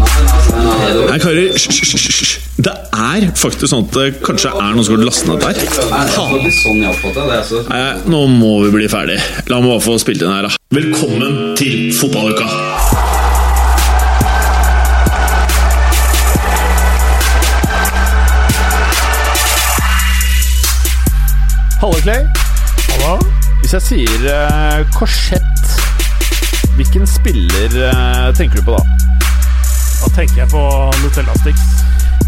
Nei, karer, hysj. Det er faktisk sånn at det kanskje er noen som har lastet ned dette her. Faen. Nei, nå må vi bli ferdig. La meg bare få spilt inn her, da. Velkommen til fotballuka! Halle, Clay. Hallo. Hvis jeg sier uh, korsett, hvilken spiller uh, tenker du på da? Da tenker jeg på Nutella Sticks.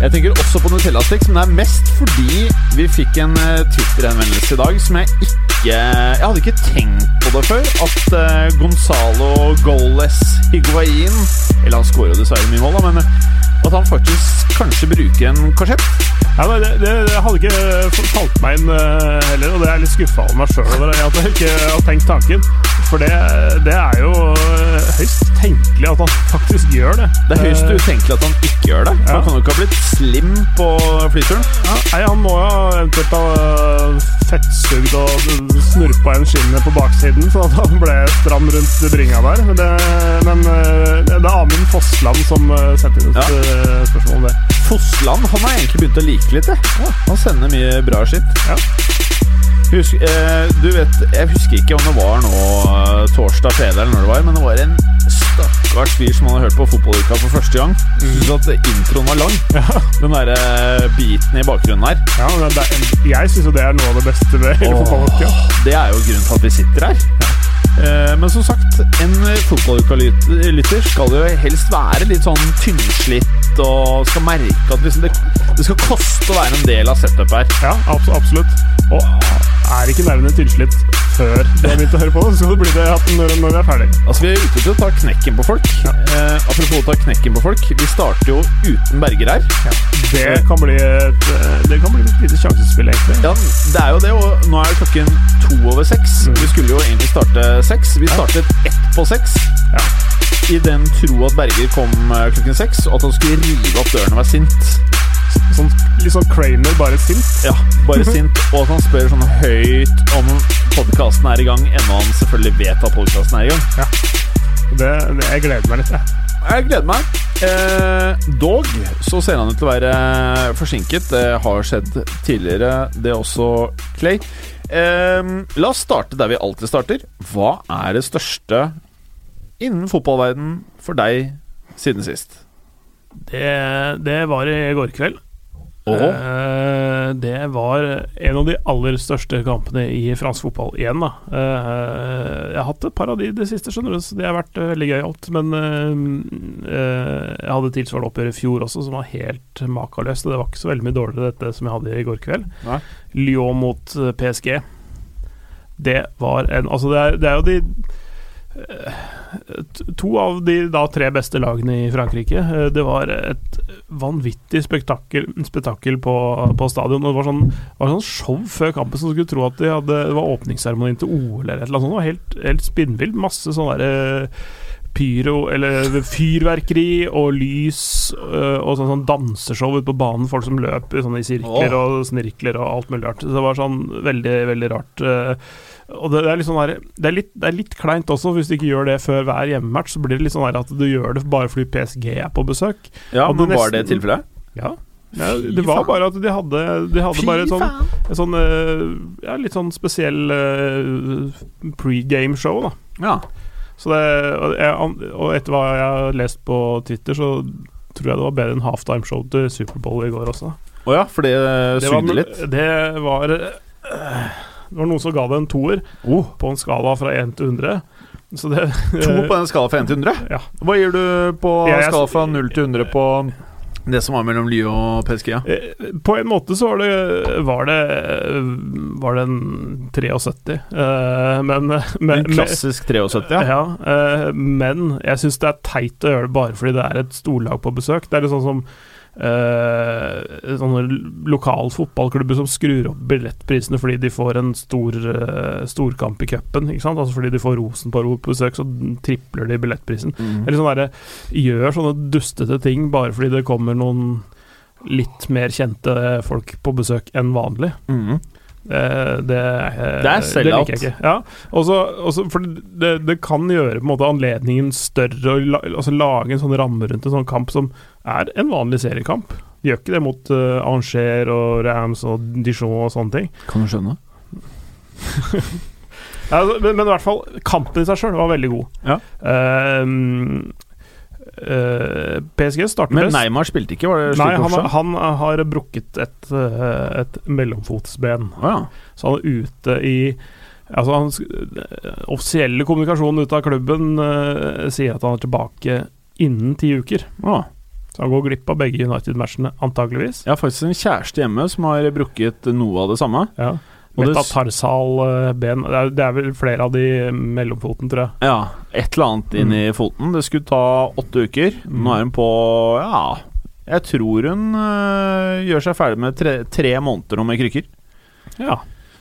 Jeg tenker også på Nutella Sticks, men det er mest fordi vi fikk en uh, Twitter-henvendelse i dag som jeg ikke Jeg hadde ikke tenkt på det før. At eh, Gonzalo Goles Higuain Eller han skårer jo dessverre mye mål, da, men eh, at han faktisk kanskje bruker en korsett. Ja, det, det, hadde ikke falt meg inn uh, heller, og det er jeg litt skuffa over meg sjøl over at jeg ikke har tenkt tanken. For det, det er jo uh, høyst tenkelig at han faktisk gjør det. Det er høyst Eh, utenkelig at han ikke gjør det. Ja. Han kan jo ikke ha blitt slim på flyturen. ja, nei, han må jo eventuelt ha fettsugd og snurpa en skinnet på baksiden, så at han ble stram rundt bringa der. Men det, men, det er Amund Fossland som setter ut Ja. spørsmål om det. Fossland han har egentlig begynt å like litt. Ja. Han sender mye bra skitt. Ja. Husk, eh, du vet, jeg husker ikke om det var nå eh, torsdag, fredag eller når det var, men det var en stakkars fyr som hadde hørt på fotballuka for første gang. Syns at introen var lang. Den derre biten i bakgrunnen her. Ja, men det er, jeg syns jo det er noe av det beste ved hele fotballuka. Det er jo grunnen til at vi sitter her. Eh, Men som sagt, en fotballuka-lytter skal jo helst være litt sånn tynnslitt og skal merke at liksom det, det skal koste å være en del av setup her. Ja, abs absolutt. Og er ikke nervene tynnslitt før du har begynt å høre på så blir det at når, når vi er ferdig. Altså, Vi er ute til å ta knekken på folk. Eh, apropos å ta knekken på folk. Vi starter jo uten Berger her. Det kan bli et, eh, det kan bli et lite sjansespill, egentlig. Ja, det er jo det, og nå er klokken to over seks. Vi skulle jo egentlig starte seks. Vi startet ett på seks. Ja. I den tro at Berger kom eh, klokken seks, og at han skulle rive opp døren og være sint. Sånn, litt sånn Kramer, bare sint. Ja, bare sint. Og at han spør sånn høyt om podkasten er i gang, ennå han selvfølgelig vet at podkasten er i gang. Det, det, jeg gleder meg litt, jeg. Jeg gleder meg. Eh, dog så ser han ut til å være forsinket. Det har skjedd tidligere, det også, Clay. Eh, la oss starte der vi alltid starter. Hva er det største innen fotballverden for deg siden sist? Det, det var i går kveld. Eh, det var en av de aller største kampene i fransk fotball igjen, da. Eh, jeg har hatt et par av de i det siste, skjønner du, så det har vært eh, veldig gøyalt. Men jeg hadde tilsvarende oppgjør i fjor også, som var helt makaløst. Og det var ikke så veldig mye dårligere dette som jeg hadde i går kveld. Nei. Lyon mot PSG. Det var en Altså, det er, det er jo de To av de da tre beste lagene i Frankrike. Eh, Det var et vanvittig spektakel, spektakel på, på stadion. Det var sånn, var sånn show før kampen som skulle tro at de hadde, det var åpningsseremonien til OL eller et eller annet sånt. Det var helt, helt spinnvilt. Masse sånn derre pyro, eller fyrverkeri og lys øh, og sånn, sånn danseshow ute på banen. Folk som løper sånn i sirkler og snirkler og alt mulig rart. Så det var sånn veldig, veldig rart. Og det, det er litt sånn der, det, er litt, det er litt kleint også, hvis du ikke gjør det før hver hjemmematch. Så blir det litt sånn at du gjør det bare fordi PSG er på besøk. Ja, men men Var det tilfellet? Ja. Ja, det var bare at de hadde, de hadde bare et sånn, et sånn øh, Ja, litt sånn spesiell uh, pregame-show, da. Ja. Så det, og, etter hva jeg har lest på Twitter, så tror jeg det var bedre enn halftime-show til Superbowl i går også. Å ja, for det Det sugde litt? det var øh, Det var noen som ga det en toer Oh, på en skala fra 1 til 100. Så det to på den skala fra 1 til 100? Ja. Hva gir du på er- skala fra 0 til 100 på det som var mellom Lyon og PSG? Ja? Eh, På en måte så var det Var det, var det en 73. eh, Men, men En klassisk 73, ja. Ja, eh, men jeg syns det er teit å gjøre det bare fordi det er et storlag på besøk. Det er litt sånn som eh, sånne lokal fotballklubber som skrur opp billettprisene fordi de får en stor eh, storkamp i cupen. Altså Fordi de får Rosenborg på besøk, så tripler de billettprisen. Mm. Eller sånn der, Gjør sånne dustete ting bare fordi det kommer noen litt mer kjente folk på besøk enn vanlig. Mm. Eh, det, Det er sell-out. liker jeg ikke. Ja, også, også, for det, det kan gjøre på en måte anledningen større, og la, altså lage en sånn ramme rundt en sånn kamp som er en vanlig seriekamp. De gjør ikke det mot uh, Angers og Rams og Dijon og sånne ting. Kan du skjønne? Ja, altså, men, men i hvert fall, kampen i seg sjøl var veldig god. Ja. Ehm, eh, PSG starter Men. Neymar spilte ikke, var det slik Nei, han, han har brukket et, eh, et mellomfotsben. Oh, ja. Så han er ute i Altså hans eh, offisielle kommunikasjon ut av klubben uh, sier at han er tilbake innen ti uker. Oh. Så han går glipp av begge United-matchene, antageligvis. Jeg har faktisk en kjæreste hjemme som har brukket noe av det samme. Ja. Og det- Metatarsal-ben. Det, er- vel flere av de mellomfoten, tror jeg. Ja, et eller annet inn i foten. Det skulle ta åtte uker. Nå er hun på Ja, jeg tror hun øh, gjør seg ferdig med tre, tre måneder nå med krykker. Ja,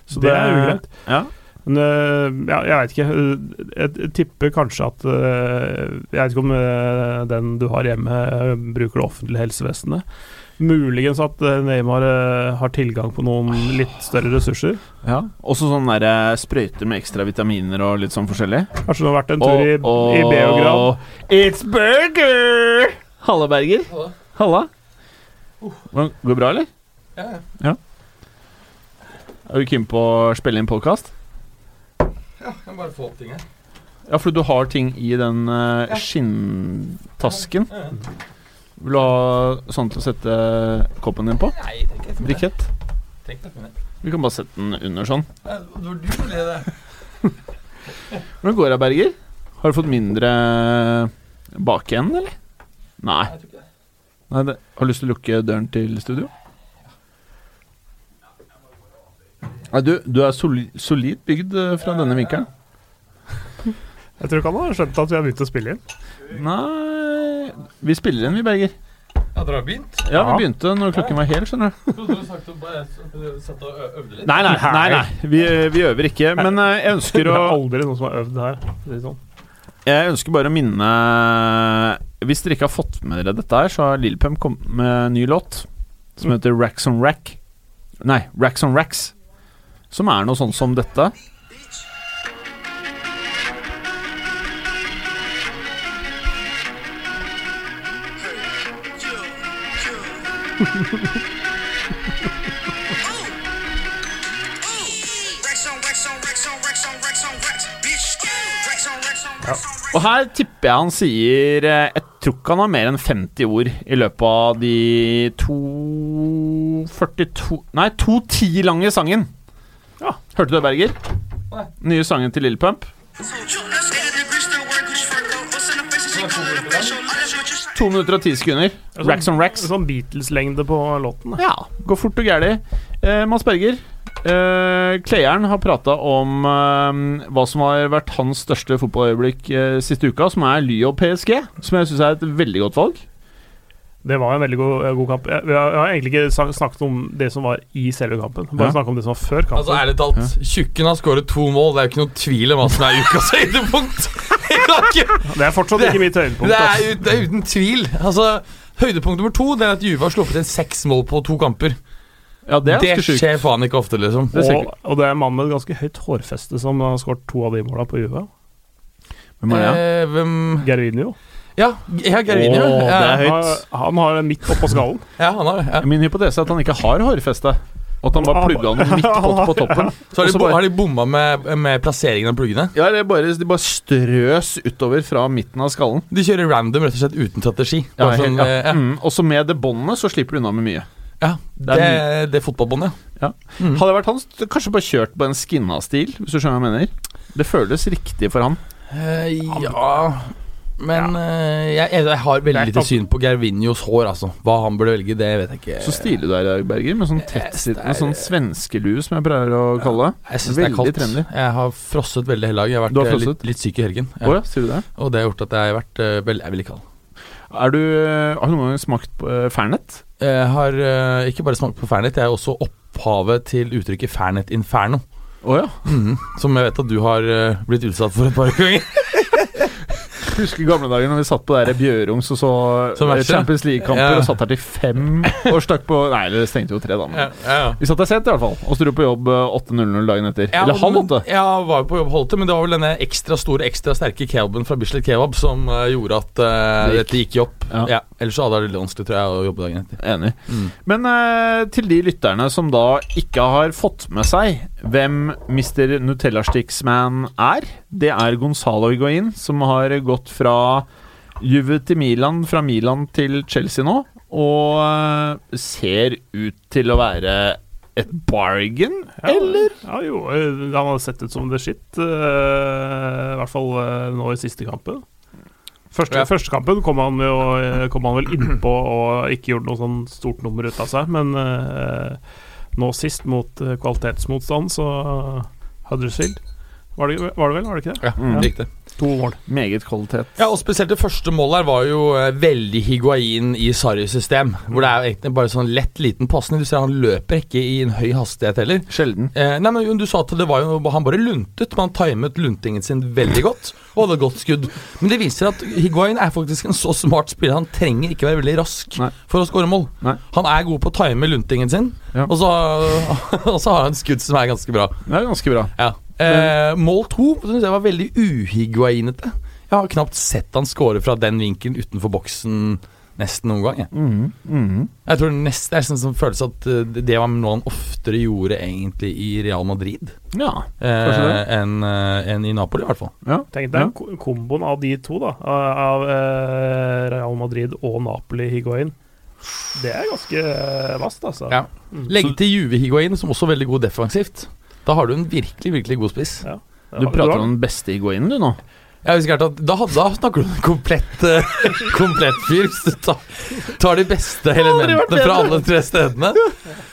Så det er ugreit. Ja. Men øh, ja, jeg veit ikke. Jeg, tipper kanskje at øh, Jeg vet ikke om den du har hjemme, bruker det offentlige helsevesenet. Muligens at øh, Neymar øh, har tilgang på noen litt større ressurser. ja. Også sånne der, eh, sprøyter med ekstra vitaminer og litt sånn forskjellig. Kanskje du har vært en tur i, i Beograd. It's burger! Halla, Berger. Halla. Halla. Går det bra, eller? Ja, ja. Er du keen på å spille inn podkast? Ja, jeg kan bare få opp ting her. Ja, for du har ting i den uh, Ja. skinntasken. Vil du ha sånn til å sette koppen din på? Nei, tenk deg Brikett? Tenk deg for det. Vi kan bare sette den under sånn. Nei, Det var du som ble det. Hvordan går det, Berger? Har du fått mindre bakenden, eller? Nei. Jeg ikke det. Nei det, har du lyst til å lukke døren til studio? Nei, du, du er soli, solid bygd eh, fra denne vinkelen. Jeg tror ikke han har skjønt at vi har begynt å spille inn. Nei Vi spiller inn, vi, Berger. Ja, dere har begynt? Ja, vi begynte når klokken var hel, skjønner du. Trodde du sagt å bare satt og øvde litt. Nei, nei, nei, nei. Vi, vi øver ikke. Men eh, jeg ønsker å Det er aldri noen som har øvd her. Sånn. Jeg ønsker bare å minne Hvis dere ikke har fått med dere dette her, så har Lille Pump kommet med en ny låt som heter Racks on Rack. Nei, Racks on Racks. Som er noe sånn som dette. Og her tipper jeg han sier eh, Jeg tror ikke han har mer enn 50 ord i løpet av de to 42 Nei, 210 lange sangen. Ja. Hørte du det, Berger? Nye sangen til Lille Pump. To minutter og ti sekunder. sånn- Racks on racks. Sånn Beatles-lengde på låten. Ja, går fort og gærlig. Eh, Mads Berger, eh, Klejern har prata om eh, hva som har vært hans største fotballøyeblikk eh, siste uka, som er Lyo PSG. Som jeg syns er et veldig godt valg. Det var en veldig god, god kamp. Jeg, jeg har egentlig ikke snakket om det som var i selve kampen. Bare Ja. snakket om det som var før kampen. Altså, ærlig talt, Tjukken har skåret to mål. Det er jo ikke noe tvil om hva som er ukas høydepunkt. Det er fortsatt det- ikke mitt høydepunkt. Det er, altså. det er uten tvil. Altså, Høydepunkt nummer to Det er at Juve har sluppet inn seks mål på to kamper. Ja, det er Det skjer faen ikke ofte, liksom. det og, og det er en mann med et ganske høyt hårfeste som har skåret to av de måla på Juve. Hvem er det? Eh, hvem Gervinho. Ja, ja Gervinho. Åh, det ja. er høyt. Han, har det midt oppå skallen. ja, han har det. Ja. Min hypotese er at han ikke har hårfeste. Og at han bare plugga den midt på, på toppen. Så har de, bare- har de bomma med, med plasseringen av pluggene. Ja, det er bare, De bare strøs utover fra midten av skallen. De kjører random, rett og slett uten strategi. Ja, sånn, ja. eh, ja. Mm, og så med det båndet så slipper du unna med mye. ja, Det det, det fotballbåndet, ja. Mm. Hadde jeg vært han, kanskje bare kjørt på en skinna-stil, hvis du skjønner hva jeg mener. Det føles riktig for han. Eh, ja Men eh, jeg, jeg har veldig lite syn på Gervinhos hår, altså. Hva han burde velge, det vet jeg ikke. Så stilig du er i dag, Berger, med sånn tettsittende sånn svenskelue, som jeg pleier å kalle det. Jeg syns det er kaldt. trendy. Jeg har frosset veldig hele dag. Jeg har vært har eh, litt, litt syk i helgen. Ja. ja, sier du det? Og det har gjort at jeg har vært uh, veldig, veldig kald. Er du, har du noen gang smakt på uh, Fernet? Jeg har uh, ikke bare smakt på Fernet, jeg er også opphavet til uttrykket Fernet Inferno. Oh, ja. Mhm. Som jeg vet at du har uh, blitt utsatt for et par ganger. Husker gamle dager når vi satt på der Bjørungs og så Så. Champions League-kamper Ja. og satt der til fem og stakk på Nei, det stengte jo tre, da. Men. Ja, ja. Vi satt der sent, i hvert fall. Og sto på jobb eh, 8.00 dagen etter. Ja, Eller halv åtte. Ja, var jo på jobb halv åtte, men det var vel denne ekstra store, ekstra sterke kebaben fra Bislett Kebab som uh, gjorde at uh, Det gikk. dette gikk i opp. Ja. Ellers så hadde det vært vanskelig, tror jeg, å jobbe dagen etter. Enig. Mm. Men uh, til de lytterne som da ikke har fått med seg hvem Mr. Nutella Sticks-man er, det er Gonzalo Higuain, som har gått fra Juve til Milan, fra Milan til Chelsea nå, og eh, ser ut til å være et bargain, Ja, eller? Ja, jo, eh, han har sett ut som det shit. eh, I hvert fall nå i siste kampen. Første, Ja. første kampen kom han, jo, kom han vel innpå og ikke gjorde noe sånn stort nummer ut av seg, men eh, nå sist, mot kvalitetsmotstand, så Huddersfield var det, var det vel, var det ikke det? Ja, Mm. riktig. To mål. Meget kvalitet. Ja, og spesielt det første målet her var jo eh, veldig higuain i Sarris system. Hvor det er jo egentlig bare sånn lett, liten pasning. Du ser han løper ikke i en høy hastighet heller. Sjelden. Eh, nei, men Du sa at det var jo Han bare luntet, men han timet luntingen sin veldig godt. Og hadde godt skudd. Men det viser at Higuain er faktisk en så smart spiller. Han trenger ikke være veldig rask Nei. for å skåre mål. Nei. Han er god på å time luntingen sin, Ja. og, så, og så har han skudd som er ganske bra. Det er ganske bra. Ja. Eh, mål to syns jeg var veldig uhiguainete. Jeg har knapt sett han score fra den vinkelen utenfor boksen nesten noen gang. Jeg, mm, mhm. jeg tror Det er sånn som føles at eh, det var noe han oftere gjorde egentlig i Real Madrid Ja. eh, enn en i Napoli, i hvert fall. ja. Tenk deg Ja. komboen av de to, da. Av, eh, Real Madrid og Napoli Higuain. Det er ganske vast, vasst, altså. Ja. Legg til Juve Higuain, som også er veldig god defensivt. Da har du en virkelig virkelig god spiss. Ja. Du prater om den beste iguainen, du, nå. Jeg husker at da, da snakker du om en komplett, eh, komplett fyr. Hvis du tar, tar de beste elementene fra alle tre stedene.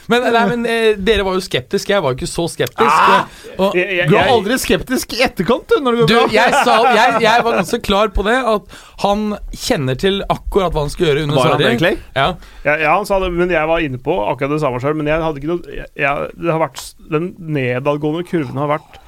Men, nei, men eh, dere var jo skeptiske. Jeg var jo ikke så skeptisk. Ah! og, Jeg- jeg- Du er aldri skeptisk i etterkant, du, når det går du, bra. jeg, sa, jeg, jeg var ganske klar på det. At han kjenner til akkurat hva han skal gjøre under Var han Sarri. Ja. Ja, ja, han sa det, men jeg var inne på akkurat det samme sjøl. Men jeg hadde ikke noe jeg, jeg, det har vært, Den nedadgående kurven har vært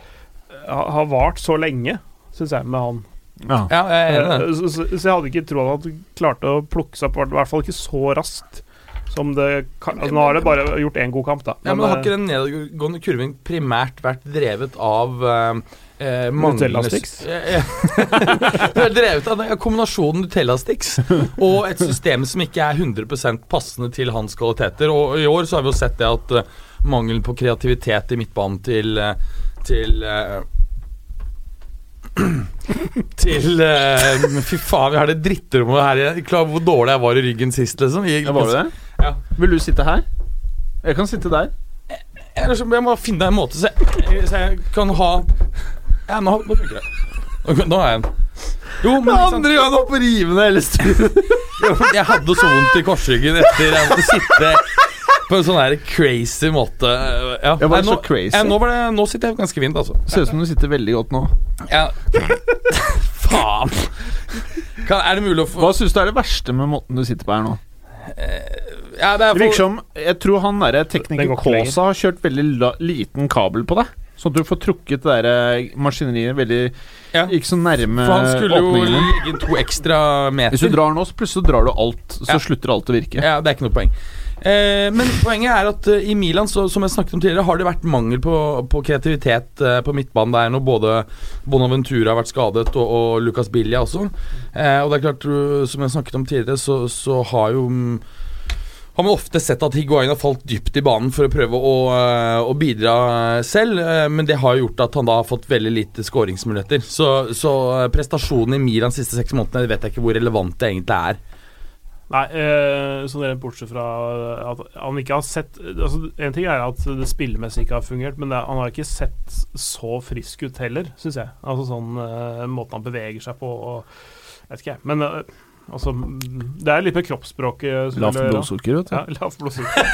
har, har vart så lenge, syns jeg, med han. Ja. ja, jeg er. Eh, Så, så, så jeg hadde ikke trodd at han klarte å plukke seg opp, i hvert fall ikke så raskt som det kan, altså, Nå har det bare gjort én god kamp, da. Ja, men Har eh, ikke den nedadgående kurven primært vært drevet av eh, eh, Nutella manglende- sticks? Eh, eh. Drevet av kombinasjonen Nutella sticks og et system som ikke er 100% passende til hans kvaliteter. Og i år så har vi jo sett det at uh, mangelen på kreativitet i midtbanen til eh, til eh, til uh, Fy faen, vi har det drittrommet her. Klar hvor dårlig jeg var i ryggen sist, liksom. Jeg, Ja, var det det? Ja. Vil du sitte her? Jeg kan sitte der. Jeg, jeg må finne en måte så jeg, så jeg kan ha Ja, nå, nå funker det. Nå har jeg en. Jo, men sant? gang opp rivende hele stuen. Jeg hadde så vondt i korsryggen etter jeg måtte sitte på en sånn her crazy måte. Ja, Jeg var nå, så crazy? Ja, nå, var det, nå sitter jeg ganske fint, altså. Ser ut som du sitter veldig godt nå. Ja. Faen. Kan, er det mulig å få Hva syns du er det verste med måten du sitter på her nå? ja, det er virker for, som Jeg tror han derre tekniker. Kaasa har kjørt veldig la, liten kabel på deg. Sånn at du får trukket det der eh, maskineriet veldig ja, Ikke så nærme for han skulle åpningen jo ligge to ekstra meter. Hvis du drar nå, så plutselig drar du alt. Så Ja. slutter alt å virke. Ja, det er ikke noe poeng. Eh, men poenget er at eh, i Milan, så, som jeg snakket om tidligere, har det vært mangel på, på kreativitet eh, på midtbanen. Det er når både Bonaventura har vært skadet, og, og Lucas Bilja også. Eh, og det er klart, uh, som jeg snakket om tidligere, så, så har jo mm, har man ofte sett at Higuain har falt dypt i banen for å prøve å, eh, å bidra selv, eh, men det har gjort at han da har fått veldig lite skåringsmuligheter. Så, så eh, prestasjonen i Milan de siste seks månedene vet jeg ikke hvor relevant det egentlig er. Nei, eh, sånn rent bortsett fra at han ikke har sett altså, En ting er at det spillemessig ikke har fungert, men det, er- han har ikke sett så frisk ut heller, syns jeg. Altså sånn eh, Måten han beveger seg på og Vet ikke jeg. Men eh, altså Det er litt med kroppsspråket. som Lavt blodsukker, vet du. Ja, lavt blodsukker.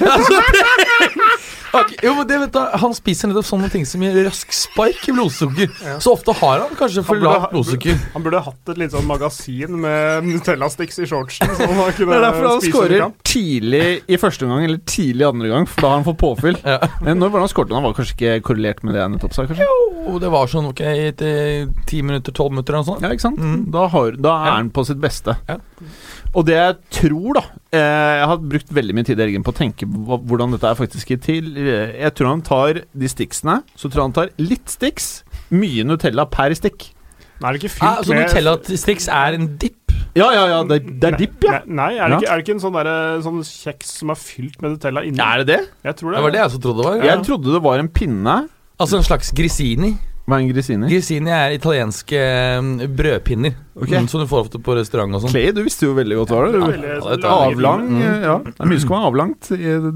Jo, men det vet du, Han spiser nettopp sånne ting som gir rask spark i blodsukker. Så ofte har han kanskje for lavt blodsukker. Han burde hatt et litt sånn magasin med Nutella-sticks i shortsen. Så han kunne Det er derfor han skårer tidlig i første omgang, eller tidlig i andre gang, for da har han fått påfyll. Ja. Men når var det han skåret? Han var kanskje ikke korrelert med det jeg nettopp sa? kanskje? Jo, det var sånn ok, etter ti minutter, tolv minutter eller noe sånt. Ja, ikke sant? Mm. Da, har, da er Ja. han på sitt beste. Ja. Og det jeg tror, da eh, Jeg har brukt veldig mye tid i helgen på å tenke hvordan dette er faktisk i til. Eh, Jeg tror han tar de sticksene, så tror jeg han tar litt sticks, mye Nutella per stikk. Nei, er det ikke Ah, så med Nutella-sticks er en dipp? Ja, ja, ja, det, det er dipp, ja. Nei, nei er, det Ja. ikke, er det ikke en sånn, der, sånn kjeks som er fylt med Nutella inni? Er det det? Jeg tror det. Det var det jeg også trodde det var. Jeg trodde det var en pinne. Altså en slags grisini. Hva er en grisini? Grisini er italienske um, brødpinner. Okay. Mm, som du får ofte på restaurant og sånn. Clay, du visste jo veldig godt hva det Ja, var. Ja, det Avlang, Mm. ja. Det er mye som er avlangt,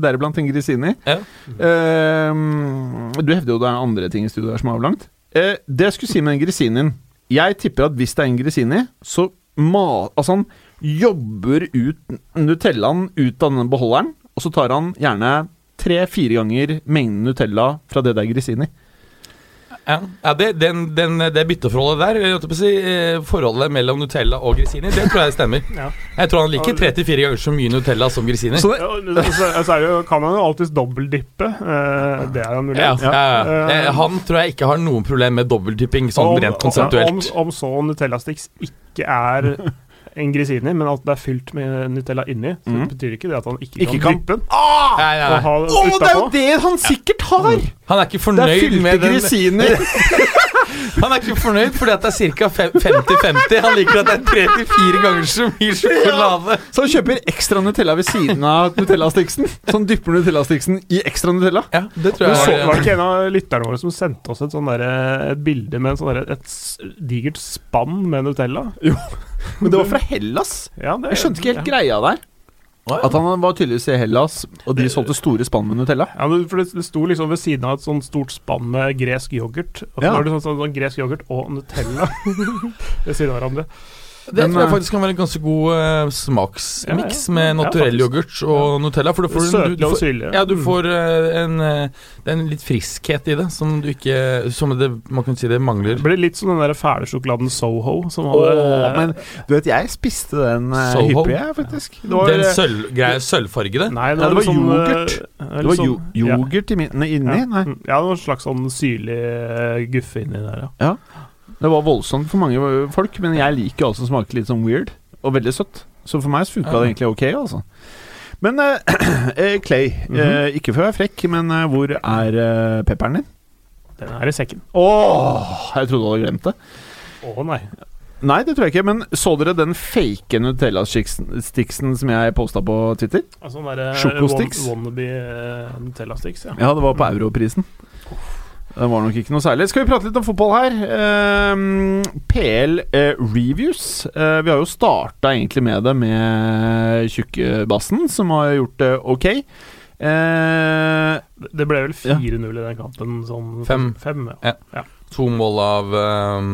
deriblant en grisini. Ja. Uh, du hevder jo det er andre ting i studio her som er avlangt. Uh, det jeg skulle si med den grisinien Jeg tipper at hvis det er en grisini, så ma altså han jobber ut Nutellaen ut av denne beholderen, og så tar han gjerne tre-fire ganger mengden Nutella fra det der grisini. Ja, ja det, den, den, det bytteforholdet der, si, eh, forholdet mellom Nutella og Grisini, det tror jeg stemmer. Ja. Jeg tror han liker tre til fire ganger så mye Nutella som Grisini. Så så, så er det jo, kan han jo alltids dobbeltdippe. Eh, det er jo mulig. Ja, ja, ja. Eh, Han tror jeg ikke har noen problem med dobbelttipping sånn rent konseptuelt. Om, om så Nutella Sticks ikke er en grisini, men at det er fylt med Nutella inni, så det betyr ikke det at han ikke, Ikke kan kan- dyppe den. ah! Nei, nei, Og nei. Å, det er jo det han sikkert har! Han er ikke Det er fornøyd fylte med den grisiner. Han er ikke fornøyd fordi at det er ca. 50-50. Han liker at det er tre til fire ganger så mye sjokolade. Så han kjøper ekstra Nutella ved siden av Nutella-stiksen? Så han dypper Nutella-stiksen i ekstra Nutella. Ja, det tror Men så, jeg var det ikke en av lytterne våre som sendte oss et, der, derre- et bilde med en sånn derre- et digert spann med Nutella? Men det var fra Hellas. Ja, det, Jeg skjønte ikke helt ja. greia der. At han var tydeligvis i Hellas, og de solgte store spann med Nutella. Ja, for det, det sto liksom ved siden av et sånt stort spann med gresk yoghurt. Og så Ja. var det sånn, sånn, sånn gresk yoghurt og Nutella ved siden av hverandre. Det tror jeg eh, faktisk kan være en ganske god uh, smaksmiks Ja, ja. med naturell ja, yoghurt og Nutella. For du får, Søtlig du og syrlig. ja, du Mm. får uh, en, uh, det er en litt friskhet i det som du ikke Som det, man kan si det mangler. Det ble litt som den der fæle sjokoladen Soho. Som Åh, oh, men du vet, jeg spiste den Soho? hyppig, jeg, faktisk. Det var, Den sølvgreia, sølvfargede. Nei, det var sånn, yoghurt. det var sånn- yoghurt inni. Nei, Mm, ja, det var en slags sånn syrlig guffe inni der, ja. Det var voldsomt for mange folk, men jeg liker alt som smaker litt sånn weird, og veldig søtt. Så for meg funka det egentlig ok, altså. Men eh, mm Clay, eh, ikke for å være frekk, men eh, hvor er eh, pepperen din? Den er i sekken. Åh, jeg trodde du hadde glemt det. Å nei. Nei, det tror jeg ikke, men så dere den fake Nutella-sticksen som jeg posta på Twitter? Altså den derre Sjokosticks? wan- wannabe eh, Nutella Sticks, ja. Ja, det var på Europrisen. Det var nok ikke noe særlig. Skal vi prate litt om fotball her? Eh, PL eh, Reviews. Eh, vi har jo starta egentlig med det med Tjukkebassen, som har gjort det ok. Eh, Det ble vel 4-0 i den kampen. Sånn Fem. fem ja. Ja. Ja. To mål av um,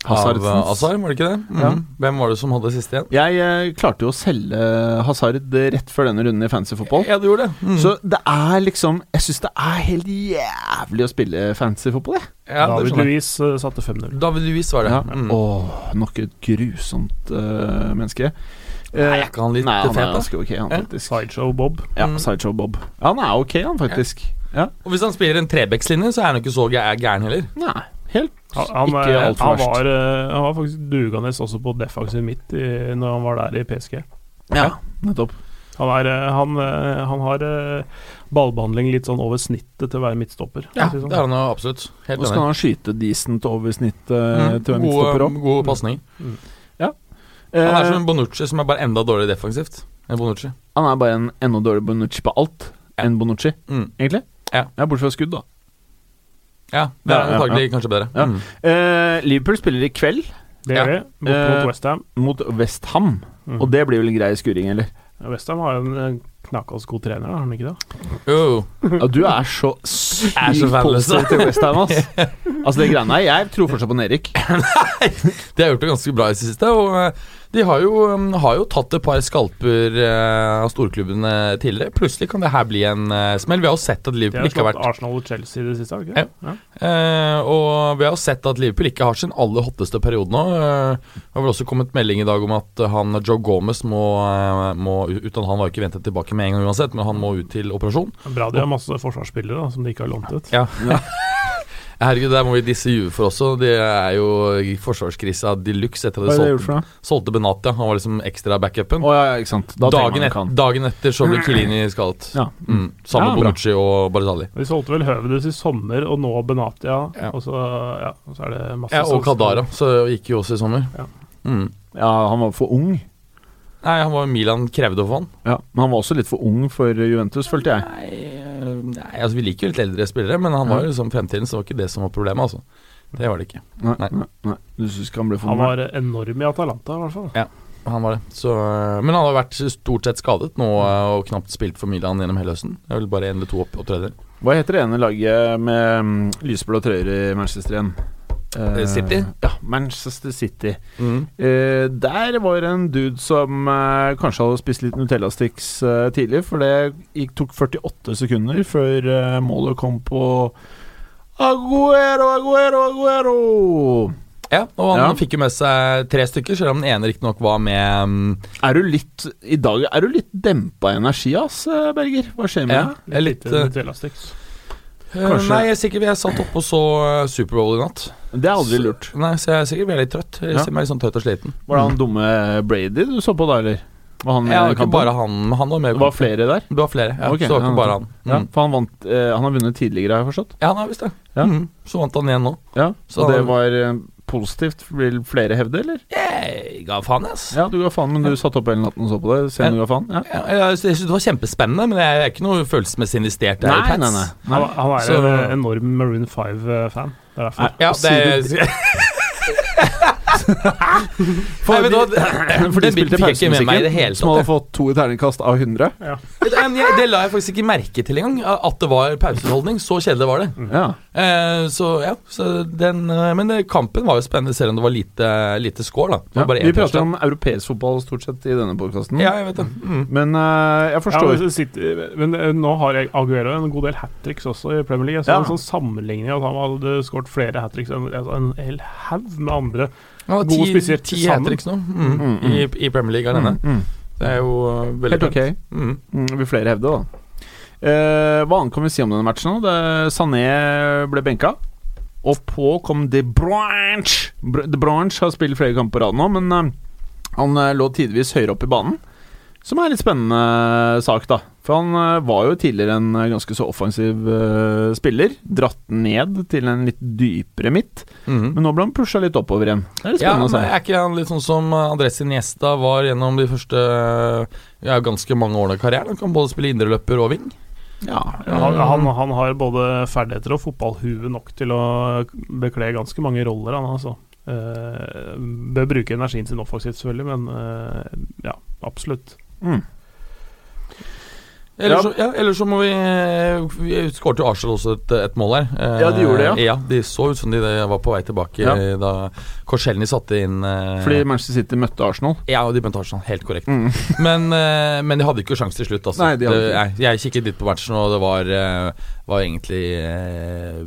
Av uh, Hazard, var det ikke det? Mm. Ja. Hvem var det som hadde siste igjen? jeg eh, klarte jo å selge Hazard rett før denne runden i fancy fotball. Ja, du gjorde det. mm. Så det er liksom Jeg syns det er helt jævlig å spille fancy fotball, jeg. ja, David Louis eh, satte 5-0. David Luiz var det. Ja. Mm. Åh, nok et grusomt uh, menneske. Nei, Eh, er ikke han litt Nei, han fet, er da? ganske ok, han faktisk. Sideshow Bob. Ja, Mm. Sideshow Bob. Ja, han er ok, han faktisk. Ja. Og hvis han spiller en trebekslinje, så er han ikke så gæren heller. Nei, helt Han, han, ikke eh, altfor han, verst. var, eh, han var faktisk dugende også på defensiv midt i, når han var der i PSG. Ja, nettopp. Han, er, eh, han, han har eh, ballbehandling litt sånn over snittet til å være midtstopper. Ja, å det er han absolutt. Helt Og så kan han skyte decent over snittet Mm. til å være midtstopper òg. God pasning. Mm. Ja. Han er som en Bonucci som er bare enda dårligere defensivt. enn Bonucci. Han er bare en enda dårligere Bonucci på alt Ja. enn Bonucci, Mm. egentlig. Ja. Bortsett fra skudd, da. Ja, det er Ja, ja, antagelig kanskje bedre. Ja. Mm. Eh, Liverpool spiller i kveld Det Ja. gjør de, mot, Eh, mot Westham. mot Westham. Mm. Og det blir vel en grei skuring, eller? Westham har jo en, en knakende god trener, har han ikke det? Ja, du er så sykt fan, positiv til Westham, ass. Altså, det greiene her Jeg tror fortsatt på Nerik. De har gjort det ganske bra i det siste. Og eh, de har jo, um, har jo tatt et par skalper eh, av storklubbene tidligere. Plutselig kan det her bli en eh, smell. Vi har jo sett at Liverpool ikke har vært Arsenal og Chelsea i det siste, ikke? Ja. eh, Og vi har jo sett at Liverpool ikke har sin aller hotteste periode nå. Uh, det har vel også kommet melding i dag om at han Joe Gomez må, må ut. Han var jo ikke ventet tilbake med en gang uansett, men han må ut til operasjon. Bra de har masse forsvarsspillere da, som de ikke har lånt ut. Ja. Ja. Herregud, der må vi disse Juve for også. Det er jo forsvarskrisa de luxe etter at de solgte, solgte Benatia. Han var liksom ekstra backupen. Oh, ja, ja, ikke sant. Da Dagen, et, dagen etter så ble Kilini skadet. Ja. Mm. Sammen med ja, Bonucci og Barzali. Vi solgte vel Høvedes i sommer, og nå Benatia. Ja. Og, så, ja, og så er det masse Ja, og Kadara, så gikk jo også i sommer. Ja. Mm. ja, han var for ung. Nei, han var Milan krevde å få han. Ja, Men han var også litt for ung for Juventus, følte jeg. Nei, eh, nei, altså vi liker jo litt eldre spillere, men han var jo liksom fremtiden, så det var ikke det som var problemet, altså. Det var det ikke. Nei, Nei. nei. Du syns ikke han ble for Han var enorm i Atalanta, i hvert fall. Ja, Han var det. Så, øh, men han har vært stort sett skadet nå øh, og knapt spilt for Milan gjennom hele høsten. Det er vel bare én eller to opp opptredener. Hva heter det ene laget med lysblå lyseblå trøyer i Manchester igjen? Eh, City? Ja, Manchester City. Eh, der var en dude som eh, kanskje hadde spist litt Nutella-sticks tidlig, for det gikk, tok 48 sekunder før målet kom på Aguero, Aguero, Aguero! Ja, og han Ja. fikk jo med seg tre stykker, selv om den ene riktignok var med um... Er du litt I dag er du litt dempa i energi, ass, Berger. Hva skjer med ja, deg? litt, litt Lite øh, Nutella-sticks. Kanskje- Nei, jeg er sikker jeg satt oppe og så øh, Superbowl i natt. Det er aldri lurt. Nei, Så jeg er sikkert veldig trøtt. Jeg Ja. ser meg litt sånn tøtt og sliten. Var det han dumme Brady du så på da, eller? Var han Ja, ikke bare han, han var med. Det var flere der? Det var flere, ja. Okay, så det var ja, ikke bare han. Ja, Mm. for han vant eh, Han har vunnet tidligere, har jeg forstått. Ja, han har visst det. Ja. Mm. Så vant han igjen nå. Ja, Så Så det var eh, positivt, vil flere hevde, eller? Jeg ga faen, ass. Ja, du ga faen, men du satt opp hele natten og så på det. Se du ga faen. Ja. Ja, jeg jeg synes det var kjempespennende, men jeg er ikke noe følelsesmessig investert der. i Nei, Pats. nei, nei. Han, han er Så- en enorm Maroon 5-fan. Det er derfor. Ja, det For Nei, da, de, for de den spilte hele Som hadde fått to i terningkast av 100. Ja. Det la jeg faktisk ikke merke til engang, at det var pauseholdning. Så kjedelig var det. Ja. Eh, så ja, så den, eh, Men kampen var jo spennende, selv om det var lite, lite score. da Det Ja, bare vi prater om europeisk fotball stort sett i denne podkasten. Ja, jeg vet det. Mm. Men uh, jeg forstår men, City, men uh, nå har jeg Aguero en god del hat tricks også i Premier League. Jeg så Ja. en sånn sammenligning at han hadde skåret flere hat tricks enn altså en hel haug med andre. Ja, God ti, spesielt ti sammen. hat-tricks nå mm. Mm, mm. I, I Premier League alene. Mm, mm. Det er jo eh, veldig Helt ok. Mm. Mm, vil flere hevde, da. Eh, hva annet kan vi si om denne matchen? nå? Det, Sané ble benka. Og på kom De Branch. De Branch har spilt flere kamper på rad nå, men eh, han eh, lå tidvis høyere opp i banen. Som er en litt spennende eh, sak, da. For han eh, var jo tidligere en eh, ganske så offensiv spiller. Dratt ned til en litt dypere midt. Mhm. Men nå ble han pusha litt oppover igjen. Det er litt Ja, spennende men å se. Er ikke han litt sånn som Andres Iniesta var gjennom de første ja, ganske mange årene av karrieren? Han kan både spille indreløper og ving. Ja, Han, han, han har både ferdigheter og fotballhue nok til å bekle ganske mange roller, han altså. Uh, bør bruke energien sin offensivt, selvfølgelig, men uh, ja, absolutt. Mm. Eller, Ja. så, ja, eller så må vi Vi skåret jo Arsenal også et, et mål her. Eh, Ja, de gjorde det, ja. De så ut som de var på vei tilbake Ja. eh, da Korselny satte inn eh, Fordi Manchester City møtte Arsenal. Ja, og de møtte Arsenal. Helt korrekt. Mm. Men, eh, men de hadde ikke sjanse til slutt. Altså. Nei, de hadde det, ikke. jeg, jeg kikket litt på matchen, og det var, eh, var egentlig eh,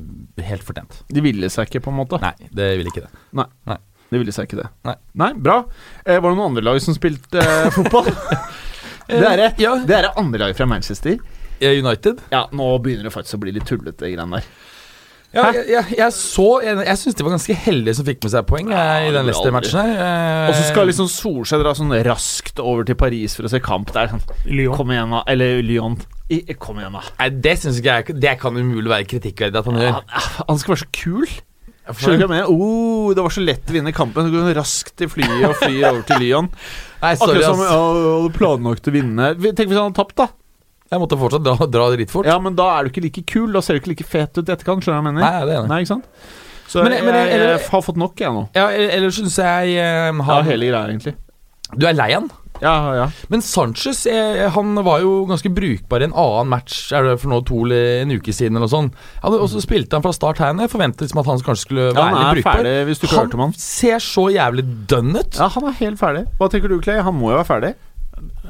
helt fortjent. De ville seg ikke, på en måte. Nei, det ville ikke det. De ville seg ikke det. Nei. bra. Eh, var det noen andre lag som spilte eh, fotball? det er det. Ja, Det er det andre lag fra Manchester. eh, United. Ja, nå begynner det faktisk å bli litt tullete, greiene der. Ja, jeg, jeg, jeg så Jeg, jeg syns de var ganske heldige som fikk med seg poeng ja, i den Leicester-matchen her. Eh, Og så skal liksom Solskjær dra sånn raskt over til Paris for å se kamp der. Sånn, Lyon. kom igjen, da. Eller Lyon. I, kom igjen, da. Nei, det syns ikke jeg Det kan umulig være kritikkverdig at han gjør. Ja, han skal være så kul. Skjønner du hva jeg mener? Oh, det var så lett å vinne kampen. Så går han raskt til flyet og flyr over til Lyon. Nei, sorry, Akkurat som ass. hadde planlagt å vinne. Tenk hvis han hadde tapt, da. Jeg måtte fortsatt dra, dra dritfort. Ja, men da er du ikke like kul. Da ser du ikke like fet ut i etterkant. Skjønner du hva jeg mener? Nei, det er det. Nei, ikke sant? Så Men- jeg, men- jeg, eller- har fått nok, jeg nå. Ja, Ellers syns jeg eh, han, hele greia, egentlig. Du er lei han? Ja, ja. Men Sanchez eh, han var jo ganske brukbar i en annen match Er det for nå to eller en uke siden. eller noe sånt Han hadde også spilte han fra start her. Jeg forventet liksom at han kanskje skulle ja være han litt er brukbar. ferdig, Han han. ser så jævlig dønn ut. Ja, han er helt ferdig. Hva tenker du, Clay? Han må jo være ferdig.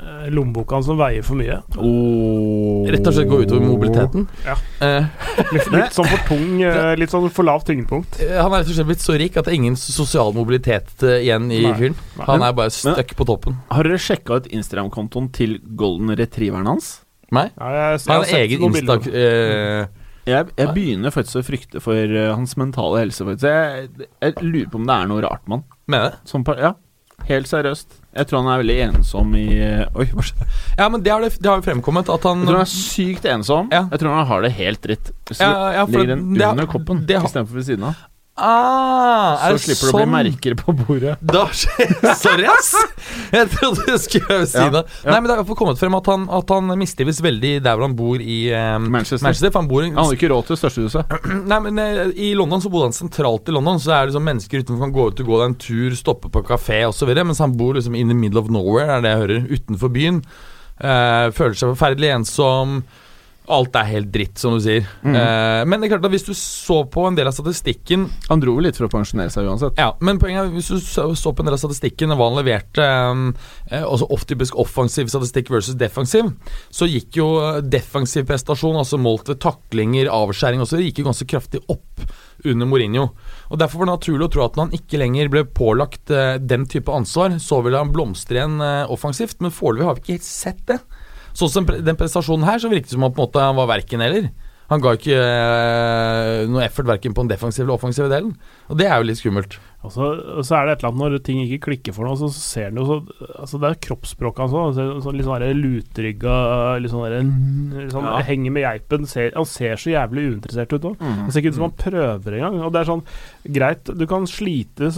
Eh, Lommeboka som veier for mye. Oh. Rett og slett gå utover mobiliteten. Ja. Eh, Litt, litt sånn for tung, eh, litt sånn for lavt tyngdepunkt. eh, han er rett og slett blitt så rik at det er ingen sosial mobilitet igjen i Nei. fyren. Han er bare stuck på toppen. Har dere sjekka ut Instagram-kontoen til golden retrieveren hans? Nei? Ja, jeg, jeg Han har egen Insta... Eh, Jeg, jeg begynner faktisk å frykte for uh, hans mentale helse. Jeg, jeg lurer på om det er noe rart med han. Mener det? Som ja, helt seriøst. Jeg tror han er veldig ensom i eh, Oi, hva skjedde? Ja, men det har, det, det har fremkommet at han Jeg tror han er sykt ensom. Ja. Jeg tror han har det helt dritt. Så Ja, ja, ligger den under koppen det koppen istedenfor ved siden av, Ah, så slipper sånn? det å bli sånn? merker på bordet. Da, sorry, ass! Jeg trodde du skulle si ja, siden Nei, ja. Men Det har kommet frem at han, at han mistrives veldig der hvor han bor i um, Manchester. Manchester. Han bor i, Han hadde ikke råd til størstehuset. Nei, men eh, I London så bodde han sentralt i London, så er det liksom mennesker utenfor kan gå ut og gå deg en tur, stoppe på kafé osv. Mens han bor liksom in the middle of nowhere, er det jeg hører, utenfor byen. Uh, føler seg forferdelig ensom. Alt er helt dritt, som du sier. Mm. Eh, men det er klart at hvis du så på en del av statistikken Han dro jo litt for å pensjonere seg uansett. Ja, men poenget er hvis du så, på en del av statistikken hva han leverte, um, eh, også off typisk offensiv statistikk versus defensiv, så gikk jo eh, defensiv prestasjon, altså målt ved taklinger, avskjæring osv., gikk jo ganske kraftig opp under Mourinho. Og Derfor var det naturlig å tro at når han ikke lenger ble pålagt eh, den type ansvar, så ville han blomstre igjen eh, offensivt, men foreløpig har vi ikke helt sett det. Sånn som den prestasjonen her, så virket det som han på en måte var verken eller. Han ga ikke eh, noe effort verken på den defensive eller offensive delen. Og det er jo litt skummelt. Og så, og så er det et eller annet når ting ikke klikker for noe, så ser han jo så Altså Det er kroppsspråket hans òg. Så, litt sånn lutrygga, litt sånn, der, sånn Ja. Henger med geipen. Ser, han ser så jævlig uinteressert ut òg. Mm. Det ser ikke ut som han prøver engang. Og det er sånn Greit, du kan slite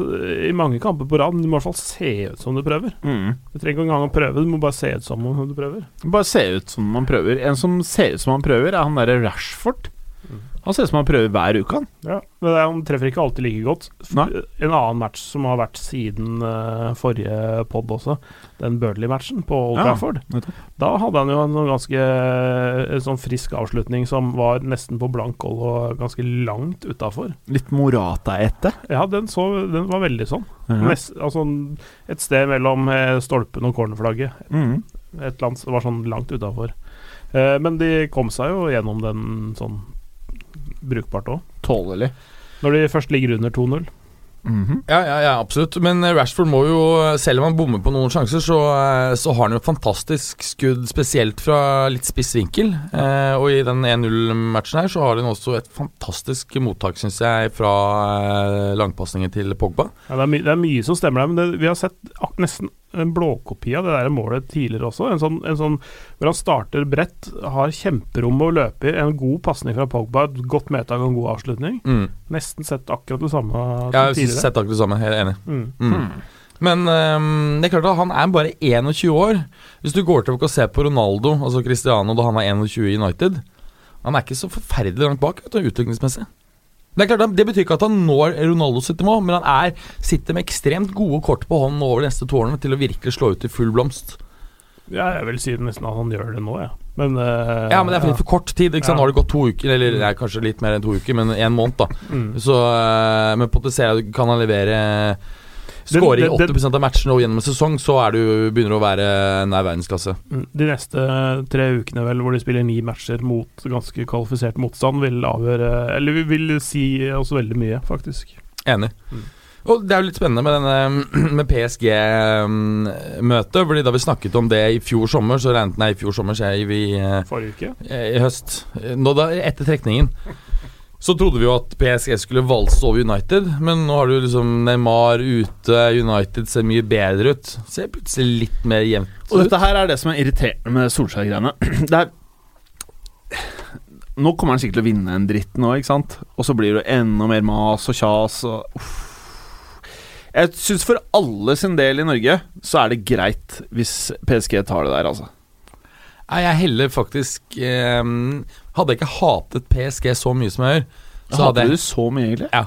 i mange kamper på rad, men du må i hvert fall se ut som du prøver. Mm. Du trenger ikke engang å prøve, du må bare se ut som om du prøver. Bare se ut som man prøver. En som ser ut som han prøver, er han derre Rashford. Han ser ut som han prøver hver uke, han. Ja, men det er- Han treffer ikke alltid like godt. Nei. En annen match som har vært siden uh, forrige pod også, den Burnley-matchen på Old Trafford. ja, Da hadde han jo en sånn ganske en sånn frisk avslutning som var nesten på blank hold og ganske langt utafor. Litt Morata-ete. Ja, den, så, den var veldig sånn. Nest, altså et sted mellom eh, stolpen og cornerflagget. Mm. Et eller annet, var sånn langt utafor. Eh, men de kom seg jo gjennom den sånn brukbart òg. Tålelig. Når de først ligger under 2-0. Mhm. Ja, ja, ja, absolutt. Men eh, Rashford må jo, selv om han bommer på noen sjanser, så, eh, så har han jo et fantastisk skudd, spesielt fra litt spiss vinkel. Eh, og i den 1-0-matchen her så har han også et fantastisk mottak, syns jeg, fra eh, langpasningen til Pogba. Ja, det, er my det er mye som stemmer der, men det, vi har sett ak nesten en blåkopi av det der målet tidligere også. En sånn, en sånn hvor han starter bredt, har kjemperom å løpe i, en god pasning fra Pogba, et godt medtak og en god avslutning. Mm. Nesten sett akkurat det samme som Jeg har tidligere. sett akkurat det samme, helt enig. Mm. Mm. Men ehm, det er klart at han er bare 21 år. Hvis du går tilbake og ser på Ronaldo, altså Cristiano, da han var 21 i United Han er ikke så forferdelig langt bak vet utviklingsmessig. Det er klart, det betyr ikke at han når Ronaldo sitt nivå, men han er, sitter med ekstremt gode kort på hånden over de neste to årene til å virkelig slå ut i full blomst. Ja, jeg vil si nesten at han gjør det nå, ja. Men, uh, Ja, men det er for litt for kort tid. Ikke sant? Ja. Nå har det gått to uker, eller nei, kanskje litt mer enn to uker, men en måned, da. Mm. Så, uh, men potensielt kan han levere Skåring i den- den- 80 av matchene og gjennom en sesong, så er du, begynner du å være nær verdensklasse. Mm. De neste tre ukene vel, hvor de spiller ni matcher mot ganske kvalifisert motstand, vil avgjøre Eller vil si også veldig mye, faktisk. Enig. Mm. Og Det er jo litt spennende med, denne, med PSG-møtet. fordi Da vi snakket om det i fjor sommer, så regnet Nei, i fjor sommer, sier vi eh, Forrige uke. i høst. Nå da, Etter trekningen. Så trodde vi jo at PSG skulle valse over United, men nå har du liksom Neymar ute, United ser mye bedre ut. Ser plutselig litt mer jevnt Og dette her er det som er irriterende med Solskjær-greiene. Det er Nå kommer han sikkert til å vinne en dritt nå, ikke sant? Og så blir det enda mer mas og kjas og uff. Jeg syns for alle sin del i Norge så er det greit hvis PSG tar det der, altså. Nei, jeg heller faktisk eh, Hadde jeg ikke hatet PSG så mye som jeg gjør, så hadde Hater du jeg du så mye, egentlig? Ja.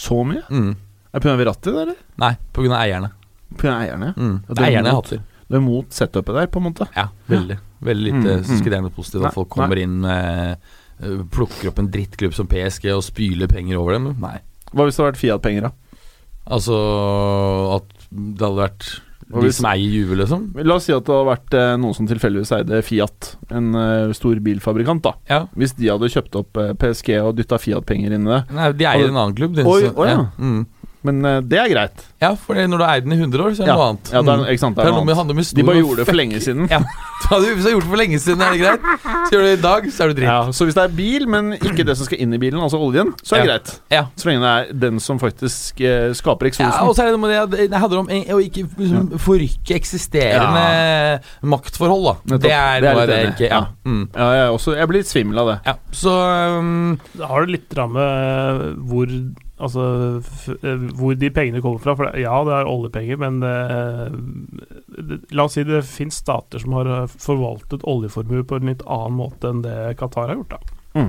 Så mye? mm, Er det pga. Verratti, det, eller? Nei, av eierne. Pga. eierne? Mm. Ja, Det er er eierne jeg hater. Du er mot setupet der, på en måte? Ja, veldig. Veldig lite Mm, mm. positivt at folk kommer inn med øh, Plukker opp en drittklubb som PSG og spyler penger over dem. Nei. Hva hvis det hadde vært Fiat-penger, da? Altså at det hadde vært de som eier Juve, liksom. La oss si at det hadde vært eh, noen som tilfeldigvis eide Fiat, en eh, stor bilfabrikant, da. Ja. Hvis de hadde kjøpt opp eh, PSG og dytta Fiat-penger inn i det Nei, de eier en annen klubb. De, Oi, så- oi, ja. Mm. Men eh, det er greit. Ja, for når du har eid den i 100 år, så er det Ja, noe annet. ja det er, ikke sant, det Det er er noe annet. med De bare gjorde det for lenge siden. Ja. Hadde du- Hvis du har gjort det for lenge siden, er det greit. Så gjør du det i dag, så er du dritt. Ja, så hvis det er bil, men ikke det som skal inn i bilen, altså oljen, så er det Ja. greit. Ja. Så lenge det er den som faktisk eh, skaper Ja, eksosen. og så er det noe med det jeg det handler om å ikke liksom, forrykke eksisterende maktforhold, da. Nettopp. Det er Det er noe det enig. ikke Ja. Mm. ja, jeg, er også, jeg blir litt svimmel av det. ja. Så um, Da har det litt med hvor Altså eh, hvor de pengene kommer fra. For det, ja, det er oljepenger, men eh, det, La oss si det finnes stater som har eh, forvaltet oljeformue på en litt annen måte enn det Qatar har gjort. da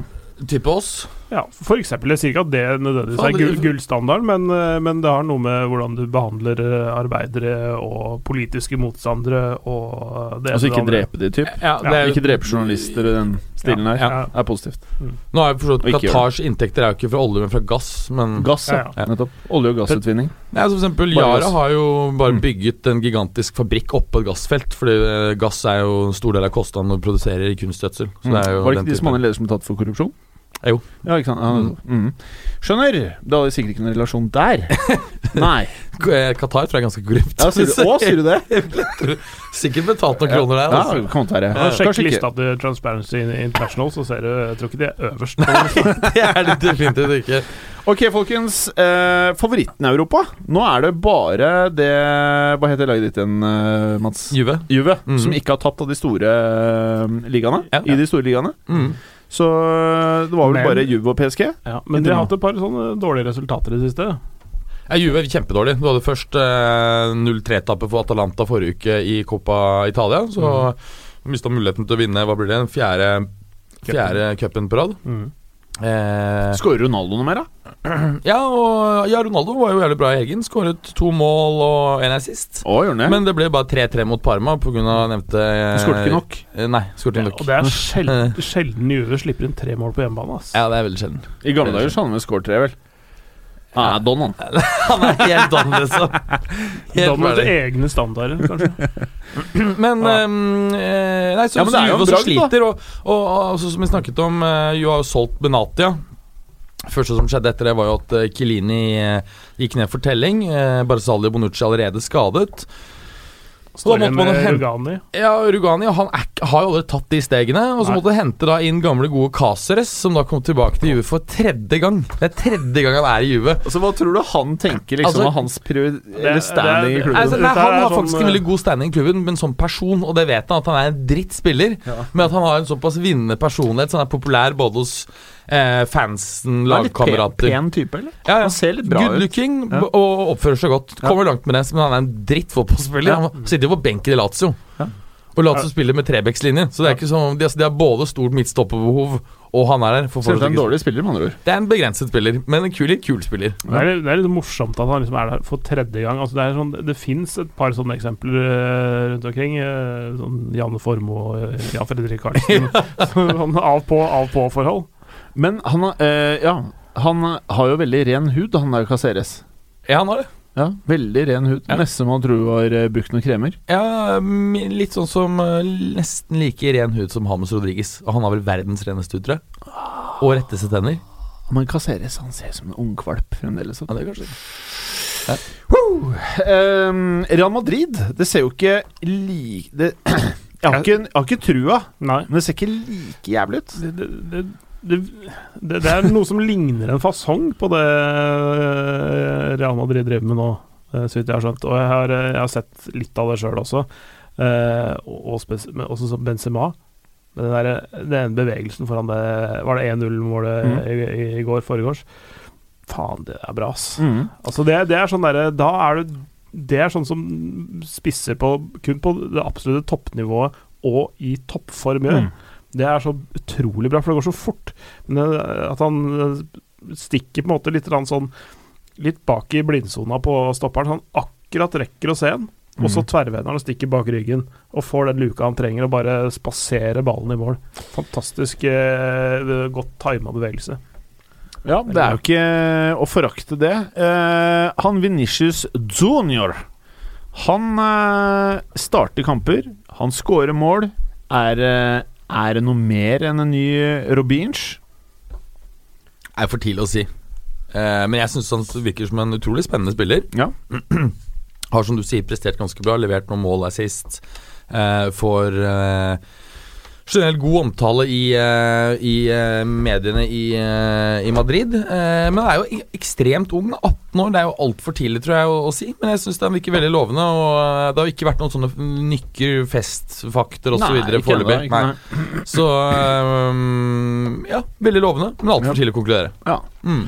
Tipp oss Ja, eksempel, jeg sier ikke at det nødvendigvis er gull, gullstandarden, men, eh, men det har noe med hvordan du behandler eh, arbeidere og politiske motstandere og det Altså ikke det andre. drepe de, typ. ja, det er, Ikke drepe journalister i den stilen Ja, her. ja. er positivt. Nå har jeg forstått at Qatars inntekter er jo ikke fra olje, men fra gass. Men Gass, ja. Ja, Nettopp. Olje- og gassutvinning. Nei, altså for eksempel Bare Yara gass. har jo bare Mm. bygget en gigantisk fabrikk oppå et gassfelt. Fordi eh, gass er jo en stor del av kostnaden når du produserer kunstgjødsel. Så det jo Mm. Var det den ikke de som hadde ledere som ble tatt for korrupsjon? Jo. Ja, ikke sant? Ja, mm. Skjønner. Det hadde sikkert ikke noen relasjon der. Nei. Eh, Qatar tror jeg er ganske korrupt. Ja, sier du, å, sier du det? Sikkert betalt noen kroner der. Ja, Altså. kan godt være. Ja, Sjekk Kanskje lista til Transparency International, så ser du Jeg tror ikke de er øverst. Nei, Det er det definitivt ikke. Ok, folkens. Eh, favoritten i Europa? Nå er det bare det Hva heter laget ditt igjen, eh, Mats? Juve. Juve. mm. Som ikke har tapt av de store eh, ligaene. Ja. I de store ligaene. Mm. Så eh, det var vel Men- bare Juve og PSG. Ja, men de har hatt et par sånne dårlige resultater i det siste. Ja, Juve er kjempedårlig. Du hadde først eh, 0-3-tappet for Atalanta forrige uke i Coppa Italia. Så mm. mista muligheten til å vinne Hva blir det, den fjerde, fjerde cupen på rad. Mm. Eh, Skårer Ronaldo noe mer, da? ja, og ja, Ronaldo var jo jævlig bra i helgen. Skåret to mål og én assist. Å, gjorde han det? Men det ble bare 3-3 mot Parma pga. nevnte eh, Skåret ikke nok. eh, Nei, skåret ikke nok. Og det er sjelden, sjelden Juve slipper inn tre mål på hjemmebane. ass. Ja, det er veldig sjelden. I gamle dager så hadde han vel skåret tre, vel? Han er don, han. Han er helt don, liksom. Helt don til egne standarder, kanskje. Men Ja. eh, Nei, så, Ja, men det er jo Juve sliter, og, og, og altså, som vi snakket om, uh, jo har jo solgt Benatia. Første som skjedde etter det, var jo at uh, Kilini eh, gikk ned for telling. Uh, Barzali og Bonucci allerede skadet. Står igjen med Rugani. Ja, Rugani han er, har jo aldri tatt de stegene. Og så måtte du hente da inn gamle, gode Caceres, som da kom tilbake til Juve for tredje gang. Det er tredje gang han er i Juve. Altså, Hva tror du han tenker liksom Altså, av hans eller standing i klubben? Altså, nei, han har sånn, faktisk en veldig god standing i klubben, men som person, og det vet han, at han er en drittspiller, men at han har en såpass vinnende personlighet, så han er populær både hos eh, fansen, Han er pen, pen type, eller? ja, ja. Han ser litt bra Good ut. looking Ja. og oppfører seg godt. Kommer langt med det, men han er en drittfotballspiller. Ja. Han sitter jo på benken i Lazio. Ja. Og Lazio spiller med trebekslinje, så det er ikke sånn de, altså, de har både stort midtstopperbehov, og han er der. For ut folk en dårlig spiller, med andre ord. det er en begrenset spiller, men en kul, kul spiller. Det er, det er litt morsomt at han liksom er der for tredje gang. Altså det er sånn, det fins et par sånne eksempler eh, rundt omkring. eh, sånn Janne Formoe og eh, Jan Fredrik Karlsen. sånn av på, av på-forhold. Men han, eh, ja, han har jo veldig ren hud, han der Caceres. Ja, han har det. Ja, veldig ren hud. Ja. Nesten man tror var eh, brukt noen kremer. Ja, litt sånn som eh, Nesten like ren hud som Hames Rodriguez. Og han har vel verdens reneste hud, tror jeg. Og retteste tenner. Men Caceres han ser ut som en ungkvalp fremdeles. Ja, det er kanskje Um, Real Madrid, det ser jo ikke like det, jeg, har ikke, jeg har ikke trua, Nei. men det ser ikke like jævlig ut. Det, det, det, det, det, det er noe som ligner en fasong på det eh, Real Madrid driver med nå, eh, så vidt jeg har skjønt. Og jeg har, eh, jeg har sett litt av det sjøl også. Eh, og, også som Benzema. Den, der, den bevegelsen foran det Var det 1-0-målet Mm. i, i, i går foregårs? Faen, det er bra, ass. Mm. Altså det, det er sånn derre Da er du Det er sånn som spisser på kun på det absolutte toppnivået og i toppform gjør. Mm. Det er så utrolig bra, for det går så fort. Men at han eh, stikker på en måte litt sånn Litt bak i blindsona på stopperen, så han akkurat rekker å se den. Og så Mm. tverrvender han og stikker bak ryggen og får den luka han trenger, og bare spaserer ballen i mål. Fantastisk eh, godt tima bevegelse. Ja, det er jo ikke å forakte det. Eh, han Venitius Junior Han eh, starter kamper, han scorer mål. Er, eh, er det noe mer enn en ny Robinch? er for tidlig å si. Eh, men jeg syns han virker som en utrolig spennende spiller. Ja. Har som du sier prestert ganske bra, levert noen mål der sist. Eh, får eh, generelt god omtale i, eh, i eh, mediene i, eh, i Madrid. Men men er jo ekstremt ung. 18 år, det er jo altfor tidlig tror jeg å, å si. Men jeg syns han virker veldig lovende. Og det har ikke vært noen sånne nykker, festfakter osv. Foreløpig. Så eh, ja, veldig lovende, men altfor tidlig å konkludere. Ja. Mm.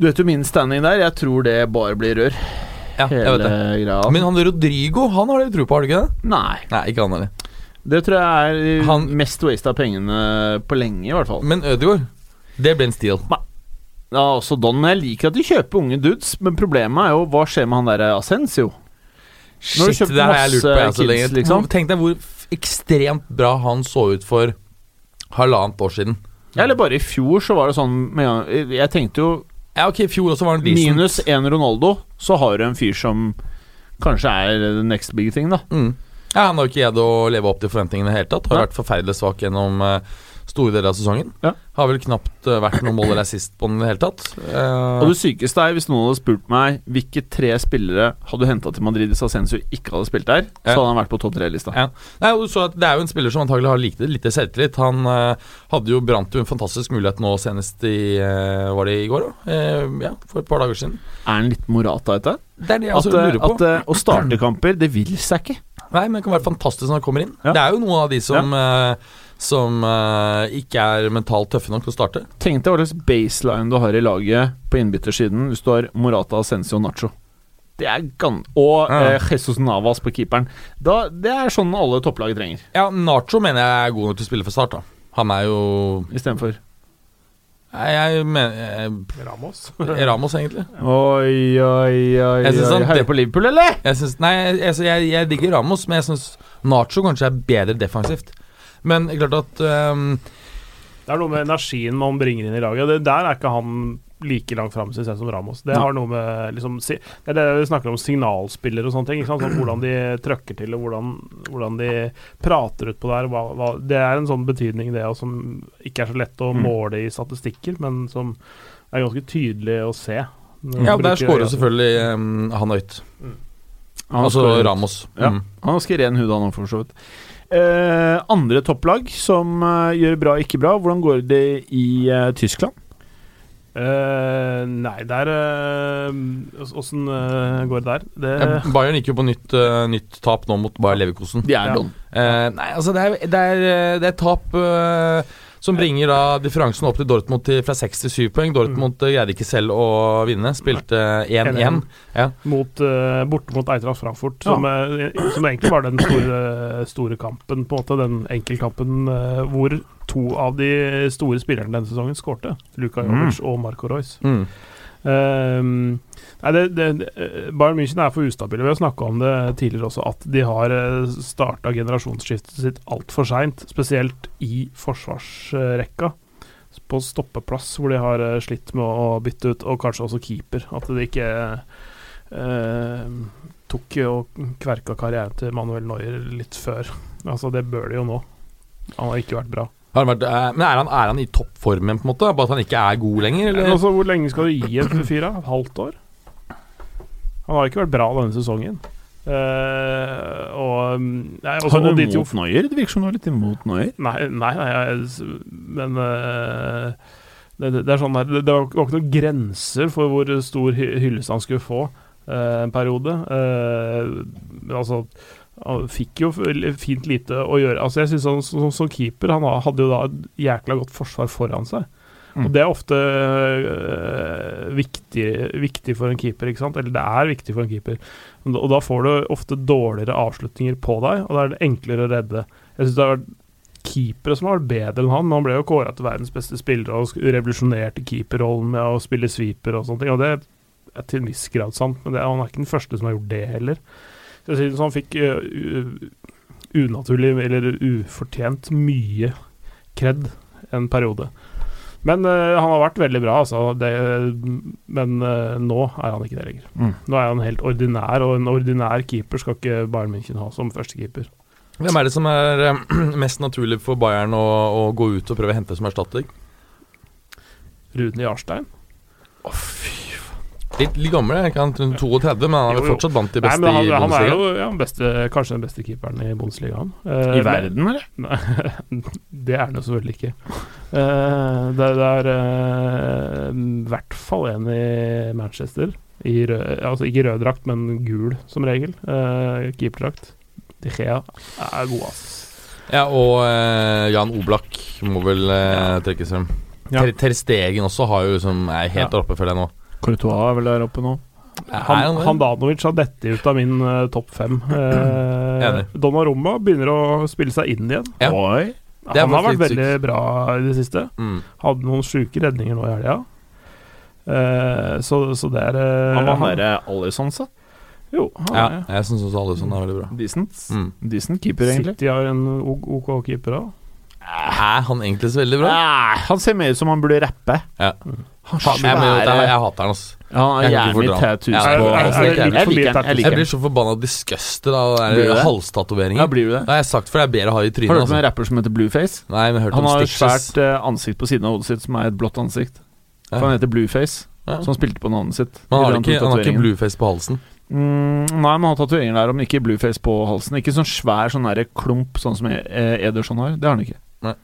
Du vet jo min standing der. Jeg tror det bare blir rør. Ja, jeg vet det. greia. Men han Rodrigo, han har dere tro på, har du ikke det? Nei. Nei, ikke han heller. Det tror jeg er Han- mest waste av pengene på lenge, i hvert fall. Men Ødegaard, det ble en steal. Ja, også Don, men jeg liker at de kjøper unge dudes, men problemet er jo hva skjer med han der Ascensio? Når du Shit, det har jeg lurt på jeg masse så lenge. kids, liksom. Tenk deg hvor f- ekstremt bra han så ut for halvannet år siden. Ja, eller bare i fjor så var det sånn med, en gang- Jeg tenkte jo Ja, ok, i fjor også var han decent. minus én Ronaldo, så har du en fyr som kanskje er the next big thing, da. Mm. Ja, Han har jo ikke greid å leve opp til forventningene i det hele tatt. Har vært forferdelig svak gjennom eh, store deler av sesongen. Ja. Har vel knapt eh, vært noen mål eller assist på den i det hele tatt. Eh, Og det sykeste er hvis noen hadde spurt meg hvilke tre spillere hadde du henta til Madrid hvis Ascensio ikke hadde spilt der, så hadde han vært på topp tre-lista. Ja. Nei, så Det er jo en spiller som antagelig har lite, lite selvtillit. Han eh, hadde jo brant jo en fantastisk mulighet nå senest i eh, Var det i går, da? Eh, ja, for et par dager siden. Er han litt Morata dette? Det er det jeg også lurer på. at å starte kamper, det vil seg ikke. Nei, men det kan være fantastisk når han kommer inn. Ja. Det er jo noen av de som, eh, som uh, ikke er mentalt tøffe nok til å starte. Tenk deg hva slags baseline du har i laget på innbyttersiden hvis du har Morata, Ascensio og Nacho. Det er gan Og Ja. eh, Jesus Navas på keeperen. Da, det er sånn alle topplag trenger, Ja, Nacho mener jeg er god nok til å spille for Start. da Han er jo istedenfor Nei, jeg mener Ramos. Ramos, egentlig. Oi, oi, oi, Jeg synes oi. han- Heier på Liverpool, eller? Jeg, synes, nei, jeg, jeg, jeg digger Ramos, men jeg syns Nacho kanskje er bedre defensivt. Men klart at um, Det er noe med energien man bringer inn i laget. Det, der er ikke han like langt fram synes jeg, som Ramos. Det har noe med liksom, si, Det er det vi snakker om signalspillere og sånne ting. Ikke sant? Sånn, hvordan de trøkker til, og hvordan, hvordan de prater utpå der. Hva, hva, det er en sånn betydning, det, og som ikke er så lett å Mm. måle i statistikker, men som er ganske tydelig å se. Ja, der skårer selvfølgelig um, han høyt. Han Altså skårer- Ramos. Ja. Mm. Han har ganske ren hud, han òg, for så vidt. Eh, andre topplag som uh, gjør bra, ikke bra. Hvordan går det i uh, Tyskland? Eh, nei, der er... Åssen uh, går det der? Det, Ja, Bayern gikk jo på nytt, eh, nytt tap nå mot Bayer Leverkosen. De er Ja. Eh, nei, altså det er, det er, eh, det er tap eh, som bringer da differansen opp til Dortmund til, fra 6 til 7 poeng. Dortmund mm. greide ikke selv å vinne, spilte 1-1. Ja. mot, eh, borte mot Eintracht Frankfurt, Ja. som, eh, som egentlig var den store, store kampen, på en måte, den enkeltkampen uh, hvor to av de store spillerne denne sesongen skårte. Luka Jovic og Marco Royce. Mm. Ehm, nei, det, det, det- Bayern München er for ustabile. Vi har snakka om det tidligere også, at de har starta generasjonsskiftet sitt altfor seint. Spesielt i forsvarsrekka. På stoppeplass, hvor de har eh, slitt med å bytte ut, og kanskje også keeper. At de ikke eh, tok og kverka karrieren til Manuel Neuer litt før. Altså, det bør de jo nå. Han har ikke vært bra. Har han vært, eh, men er han, er han i toppformen, på en måte? Bare at han ikke er god lenger? Eller? altså, hvor lenge skal du gi en fyr? da? Et halvt år? Han har ikke vært bra denne sesongen. Uh, og nei, også, Har du og de to imot Neuer? Det virker som du er litt imot Noyer. Nei, nei, nei jeg, men uh, det, det, er sånn der Det, det var ikke noen grenser for hvor stor hy- hyllest han skulle få uh, en periode. Uh, men altså Han fikk jo fint lite å gjøre. Altså Jeg synes han som, som keeper Han hadde jo da et jækla godt forsvar foran seg. Mm. Og det er ofte øh, viktig, viktig for en keeper, ikke sant? Eller det er viktig for en keeper. Og da- får du ofte dårligere avslutninger på deg, og da er det enklere å redde. Jeg synes det har vært keepere som har vært bedre enn han, men han ble jo kåra til verdens beste spiller og revolusjonerte keeperrollen med å spille sweeper og sånne ting. Og det er til en viss grad sant, men det, han er ikke den første som har gjort det heller. Så han fikk øh, unaturlig, eller ufortjent, mye kred en periode. Men uh, han har vært veldig bra, altså. Det, men uh, nå er han ikke det lenger. Mm. Nå er han helt ordinær, og en ordinær keeper skal ikke Bayern München ha som førstekeeper. Hvem er det som er uh, mest naturlig for Bayern å, å gå ut og prøve å hente som erstatter? Rune Jarstein. Å, fy Litt, litt gammel, er ikke han 32, men han er vel Jo, jo. fortsatt blant de beste Nei, han, i han er jo ja, beste, kanskje den beste keeperen i Bundesligaen. Eh, I verden, eller? Det er han jo selvfølgelig ikke. Eh, det, det er eh, i hvert fall en i Manchester. I rød, altså ikke rød drakt, men gul som regel. Uh, Keeperdrakt. De Gea er god, ass. Ja, og eh, Jan Oblak må vel eh, trekkes frem. Ja. Ter, Ter Stegen også har jo som er helt Ja. oppe, føler jeg nå. Courtois er vel der oppe nå. Er Han, han? Handanovic har dette ut av min uh, topp fem. Uh. Donnarumma begynner å spille seg inn igjen. Ja. Oi. Er Han har vært veldig syk. bra i det siste. Mm. Hadde noen sjuke redninger nå i helga. Uh, så, så det er uh, Han var nære Alison, da? Jo, han Ja, er jeg syns også Alison er veldig bra. Decent. Mm. Decent keeper, egentlig. City har en OK keeper òg. Er han egentlig så veldig bra? Nei, han ser mer ut som han burde rappe. Ja. Han Faen, jeg, mener, jeg, jeg hater han, altså. Ja, Jeg kan ikke fordra han. tattoos Ja, på jeg, det Jeg litt for liker mye. Jeg Jeg blir så forbanna disgusted av halstatoveringen. Ja, blir du det? Det har sagt for det er bedre å ha i Har du hørt om Altså. en rapper som heter Blueface? Nei, men jeg har hørt Han om har et svært eh, ansikt på siden av hodet sitt som er et blått ansikt. For han heter Blueface, Ja. som spilte på navnet sitt. Men han har ikke, han har ikke blueface på halsen. Mm, nei, men han har tatoveringer der, om ikke Blueface på halsen. Ikke sånn svær sånn klump, sånn som eh, Ederson har. Det har han ikke. Nei.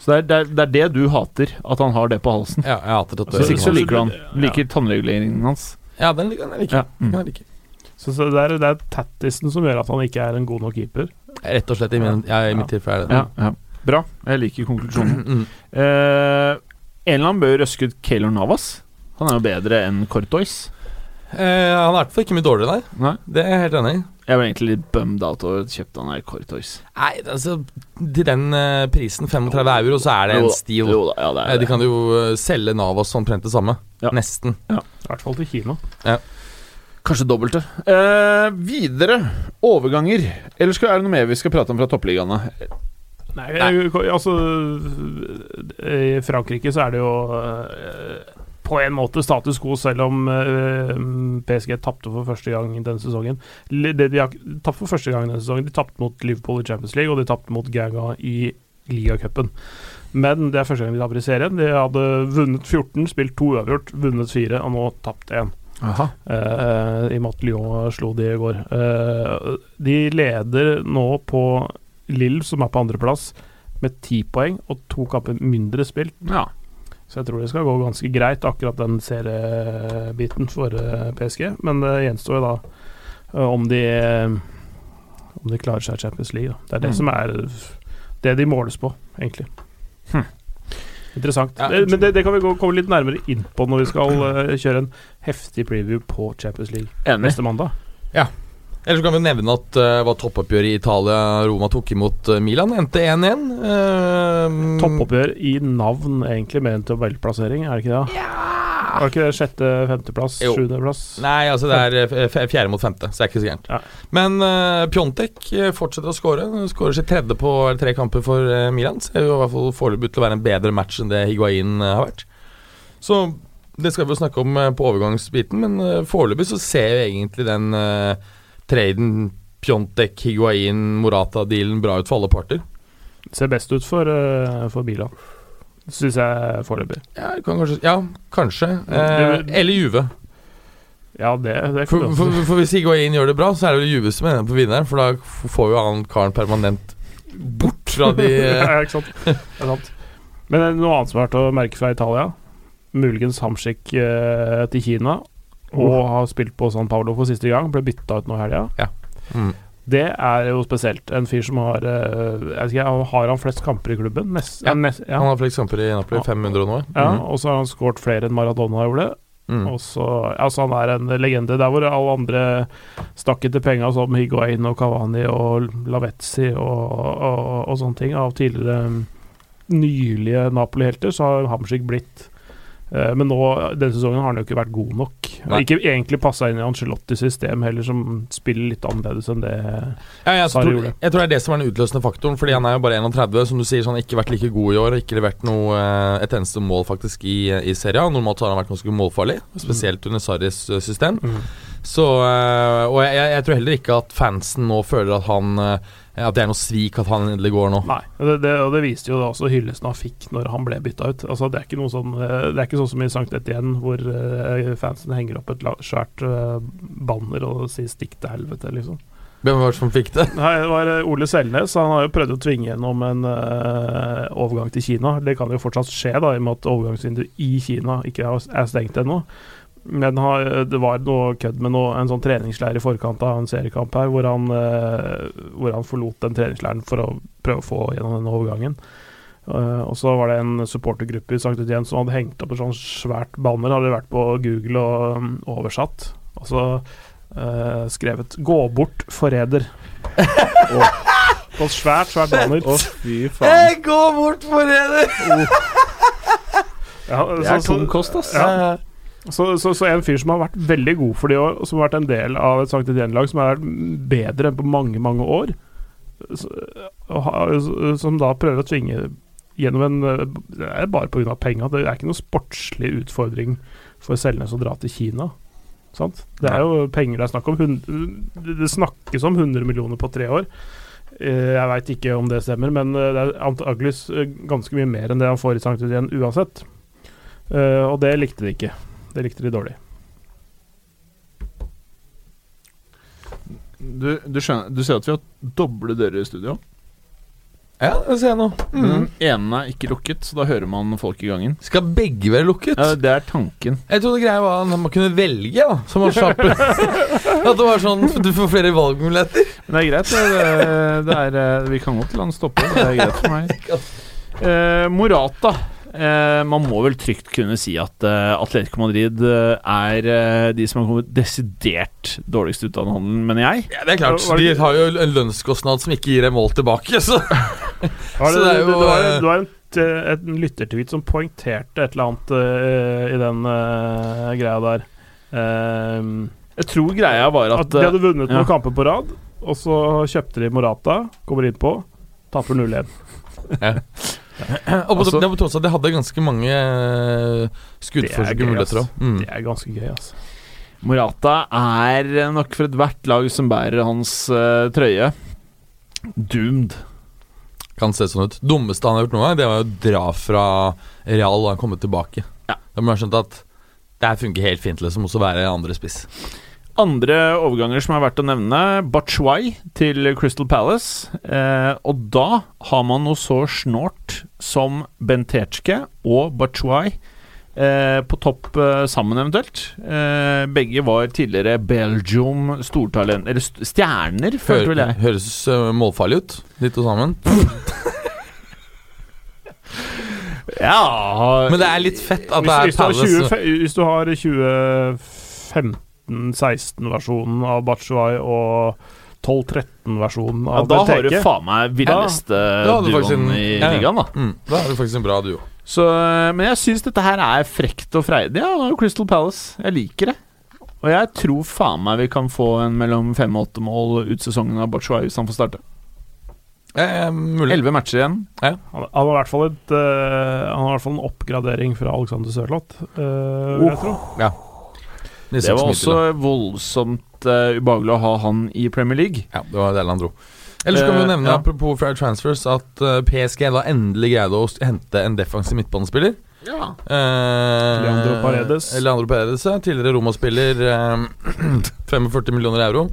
Så det er, det, er, det er det du hater, at han har det på halsen. Ja, jeg hater det Hvis ikke så liker du han. Ja. Liker tannreguleringen hans. Ja, den liker jeg. Ja. Mm. jeg liker. Så, så det, er, det er tattisen som gjør at han ikke er en god nok keeper. Rett og slett i, min, ja, i mitt tilfelle er det Ja, ja. Bra. Jeg liker konklusjonen. Mm. Eh, en eller annen bør røske ut Keylor Navas. Han er jo bedre enn Cortois. Eh, han er i hvert fall ikke mye dårligere, nei. Nei. Det er jeg helt enig i. Jeg var egentlig litt bummed out over at kjøpte han her Cortois. Nei, altså Til den eh, prisen, 35 euro, så er det en stil. Jo da, ja, det Eh, er De kan jo eh, selge Navas omtrent det samme. Ja. Nesten. I hvert fall til Kina. Kanskje dobbelte. Eh, videre. Overganger. Eller skal, er det noe mer vi skal prate om fra toppligaene? Nei, jeg- altså I Frankrike så er det jo eh, på en måte status quo, selv om uh, PSG tapte for første gang denne sesongen. De, de har tapt for første gang denne sesongen De tapte mot Liverpool i Champions League, og de tapte mot Gaga i ligacupen. Men det er første gang de taper i serien. De hadde vunnet 14, spilt to uavgjort, vunnet fire, og nå tapt én. Aha. Eh, I og med at Lyon slo de i går. Uh, de leder nå på Lill, som er på andreplass, med ti poeng og to kamper mindre spilt. Ja. Så jeg tror det skal gå ganske greit, akkurat den seriebiten for eh, PSG. Men det gjenstår jo da eh, om de eh, Om de klarer seg i Champions League. Da. Det er det Mm. som er det de måles på, egentlig. Hm. Interessant. Ja. det, men det, det kan vi gå, komme litt nærmere inn på når vi skal uh, kjøre en heftig preview på Champions League Enig. neste mandag. Ellers kan vi nevne at det var toppoppgjøret i Italia Roma tok imot eh, Milan. Endte 1-1. Uh, Toppoppgjør i navn, egentlig, mer enn tabellplassering, er det ikke det? Var det ikke det sjette, femteplass, sjuendeplass? Nei, altså det er eh, fjerde mot femte, så det er ikke så gærent. Ja. Men uh, Pjontek eh, fortsetter å skåre. Skårer sitt tredje på tre kamper for uh, Milan. Ser jo i hvert fall foreløpig ut til å være en bedre match enn det Higuain eh, har vært. Så det skal vi jo snakke om eh, på overgangsbiten, men uh, foreløpig så ser jo egentlig den uh, traden Pjontek, Higuain, Morata-dealen bra ut for alle parter. Ser best ut for, uh, for Milan, syns jeg foreløpig. Ja, kan kanskje, ja, kanskje. Eh, eller Juve. Ja, det, det For, for, for hvis Higuain gjør det bra, så er det jo Juve som er på vinneren, for da får jo han karen permanent bort fra de ja, ikke sant? Det er sant. Men er noe annet som har vært å merke fra Italia? Muligens Hamsik eh, til Kina, og har spilt på San Paulo for siste gang. Ble bytta ut nå i helga. mm. Det er jo spesielt. En fyr som har eh, ikke, Har han flest kamper i klubben? Nest, Ja. nest, ja. Han har flest kamper i Napoli, Ja. 500 og noe. ja, Mm. og så har han skåret flere enn Maradona gjorde. Mm. Og så, altså han er en legende. Der hvor alle andre stakk etter penga, som Higuain og Cavani og Lavetzi og, og, og sånne ting, av tidligere nylige Napoli-helter, så har Hamsik blitt Men nå, denne sesongen har han jo ikke vært god nok. Har Ikke egentlig passa inn i Ancelottis system heller, som spiller litt annerledes enn det Ja, jeg, tror, gjorde jeg tror det er det som er den utløsende faktoren, fordi han er jo bare 31. Som du sier, så han har ikke vært like god i år. Ikke levert noe, eh, et eneste mål faktisk i, i serien. Normalt har han vært ganske målfarlig, spesielt under Sarris eh, system. Mm. Så, eh, og jeg, jeg, tror heller ikke at fansen nå føler at han eh, At det er noe svik at han endelig går nå. Nei, det, det, og det viste jo da også hyllesten han fikk når han ble bytta ut. Altså Det er ikke noe sånn eh, Det er ikke sånn som i Sankt Etienne, hvor eh, fansen henger opp et svært eh, banner og sier 'stikk til helvete', liksom. Hvem var det som fikk det? Nei, det var Ole Selnes. Han har jo prøvd å tvinge gjennom en uh, overgang til Kina. Det kan jo fortsatt skje, da, i og med at overgangsvinduet i Kina ikke er stengt ennå. Men har, det var noe kødd med noe, en sånn treningsleir i forkant av en seriekamp her, hvor han, eh, hvor han forlot den treningsleiren for å prøve å få gjennom den overgangen. Eh, og så var det en supportergruppe i Sankt Etienne som hadde hengt opp et sånt svært banner, hadde vært på Google og mm, oversatt. Og så uh, skrevet 'Gå bort, forræder'. oh. På et svært, svært banner. Å, fy faen. gå bort, forræder! Ja, Det er tung kost, ass. Ja. Så, så, så en fyr som har vært veldig god for de år, og som har vært en del av et Sankt Etienne-lag som har vært bedre enn på mange, mange år, som da prøver å tvinge gjennom en Det er bare pga. penga. Det er ikke noen sportslig utfordring for Selnes å dra til Kina. Sant? Det er jo penger det er snakk om. Det snakkes om 100 millioner på tre år. Eh, Jeg veit ikke om det stemmer, men eh, det er antakeligvis eh, ganske mye mer enn det han får i Sankt Etienne uansett. Og det likte de ikke. Det likte de dårlig. Du, du, skjønner, du ser at vi har doble dører i studio. Ja, det ser jeg nå. Mm. Den ene er ikke lukket, så da hører man folk i gangen. Skal begge være lukket? Ja, det er tanken. Jeg trodde greia var at man kunne velge, da. Som var slapp At det var sånn Du får flere valgmuligheter. Men det er greit. Det, det er, eh, vi kan godt la den stoppe. Det er greit for meg. Eh, Morata. Eh, man må vel trygt kunne si at eh, Atletico Madrid eh, er de som har kommet desidert dårligst ut av den handelen, mener jeg. Ja, det er klart. Det De har jo en lønnskostnad som ikke gir en mål tilbake, så Var Så det, det er det, jo, det var, det var en, en lyttertweet som poengterte et eller annet uh, i den uh, greia der. Uh, Jeg tror greia var at at, de hadde vunnet ja. noen kamper på rad, og så kjøpte de Morata, kommer innpå, taper 0-1. Og på, Altså- det at de hadde ganske mange skuddforsøk og muligheter òg. Mm. Det er ganske gøy, altså. Morata er nok for ethvert lag som bærer hans uh, trøye, doomed. Kan se sånn ut. Dummeste han har gjort nå, det var å dra fra Real da han kom tilbake. Ja. Da må jeg ha skjønt at det her funker helt fint, liksom, også være andre spiss. Andre overganger som er verdt å nevne, Bachuay til Crystal Palace. Eh, og da har man noe så snålt som Bentechke og Bachuay eh, på topp eh, sammen, eventuelt. Eh, begge var tidligere Belgium stortalent Eller st stjerner, følte vel jeg. høres uh, målfarlig ut, de to sammen. Ja Men det er litt fett at det er hvis, du har Palace 20, hvis du har 2015-16-versjonen av Batshuay og 12-13-versjonen Ja, av da har du faen meg villeste ja, duoen i ja, ja. ligaen, da. mm, Da er du faktisk en bra duo. Så, eh, men jeg syns dette her er frekt og freidig. Ja, Crystal Palace. Jeg liker det. Og jeg tror faen meg vi kan få en mellom fem og åtte mål ut sesongen av Batshuay hvis han får starte. Eh. Elleve matcher igjen. Han, han har i hvert fall et uh, Han har i hvert fall en oppgradering fra Alexander Sørloth, uh, oh. jeg tro. Ja. Det var også voldsomt uh, ubehagelig å ha han i Premier League. Ja, det var det han dro. Ellers kan vi jo nevne, nevne, ja. apropos fair transfers, at eh, PSG da endelig greide å hente en defensiv midtbanespiller. Ja. Eh, Leandro Paredes. Leandro Paredes. Tidligere Roma-spiller. Eh, 45 millioner euro.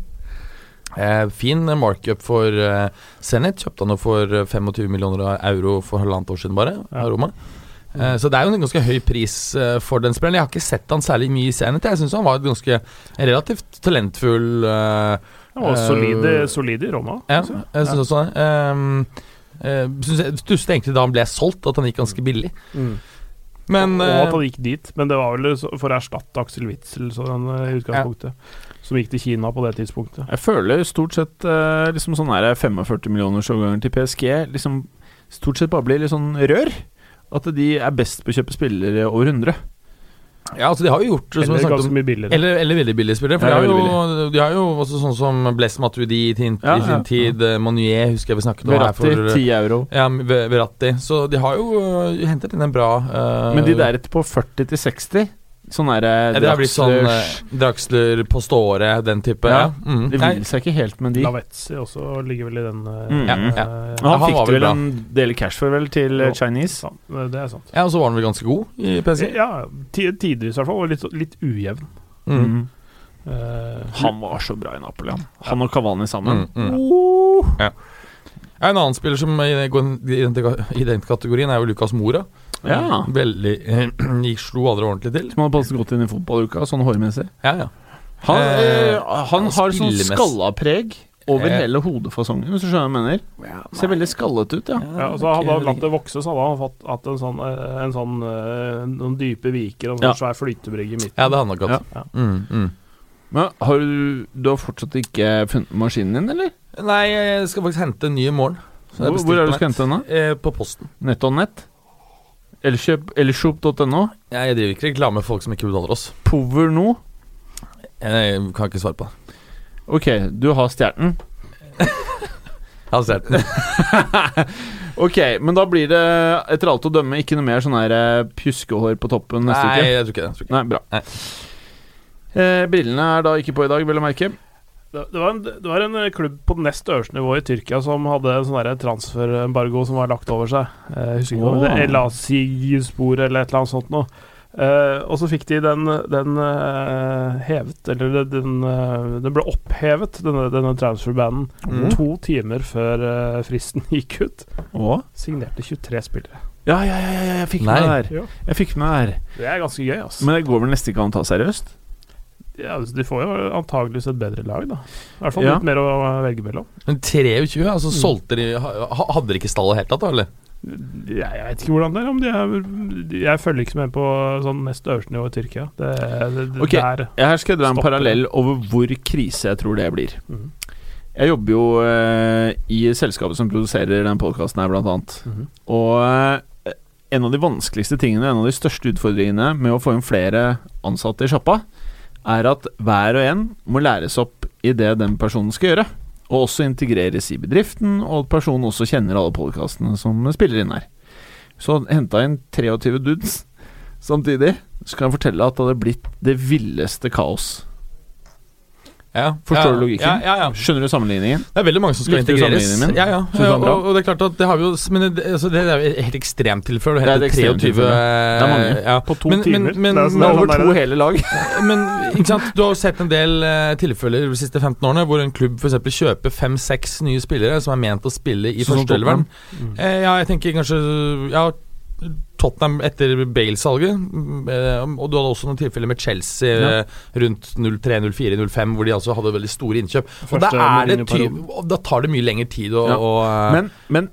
Eh, fin markup for eh, Zenit. Kjøpte han jo for eh, 25 millioner euro for halvannet år siden, bare. Ja. Av Roma. Eh, så det er jo en ganske høy pris eh, for den spilleren. Jeg har ikke sett han særlig mye i Zenit. Jeg syns han var et ganske relativt talentfull eh, Han var Eh, solid, i- solid i Roma. Ja, jeg. jeg syns også det. Um, uh, jeg stusset egentlig da han ble solgt, at han gikk ganske billig. Mm. Men og at han gikk dit. Men det var vel for å erstatte Aksel Witzel sånn, i utgangspunktet. Som gikk til Kina på det tidspunktet. Jeg føler stort sett liksom sånn her 45 millioners overganger til PSG liksom stort sett bare blir litt sånn rør. At de er best på å kjøpe spillere over 100. Ja, altså de har jo gjort som Eller ganske mye billigere. eller, eller veldig billige spillere. For Ja, de, har jo, de har jo også sånn som Bless Matuidi i, sin- Ja, i sin ja, tid. eh, Manuet husker jeg vi snakket om her Verratti, for 10 euro. ja, Ve- Verratti. Så de har jo uh, hentet inn en bra uh, Men de der på 40 til 60, Sånn derre det har sånn eh, Draxler på ståre, den type. Ja. Ja. Mm. Det vil seg ikke helt med de. Lavetzi også ligger vel i den eh, Mm. Ja, ja. eh, Han, han fikk vel bra. en del cash for, vel, til eh, Chinese. det er sant. ja, og så var han vel ganske god i PC? Ja, ti- tidvis i hvert fall. Og litt, litt ujevn. Mm. Mm. Eh, Han var så bra i Napoli, han. Han og Cavani sammen. Mm, mm. Oh. Ja, En annen spiller som i- går i den, i kategorien, er jo Lucas Mora. Ja. Veldig Gikk slo aldri ordentlig til. Som hadde passet godt inn i fotballuka, sånn hårmessig. Ja, ja. Han, Eh, eh, han har sånn skallapreg over Eh. hele hodefasongen, hvis du skjønner hva jeg mener. Ser veldig skallet ut, ja. ja, og så Hadde han latt det vokse, så hadde han fått, hatt en sånn, eh, en sånn eh, noen dype viker og en Ja. sånn svær flytebrygge i midten. ja, det hadde han nok hatt. Ja. Mm, mm. Men har du, du har fortsatt ikke funnet maskinen din, eller? Nei, jeg skal faktisk hente en ny i morgen. Så jeg Hvor, hvor er det du skal hente den, da? Eh, på posten. Nett og nett? Elkjøp.no? Jeg driver ikke reklame for folk som ikke betaler oss. Power nå? Jeg kan ikke svare på det. Ok, du har stjerten. Jeg har stjerten. Ok, men da blir det etter alt å dømme ikke noe mer sånn her eh, pjuskehår på toppen neste Nei, uke? jeg tror ikke det. Jeg tror ikke. Nei, bra. Nei. Eh, brillene er da ikke på i dag, vel å merke. Det, det, var en, det var en eh, klubb på nest øverste nivå i Tyrkia som hadde en sånn transferembargo som var lagt over seg. Eh, Jeg husker ikke om det Åh. Elasi-spor eller et eller annet sånt noe. Uh, og så fikk de den, den uh, hevet, eller det- den, uh, den ble opphevet, denne, denne transferbanen, Mm. to timer før fristen gikk ut. Å? Signerte 23 spillere. Ja, ja, ja, ja, jeg fikk Nei. med det her. Jeg fikk med det her. Det er ganske gøy, altså. Men det går vel nesten ikke an å ta seriøst? Ja, altså, de får jo antageligvis et bedre lag, da. I hvert fall Ja. litt mer å velge mellom. Men 23, altså solgte de Hadde de ikke stallet helt tatt, da? eller? Jeg, jeg vet ikke hvordan det er. Om de er jeg følger ikke med på sånn nest øverste nivå i Tyrkia. Det, det, det Ok. der Jeg her skal jeg dra en parallell over hvor krise jeg tror det blir. Mm. Jeg jobber jo eh, i selskapet som produserer den podkasten her, blant annet. Mhm. Og eh, en av de vanskeligste tingene, en av de største utfordringene med å få inn flere ansatte i sjappa, er at hver og en må læres opp i det den personen skal gjøre. Og også integreres i bedriften, og at personen også kjenner alle podkastene som spiller inn her. Så henta inn 23 dudes samtidig. Så kan jeg fortelle at det hadde blitt det villeste kaos. Ja, Forstår du logikken? Ja, ja, ja. Skjønner du sammenligningen? Det er veldig mange som skal Likte integreres. min? Ja, ja. Og, og det er klart at det har vi jo Men det, altså, det er jo et helt ekstremt tilfelle. Det er Det et ekstremt 23. Det er mange. Ja. På to Men- men- timer. men- det er, Det sånn- er det er over sånn to der- hele lag. Men ikke sant, du har jo sett en del uh, tilfeller de siste 15 årene hvor en klubb f.eks. kjøper fem-seks nye spillere som er ment å spille i Sånn førsteelveren. Mm. Uh, ja, jeg tenker kanskje Ja, Tottenham etter Bale-salget. eh, og du hadde også noen tilfeller med Chelsea Ja. eh, rundt 03, 04, 05, hvor de altså hadde veldig store innkjøp. Og da, er da tar det mye lengre tid å, Ja. eh, Men, men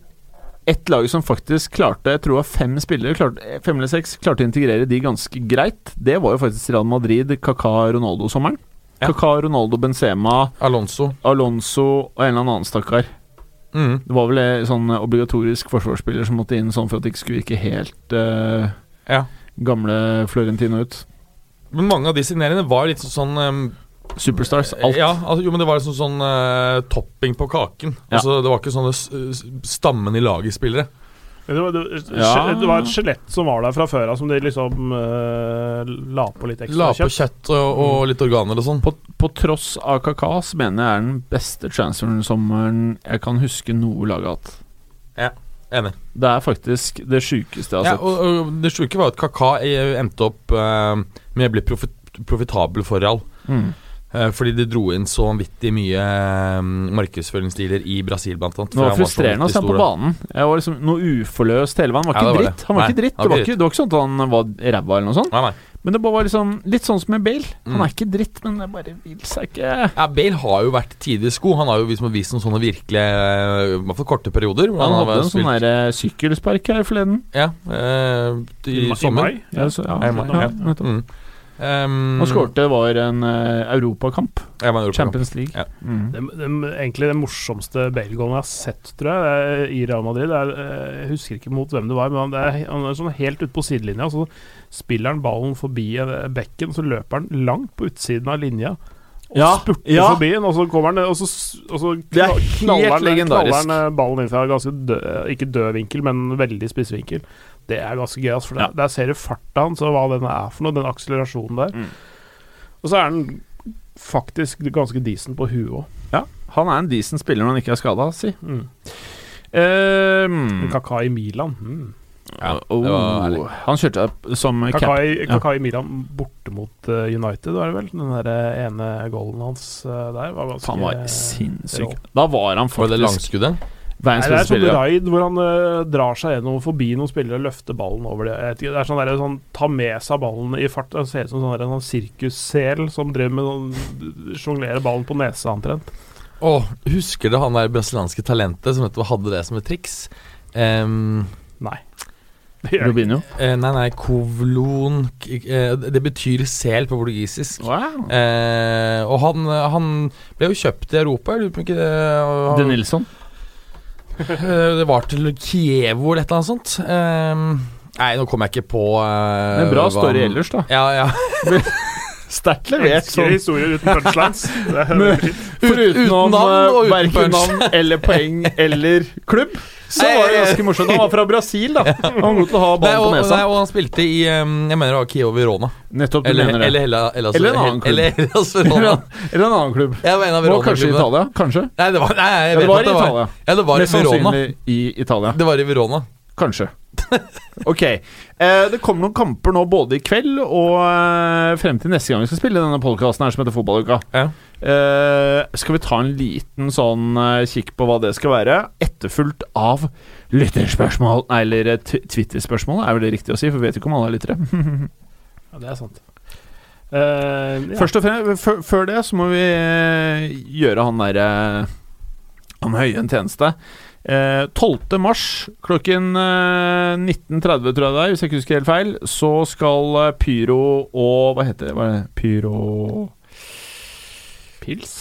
ett lag som faktisk klarte Jeg tror det fem spillere, klarte, fem eller seks, klarte å integrere de ganske greit. Det var jo faktisk Real Madrid, Kaka, Ronaldo-sommeren. Ja. Kaka, Ronaldo, Benzema, Alonso Alonso og en eller annen stakkar. Mm. Det var vel en sånn obligatorisk forsvarsspiller som måtte inn sånn for at det ikke skulle virke helt uh, Ja. gamle Florentino ut. Men mange av de signeringene var litt sånn um, Superstars, alt. Ja, altså, jo, men det var liksom sånn uh, topping på kaken. Ja. Altså, det var ikke sånne stammen i laget-spillere. Det var, det, Ja. det var et skjelett som var der fra før av, som de liksom uh, la på litt ekstra La på kjøtt. kjøtt og, og litt organer og sånn. På, på tross av Kaka så mener jeg er den beste transferen-sommeren jeg kan huske noe lag har hatt. Enig. Det er faktisk det sjukeste jeg har Ja, og, og Det sjuke var at Kaka eh, endte opp uh, med å bli profit, profitabel for Real. Mm. Eh, fordi de dro inn så vanvittig mye eh, markedsføringsdealer i Brasil, blant annet. Det var han frustrerende å se ham på banen. Jeg var liksom noe uforløst hele veien. Han var ikke dritt. det. Han var Nei, ikke dritt. Det var var ikke ikke, det var ikke sånn at han var ræva eller noe sånt. Nei, nei. Men det bare var liksom litt sånn som med Bale. Han Mm. er ikke dritt, men det bare vil seg ikke Ja, Bale har jo vært tidvis god. Han har jo vist, vist noen sånne virkelig eh, I hvert fall korte perioder. hvor Han har hadde en sånn der sykkelspark her forleden. Ja, eh, i, I, sommer. mai. Ja, så, ja, Ja, i mai, ja, ja. nettopp. Mm. Um, Han skårte var en uh, europakamp. Ja, Europa. Champions League. Ja. Mm. Det, det, egentlig det morsomste Bale-goalen jeg har sett, tror jeg, er i Real Madrid. Er, eh, jeg husker ikke mot hvem det var, men han er, han er sånn helt ute på sidelinja. Så spiller han ballen forbi eh, bekken, så løper han langt på utsiden av linja. Og Ja, spurter ja. forbi den, og så kommer han og så, og så knall- helt knaller han- legendarisk. knaller han ballen inn fra ganske død, ikke død vinkel, men veldig spissvinkel. Det er ganske gøy, altså, for Ja. der, der ser du farta hans og hva den er for noe, den akselerasjonen der. Mm. Og så er han faktisk ganske decent på huet òg. Ja, han er en decent spiller når han ikke er skada, si. Mm. Um, Kaka i Milan. Mm. Ja, oh, han kjørte som cap. Kakai i, ja. Milan borte mot eh, United, var det vel? Den der eh, ene goalen hans eh, der var ganske Han var rå. sinnssyk. Da var han for det langskuddet? Nei, det er sånn raid hvor han uh, drar seg gjennom forbi noen spillere og løfter ballen over det. Jeg ikke, det er sånn, der, sånn Ta med seg ballen i fart. Det ser ut som sånn, der, en sånn sirkussel som driver med sånn Sjonglerer ballen på nesa, omtrent. Åh, husker du han der brasilianske talentet som vet du, hadde det som et triks? Um, Nei. Robinho. eh, nei, nei, kovlon k- eh, Det betyr sel på portugisisk. Wow. Eh, og han, han ble jo kjøpt i Europa, lurer på om ikke det Og, De Nilsson. Eh, Det var til Kievo eller et eller annet sånt. Um, nei, nå kom jeg ikke på uh, Men bra hva story ellers, da. Ja, ja. Sterkt levert. Sånn. historier uten punchlines. Det er Men- veldig fint. Uten navn og uten verken navn eller poeng eller klubb, så var det ganske morsomt. Han var fra Brasil, da. Han var god til å ha Nei, ballen på nei, nesa. og han spilte i Jeg mener det var Kiev Verona. Nettopp, du Eller, mener det. eller, Hella- Hellas- Eller en annen klubb. Eller Hellas Eller, Verona. eller en annen klubb. Var en av Var kanskje i Verona-klubbene. Italia? Kanskje? Nei, det var, nei, jeg Ja, det var i Italia. Ja, det var i Verona. sannsynlig i Italia. Det var i Verona. Kanskje. Ok. Eh, det kommer noen kamper nå både i kveld og eh, frem til neste gang vi skal spille denne podkasten som heter Fotballuka. Ja. Eh, skal vi ta en liten sånn eh, kikk på hva det skal være? Etterfulgt av lytterspørsmål Nei, eller eh, Twitter-spørsmål, er vel det riktig å si, for vi vet ikke om alle er lyttere. Ja, det er sant. Uh, ja. Først og fremst, før, det så må vi gjøre han derre Han Høie en tjeneste. Eh, 12. mars klokken eh, 19.30, tror jeg det er, hvis jeg ikke husker helt feil, så skal eh, Pyro og Hva heter det? Hva det? Pyro Pils?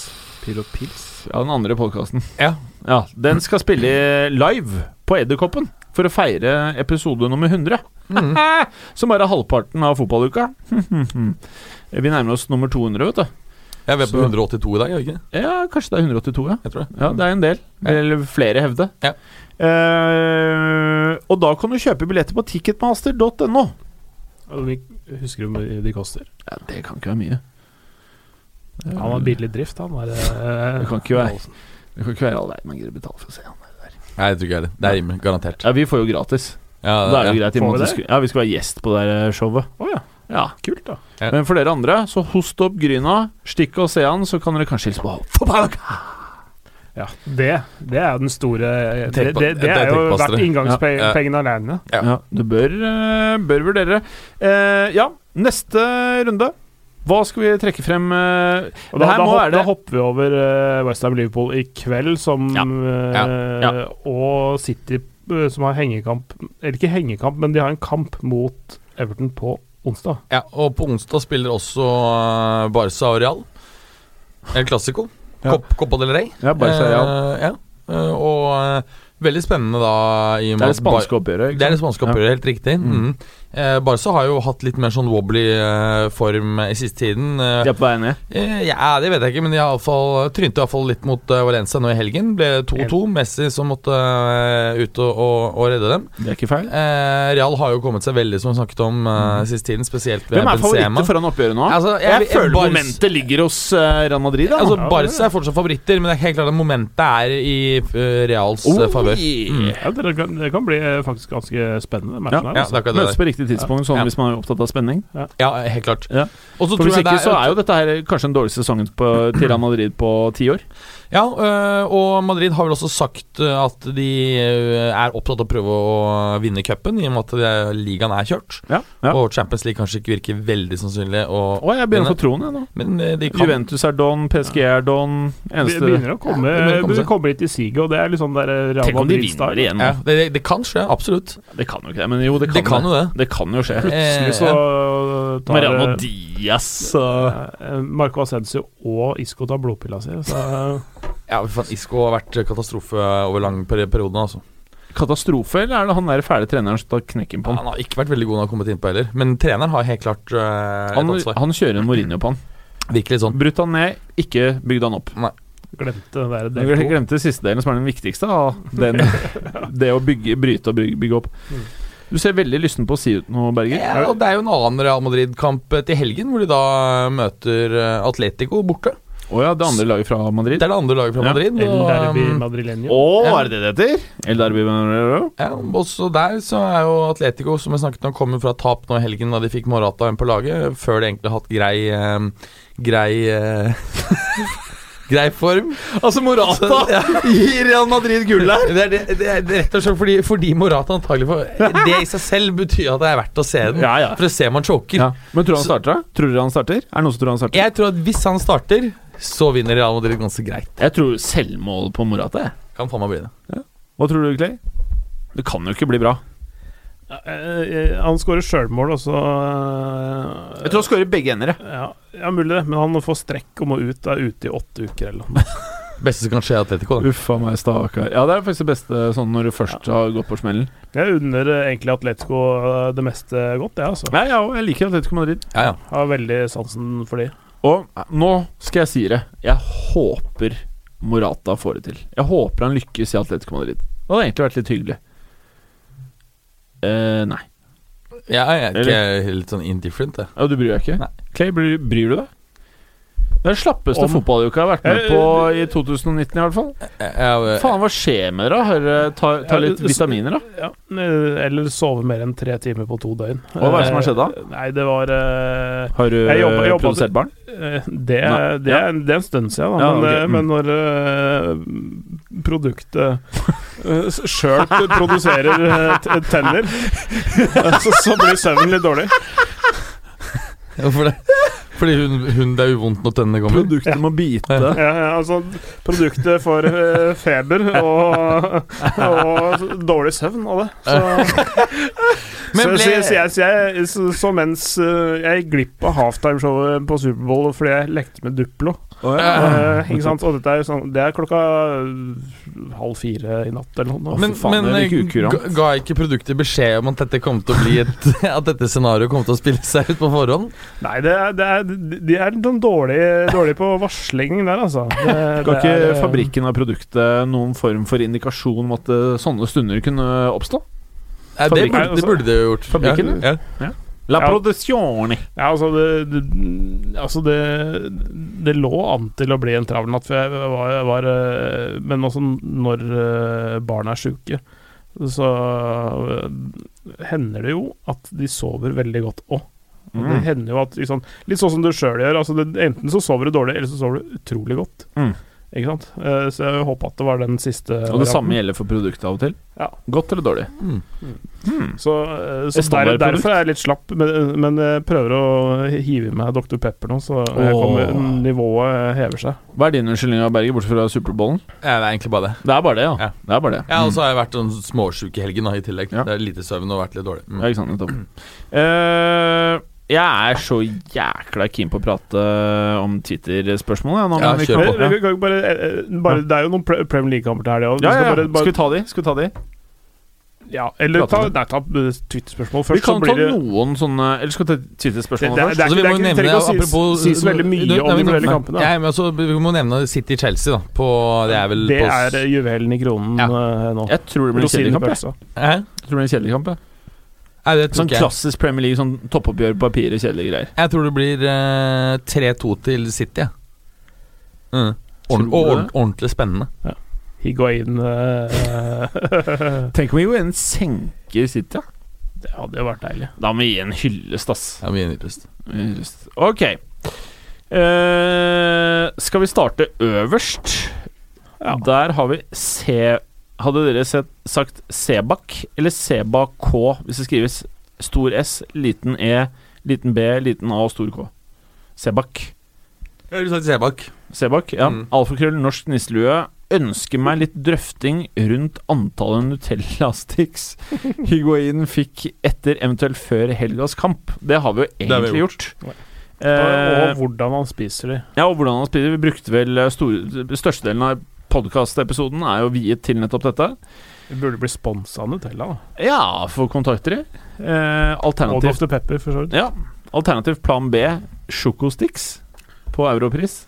Pyro Pils? Ja, den andre podkasten. Ja. Ja, Den skal spille live på Edderkoppen for å feire episode nummer 100. Mm. Som bare er halvparten av fotballuka. vi nærmer oss nummer 200, vet du. Jeg vet på 182 i dag, gjør jeg ikke? Ja, kanskje det er 182, ja. Jeg tror det. Ja, det er en del. Ja. Eller flere hevde. Ja. Uh, og da kan du kjøpe billetter på ticketmaster.no. Husker du hvor mye de koster? Ja, det kan ikke være mye. Han har billig drift, han. Der, uh, Det kan ikke være Det kan ikke være all verden man gidder betale for å se han der. Nei, jeg tror ikke det. Det er rimelig. Garantert. Ja, vi får jo gratis. Ja, Da er det jo ja. greit. Får vi det? Ja, vi skal være gjest på det der showet. Oh, ja. Ja. Kult, da. Ja. Men for dere andre, så host opp Gryna, stikk og se han, så kan dere kanskje hilse på fotballuka. Ja, det, det er jo den store Det, det, det det er jo verdt inngangspengene alene. Ja. Ja, du bør, eh, bør vurdere. Eh, ja, neste runde. Hva skal vi trekke frem? eh, da, her da, må hopp, være da hopper vi over uh, Westham Liverpool i kveld, som Ja. Ja. Ja. Og City, eh, som har hengekamp Eller ikke hengekamp, men de har en kamp mot Everton på onsdag. Ja, og på onsdag spiller også uh, Barca og Real. El Clásico. Ja. Copa del Rey. Ja, Barca, ja. Eh, ja. Eh, og eh, veldig spennende da i Det er det spanske oppgjøret. Det er det spanske oppgjøret, helt riktig. Mm. Mm. Eh, Barca har jo hatt litt mer sånn wobbly eh, form i siste tiden. Eh, De er på vei ned. eh, ja, det vet jeg ikke, men de har i fall, trynte iallfall litt mot eh, Valencia nå i helgen. Ble 2-2. Messi som måtte eh, ut og, og, og redde dem. Det er ikke feil. Eh, Real har jo kommet seg veldig, som vi snakket om uh, siste tiden, spesielt ved Benzema. Hvem er favoritter foran oppgjøret nå? Altså, jeg, jeg- føler Barca- momentet ligger hos uh, Real Madrid. Da. Altså, Barca er fortsatt favoritter, men det er helt klart at momentet er i uh, Reals oh. favør. Mm. Ja, det, kan, det kan bli eh, faktisk ganske spennende, Ja, matchen her. Ja, altså. det er det Møtes på riktig tidspunkt, sånn Ja. hvis man er opptatt av spenning. Ja, helt klart. Ja. For Hvis ikke det så er jo dette her kanskje den dårligste sesongen på, til Real Madrid på ti år. Ja, øh, og Madrid har vel også sagt øh, at de øh, er opptatt av å prøve å vinne cupen, i og med at ligaen er kjørt. Ja. ja. Og Champions League kanskje ikke virker veldig sannsynlig. Og, Å, jeg begynner å få troen, jeg nå. men de kan Juventus er don, PSG er don. Vi Eneste begynner å komme, Det begynner å komme litt i siget, og det er sånn der eh, Real Tenk om de vinner igjen ja, nå. det, det, det kan skje, absolutt. Det kan jo ikke det, men jo, det kan, Det kan jo det. Det kan jo skje. Plutselig så tar Mariano eh, Diaz og eh, Marco Ascencio og Isco tar blodpilla si. Så eh, Ja, faen, Isco har vært katastrofe over lang peri- periode altså. Katastrofe, eller er det han der fæle treneren som tar knekken på han? Han har ikke vært veldig god når han har kommet innpå heller, men treneren har helt klart uh, Han, han kjører en Mourinho på han. Virkelig sånn. Brutt han ned, ikke bygd han opp. glemte å være Jeg del to. glemte siste delen, som er den viktigste. Den, det å bygge, bryte og bygge, bygge opp. Mm. Du ser veldig lysten på å si ut noe, Berger. Ja, og Det er jo en annen Real Madrid-kamp til helgen, hvor de da møter eh, Atletico borte. Å ja, det andre laget fra Madrid. Det er det andre laget fra Ja. Madrid. El og, Derby um, Madrileño. Å, hva er det det det heter? El Derby ja, også der så er jo Atletico, som jeg snakket om, kommer fra tap nå i helgen da de fikk Morata inn på laget, før de egentlig har hatt grei eh, Grei eh, Grei form. Altså Morata Ja. gir Real Madrid gull der! Det er, det, det er rett og slett fordi, fordi Morata antagelig får Det i seg selv betyr at det er verdt å se den. Ja, ja. For å se om han choker. Ja. Men tror du han starter? da? Tror dere han starter? Er det noen som tror han starter? Jeg tror at hvis han starter, så vinner Real Madrid ganske greit. Jeg tror selvmål på Morata. jeg. Kan faen meg bli det. Hva tror du, Clay? Det kan jo ikke bli bra. Eh, eh, han skårer sjølmål, og så eh, Jeg tror han skårer begge ender. ja, ja, mulig det, men han får strekk og må ut. Er ute i åtte uker eller noe. Beste som kan skje, i Atletico. Uffa meg, stakkar. Ja, det er faktisk det beste sånn når du først har gått på smellen. Jeg unner egentlig Atletico det meste godt, jeg, altså. Ja, ja, jeg liker Atletico Madrid. Ja, ja. Har veldig sansen for de. Og eh, nå skal jeg si det. Jeg håper Morata får det til. Jeg håper han lykkes i Atletico Madrid. Det hadde egentlig vært litt hyggelig. Eh, nei. Jeg er ikke helt sånn indifferent, jeg. Ja, du bryr deg ikke? Nei. Clay, bryr, bryr du deg? Det er den slappeste Om- fotballuka jeg har vært med Eh, på i 2019, i hvert fall. Faen, hva skjer med dere? Har Ta, ta litt vitaminer, da? Ja, eh, eller sove mer enn tre timer på to døgn. Og hva er det som har skjedd da? Eh, Nei, det var eh, Har du Jeg jobbet, eh, jobba- produsert barn? eh, det, det, er, det er en stund siden, da. Ja, men, ok, eh, mm. men når eh, produktet uh, sjøl produserer eh, tenner, eh, så, så blir søvnen litt dårlig. Hvorfor det? Fordi hun, hun det er jo vondt når tennene kommer? Produktet må bite. Ja, ja, altså Produktet for uh, feber og, og dårlig søvn og det. Så, Men ble- så, så, jeg, så, jeg, så, så mens uh, jeg gikk glipp av halftimeshowet på Superbowl fordi jeg lekte med Duplo Å, ja. eh, Ikke sant? Og dette er, sånn, det er klokka halv fire i natt eller noe. Men, faen, men eh, ga, ga ikke produktet beskjed om at dette kom til å bli et At dette scenarioet kom til å spille seg ut på forhånd? Nei, det er, det er, de er noen dårlig, dårlig på varsling der, altså. Det, Ga ikke er, eh, fabrikken av produktet noen form for indikasjon om at eh, sånne stunder kunne oppstå? Ja, det, burde, det burde det jo gjort. Fabrikken, ja. ja. La Ja. produzione. Ja, altså det, det, altså det Det lå an til å bli en travel natt, for jeg var, jeg var eh, Men også når eh, barna er sjuke, så eh, hender det jo at de sover veldig godt òg. Det Mm. hender jo at liksom, Litt sånn som du sjøl gjør. Altså det, enten så sover du dårlig, eller så sover du utrolig godt. Mm. Ikke sant? Eh, så jeg håper at det var den siste. Og det samme gjelder for produktet av og til? Ja. Godt eller dårlig? Mm. Mm. Så, eh, så der, derfor er jeg litt slapp, men, men jeg prøver å hive i meg Dr. Pepper nå, så jeg kommer, nivået hever seg. Hva er din unnskyldning, Berger, bortsett fra Superbollen? Ja, det er egentlig bare det. Det er bare det, ja. Ja. Det er bare det. Ja, Og så har jeg vært sånn småsjuk i helgen da, i tillegg. Ja. Det er lite søvn og vært litt dårlig. Mm. Ja, ikke sant, nettopp. Eh, jeg er så jækla keen på å prate om Twitter-spørsmål. Ja, Ja, vi kan- vi kan bare, eh, bare, det er jo noen Premier League-kamper til helga òg. Ja, ja, ja. Skal vi ta de? Skal vi ta de? ja, eller ta, nei, ta eh, Twitter-spørsmål Vi først, så kan ta blir det noen sånne Eller skal vi ta Twitter-spørsmål det, først? det, er Altså, vi må nevne, apropos- si, si veldig mye Nei, om de forskjellige kampene. Ja, men altså, vi må nevne City-Chelsea, da. På Det er vel Det på er eh, juvelen i kronen Ja. eh, nå. Jeg tror det blir en kjedelig kamp. Jeg. Jeg tror det blir en kjedelig kamp jeg. Nei, det tror Sånn ikke klassisk Premier League, sånn toppoppgjør papirer, kjedelige greier. Jeg tror det blir eh, 3-2 til City. Mm. Ordent, og ordent, ordentlig spennende. Higuain uh, Tenk om Higuain senker City, ja. Det hadde jo vært deilig. Da må vi gi en hyllest, ass. Ja, mye en Hyllest. Ok. Uh, skal vi starte øverst? Ja. Der har vi C Hadde dere sett, sagt Sebak eller Sebak-K hvis det skrives stor S, liten E, liten B, liten A og stor K? Sebak. Jeg ville sagt Sebak. Sebak, ja. Mm. Alfakrøll, norsk nisselue. Ønsker meg litt drøfting rundt antallet Nutella-sticks Higuain fikk etter eventuelt før helgas kamp. Det har vi jo egentlig vi gjort. gjort. Og, Eh, og hvordan han spiser de. ja, og hvordan han spiser. Vi brukte vel største store, Størstedelen av podkastepisoden er jo viet til nettopp dette. Vi burde bli sponsa av Nutella. da Ja, få kontakter i. Eh, Og alternativt Dr. Pepper, for så vidt. Ja, alternativ plan B, sjokosticks på Europris.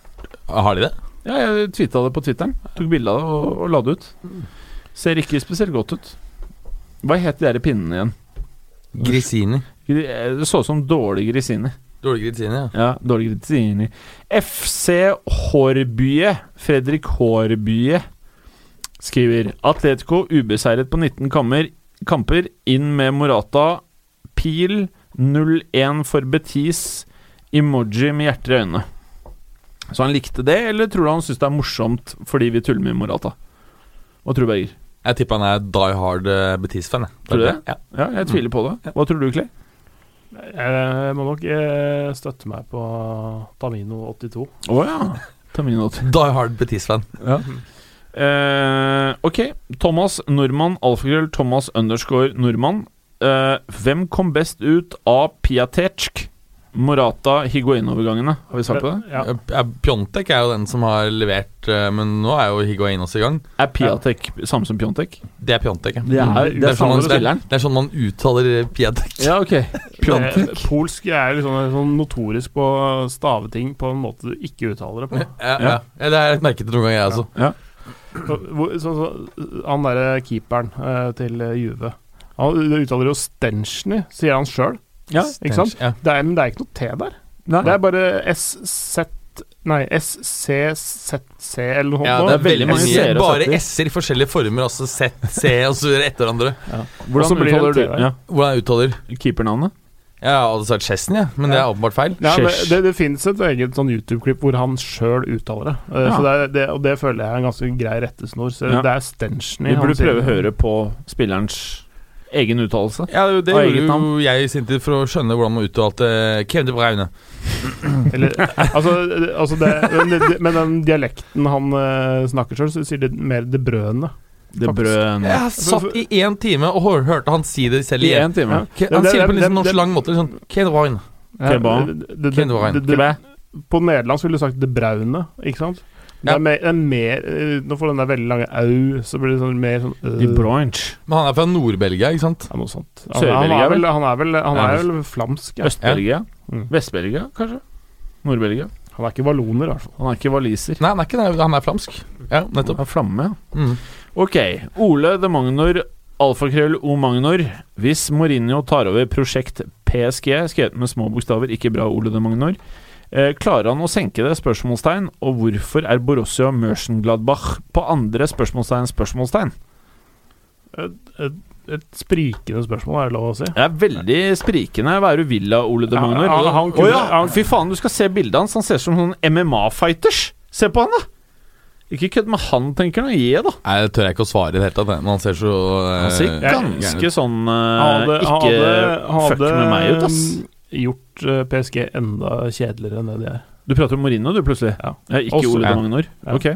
Har de det? Ja, jeg tweeta det på Twitteren. Tok bilde av det og, og la det ut. Ser ikke spesielt godt ut. Hva het de der pinnene igjen? Grisini. Eh, Det så ut som dårlig Grisini. Dårlig Grisini, ja. Ja, dårlig Grisini. FC Hårbye, Fredrik Hårbye, skriver Atletico ubeseiret på 19 kammer, kamper, inn med Morata, pil 0-1 for Betis, emoji med hjerter i øynene. Så han likte det, eller tror du han syns det er morsomt fordi vi tuller med Morata? Hva tror du, Berger? Jeg tipper han er die hard eh, Betis-fan. Tror du det? Ja. Ja, jeg tviler på det. Hva tror du, Clay? Jeg må nok eh, støtte meg på Tamino82. Å ja. Ta min note. Die hard Betis-fan. Ja. Uh, ok, Thomas Nordmann, alfakrøll Thomas underscore Nordmann. Uh, hvem kom best ut av Piatetsk? Morata, Higuain-overgangene. Har vi svart på det? Ja. Pjontek er jo den som har levert, eh, men nå er jo Higuain også i gang. Er Piatek samme som Pjontek? Det er Pjontek, ja. Det er, Mm, det er sånn man, det, er, det er sånn man uttaler Piatek. Ja, ok. Pjontek. Eh, Polsk er liksom sånn notorisk på å stave ting på en måte du ikke uttaler det på. Ja, ja. ja, det er et merket noen ganger, jeg også. Så, Ja. så, så, han derre keeperen eh, til Juve Han uttaler jo Stenchny, sier han sjøl. Ja. Ikke sant? Ja. Det er, men det er ikke noe T der. Nei. Det er bare SZ Nei, SCZC eller noe Ja, det er veldig mange S-er Bare. S-er i forskjellige former, altså Z, C og så videre etter hverandre. Ja. Hvordan uttaler du det? Ja, Hvordan jeg uttaler keepernavnet? Jeg har aldri sagt Chesney, ja. men det er åpenbart feil. Ja, det, det, det finnes et eget sånn YouTube-klipp hvor han sjøl uttaler det. Eh, Ja. så det, er, det. Og det føler jeg er en ganske grei rettesnor. Så Ja. det er Stenchny. Vi burde prøve å høre på spillerens egen uttalelse. Ja, det gjorde jo navn. jeg i sin tid for å skjønne hvordan man uttalte Kevin De Braune. Eller, altså, altså det, men, det, men den dialekten han eh, snakker sjøl, så sier det mer det brødene. Det brød Jeg satt i én time og hør, hørte han si det selv I igjen. én time. Ja, Han sier det på en liksom norsk lang måte. Sånn Kevin De Braune. Ja, På nederlandsk ville du sagt det braune, ikke sant? Det er mer, det er mer eh, Nå får den der veldig lange au, så blir det sånn mer sånn øh, De Men han er fra Nord-Belgia, ikke sant? ja, noe sånt. Han, han er vel? han er vel, han er vel flamsk. Ja. Øst-Belgia. Mm. Vest-Belgia, kanskje? Nord-Belgia. Han er ikke valloner, i hvert fall. Han er ikke waliser. Nei, han er ikke det. Han er flamsk. Ja, Han er flamme, ja. Mm. Ok, Ole de Magnor, alfakrøll O Magnor. Hvis Mourinho tar over prosjekt PSG, skrevet med små bokstaver, ikke bra, Ole de Magnor, klarer han å senke det? Spørsmålstegn. Og hvorfor er Borussia Mönchengladbach på andre spørsmålstegn spørsmålstegn? Et, et, et sprikende spørsmål, er det lov å si. Det er veldig sprikende. Hva er du vil av Ole de Ja, Magnor? han- han kunne- ja, han- fy faen, du skal se bildet hans. Han ser ut som sånn MMA-fighters. Se på han, da! Ikke kødd med han, tenker han. Gi, da. Nei, det tør jeg ikke å svare i det hele tatt. Men han ser så Han ser eh, ganske sånn eh, hadde, Ikke fuck med meg ut, ass. Gjort eh, PSG enda kjedeligere enn det de er. Du prater om Mourinho, du, plutselig? Ja. ikke Også- Ole ja. de Magnor? Ja. Ok.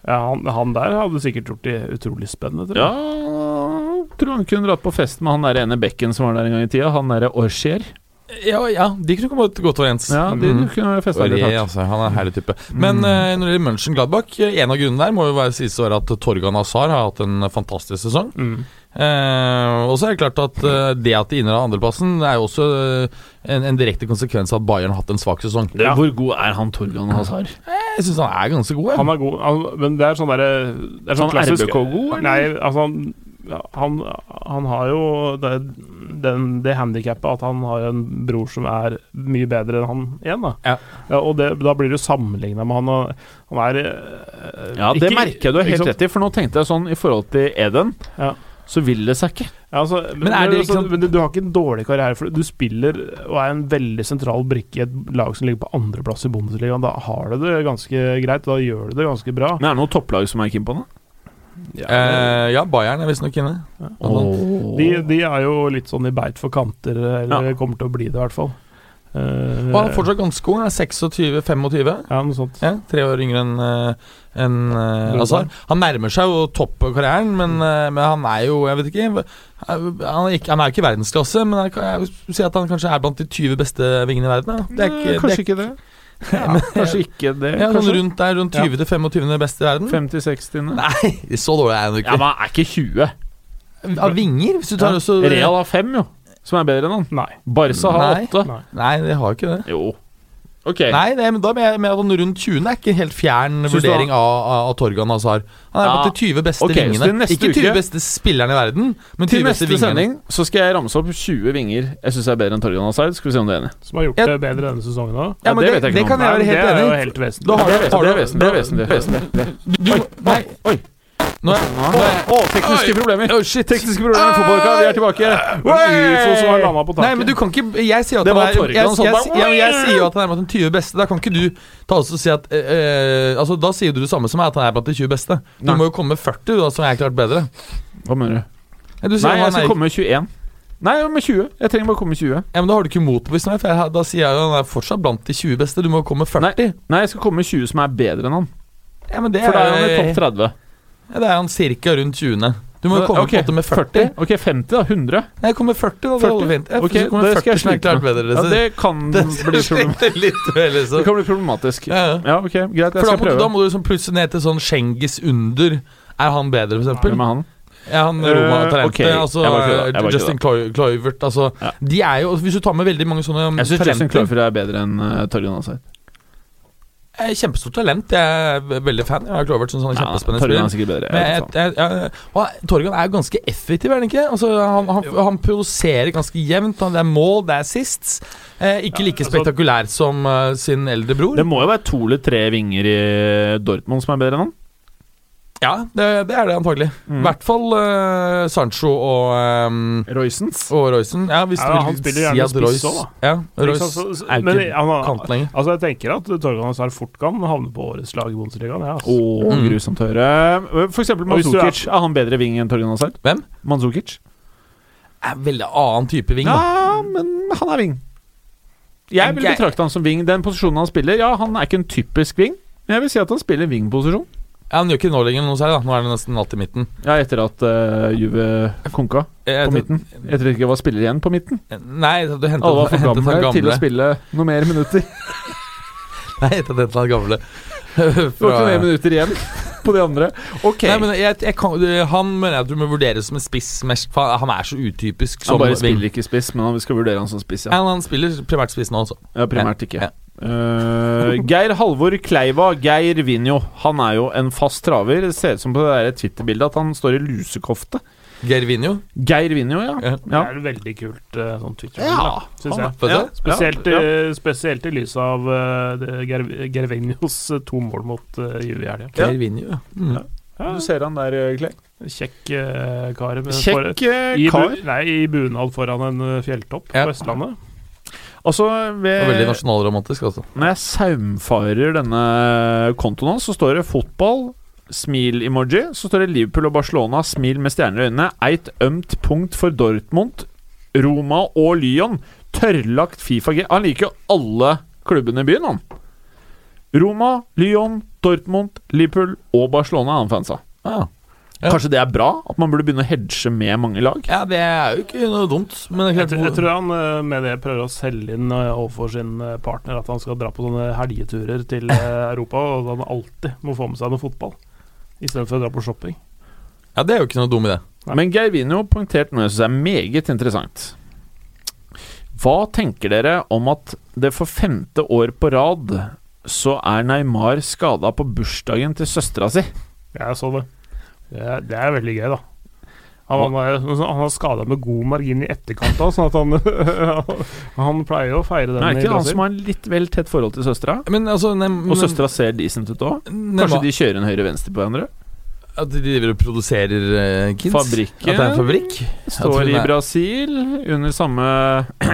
Ja, han, han der hadde sikkert gjort det utrolig spennende. tror Ja, jeg. tror han kunne dratt på fest med han der ene bekken som var der en gang i tida. Han derre Orsier. Ja, ja, de kunne kommet godt overens. Ja, de mm. kunne festa litt hardt. altså, han er en herlig type. Men eh, når det gjelder Mönchengladbach, eh, en av grunnene der må jo være siste året at Torgan Asar har hatt en fantastisk sesong. Mm. Eh, og så er det klart at eh, det at de innehar andreplassen, er jo også eh, en, en direkte konsekvens av at Bayern har hatt en svak sesong. Ja. Hvor god er han Torgan Hazar? Jeg syns han er ganske god. jeg. Han er god, han, men det er sånn derre det er sånn Sånn RBK-god, eller? Nei, altså han, han, han har jo det, den, det handikappet at han har en bror som er mye bedre enn han igjen, da. Ja. og det, da blir du sammenligna med han, og han er Ja, det ikke- merker jeg du er helt rett i, for nå tenkte jeg sånn i forhold til Eden, Ja. Så vil det seg ikke. Ja, altså, men, er det ikke altså, sant- men du, du har ikke en dårlig karriere, for du spiller og er en veldig sentral brikke i et lag som ligger på andreplass i Bundesligaen. Da har du det ganske greit, da gjør du det ganske bra. Men er det noen topplag som er keen på det? Eh, ja, Bayern er visstnok inne. De, de er jo litt sånn i beit for kanter, eller Ja. kommer til å bli det, i hvert fall. Uh, Og han er fortsatt ganske god. Han er 26-25. Ja, noe sånt. Ja, tre år yngre enn uh, en, eh, Altså, Han nærmer seg jo toppkarrieren, men, eh, men han er jo Jeg vet ikke Han er ikke, han er jo ikke verdensklasse, men jeg, kan- jeg vil si at han kanskje er blant de 20 beste vingene i verden. Ja. Det er ikke, kanskje det ikke det. Ja, men, Kanskje ikke det. ja, sånn kanskje. rundt der, rundt 20 til 25 beste i verden. 50-60. Nei, så dårlig er han jo Ja, men han er ikke 20. Av vinger, hvis du tar Ja. også Real har fem, jo. Som er bedre enn han. Nei. Barca har Nei. åtte. Nei. Nei, de har ikke det. Jo. Ok. Nei, nei, men da mener jeg med at han rundt 20 er ikke en helt fjern Synes vurdering av, av, av Torgan Hazar. Han er Ja. blant de 20 beste okay, vingene. Ikke 20 uke- beste spillerne i verden, men 20 Til beste neste sending så skal jeg ramse opp 20 vinger jeg syns er bedre enn Torgan Hazard. Skal vi se om du er enig. Som har gjort jeg, det bedre denne sesongen òg. Ja, men det det, vet jeg ikke det noe kan jeg være det helt jo enig i. helt. Det er du- vesentlig. har Det er vesentlig. Oi, oi vesentlig. Nei, nå er, nå er Å, tekniske problemer. Oh, shit. Tekniske problemer. Vi er tilbake. UFO som har landa på taket. Nei, men du kan ikke Jeg sier at Det var Torgan jeg, jeg, jeg, jeg, jeg sier jo at han er blant de 20 beste. Da kan ikke du ta oss og si at eh, eh, Altså, Da sier du det samme som meg, at han er blant de 20 beste. Du Nei. må jo komme med 40, da, som er klart bedre. Hva mener du? Ja, Du Nei, jeg skal komme med 21. Nei, med 20. Jeg trenger bare komme med 20. ja, men Da har du ikke motbevist meg, for jeg, da sier jeg jo han er fortsatt blant de 20 beste. Du må komme med 40. Nei, jeg skal komme med 20 som er bedre enn han. Ja, men det For da er han i topp 30. Ja, det er han cirka rundt 20. Du må jo komme okay. på med 40. Ok, 50, da. 100. Nei, kommer 40, da. Det 40? holder fint. Ja, Ok, så kommer det skal jeg slite med. Ja, det kan det bli problematisk. litt med, Det kan bli problematisk. Ja, ja. Ja, ok, greit. Jeg For da skal prøve. du- da må du liksom plutselig ned til sånn Schengis under. Er han bedre, for eksempel? Hvem er han? Ja, han Eh, Roma-talentet. ok, Altså, jeg bare kødda, jeg bare Justin Cloy- Altså, Ja. De er jo Hvis du tar med veldig mange sånne Jeg syns Justin talenter er bedre enn uh, Torgan Hazard. Kjempestort talent. Jeg er veldig fan. Jeg har Kluivert som sånn Ja, kjempespennende Torgan er spiller. sikkert bedre. Jeg jeg, jeg, jeg, Torgan er jo ganske effektiv, er han ikke? Altså, han, han, han produserer ganske jevnt. Han- Det er mål, det er assists. Eh, ikke like altså- spektakulær som uh, sin eldre bror. Det må jo være to eller tre vinger i Dortmund som er bedre enn han. Ja, det, det er det antagelig. I Mm. hvert fall uh, Sancho og um, Roysens. og Roysen. Ja, hvis Ja, du vil han spiller gjerne at spiss òg, også, da. Ja, Royce altså, så- så- er men ikke han har- kant lenger. Altså, jeg tenker at Torgan Hazard fort kan havne på årets lag i Bundesligaen. Ja, altså. oh, Mm. grusomt å høre. For eksempel Manzukic. er- Er han bedre ving enn Torgan Hazard? Hvem? Manzukic. Er en veldig annen type ving, da. Ja, men han er ving. Jeg vil betrakte han som ving. Den posisjonen han spiller, ja, han er ikke en typisk ving. Men jeg vil si at han spiller vingposisjon. Ja, han gjør ikke det nå lenger, noe særlig, da. Nå er det nesten alltid midten. Ja, etter at uh, Juve konka på midten. Tror ikke det var spiller igjen på midten. Nei, du hentet, Alle var for gamle, gamle til å spille noe mer minutter. Nei, hentet han gamle. Det var ikke mer minutter igjen på de andre. Ok. Nei, men jeg, jeg kan, Han mener jeg at du må vurderes som en spiss. Mest, han er så utypisk han bare spiller ikke spiss, men vi skal vurdere han som spiss, ja. Ja, han spiller primært spiss nå, altså. ja primært ikke. Ja. Eh, Geir Halvor Kleiva, Geir Vinjo. Han er jo en fast traver. Det ser ut som på det Twitter-bildet at han står i lusekofte. Geir Vinjo? Geir Vinjo, ja. Ja. Det er veldig kult uh, sånn Twitter, Ja, syns jeg. Ja. Spesielt, ja. i- spesielt i lys av uh, Geir, Vinjos to mål mot uh, Juve i helga. Geir Vinjo, Mm. Ja, Du ser han der, eh, Clay. Kjekk uh, kar. Kjekk, for- eh, i, bu kar. nei, I bunad foran en uh, fjelltopp Ja. på Østlandet. Altså, Og veldig ved, nasjonalromantisk, altså. når jeg saumfarer denne kontoen hans, så står det fotball, smil-emoji. Så står det Liverpool og Barcelona, smil med stjerner i øynene. Eit ømt punkt for Dortmund, Roma og Lyon. Tørrlagt Fifa-G. Han liker jo alle klubbene i byen, han. Roma, Lyon, Dortmund, Liverpool og Barcelona er han fans av. Ja. Kanskje det er bra? At man burde begynne å hedge med mange lag? ja, det er jo ikke noe dumt, men Jeg, tror- jeg tror han uh, med det prøver å selge inn uh, overfor sin uh, partner at han skal dra på sånne helgeturer til Europa, og at han alltid må få med seg noe fotball istedenfor å dra på shopping. Ja, det er jo ikke noe dum idé. Nei. Men Geirvinho poengterte noe jeg syns er meget interessant. Hva tenker dere om at det for femte år på rad så er Neymar skada på bursdagen til søstera si? Jeg så det. Det er, det er veldig gøy, da. Han, han, er, han har skada med god margin i etterkant òg, sånn at han Han pleier å feire den Er ikke han som har en litt vel tett forhold til søstera? Altså Og søstera ser decent ut òg? Kanskje de kjører en høyre-venstre på hverandre? At de driver og produserer uh, kids? Fabrikken At det er en fabrikk? Står i Brasil, under samme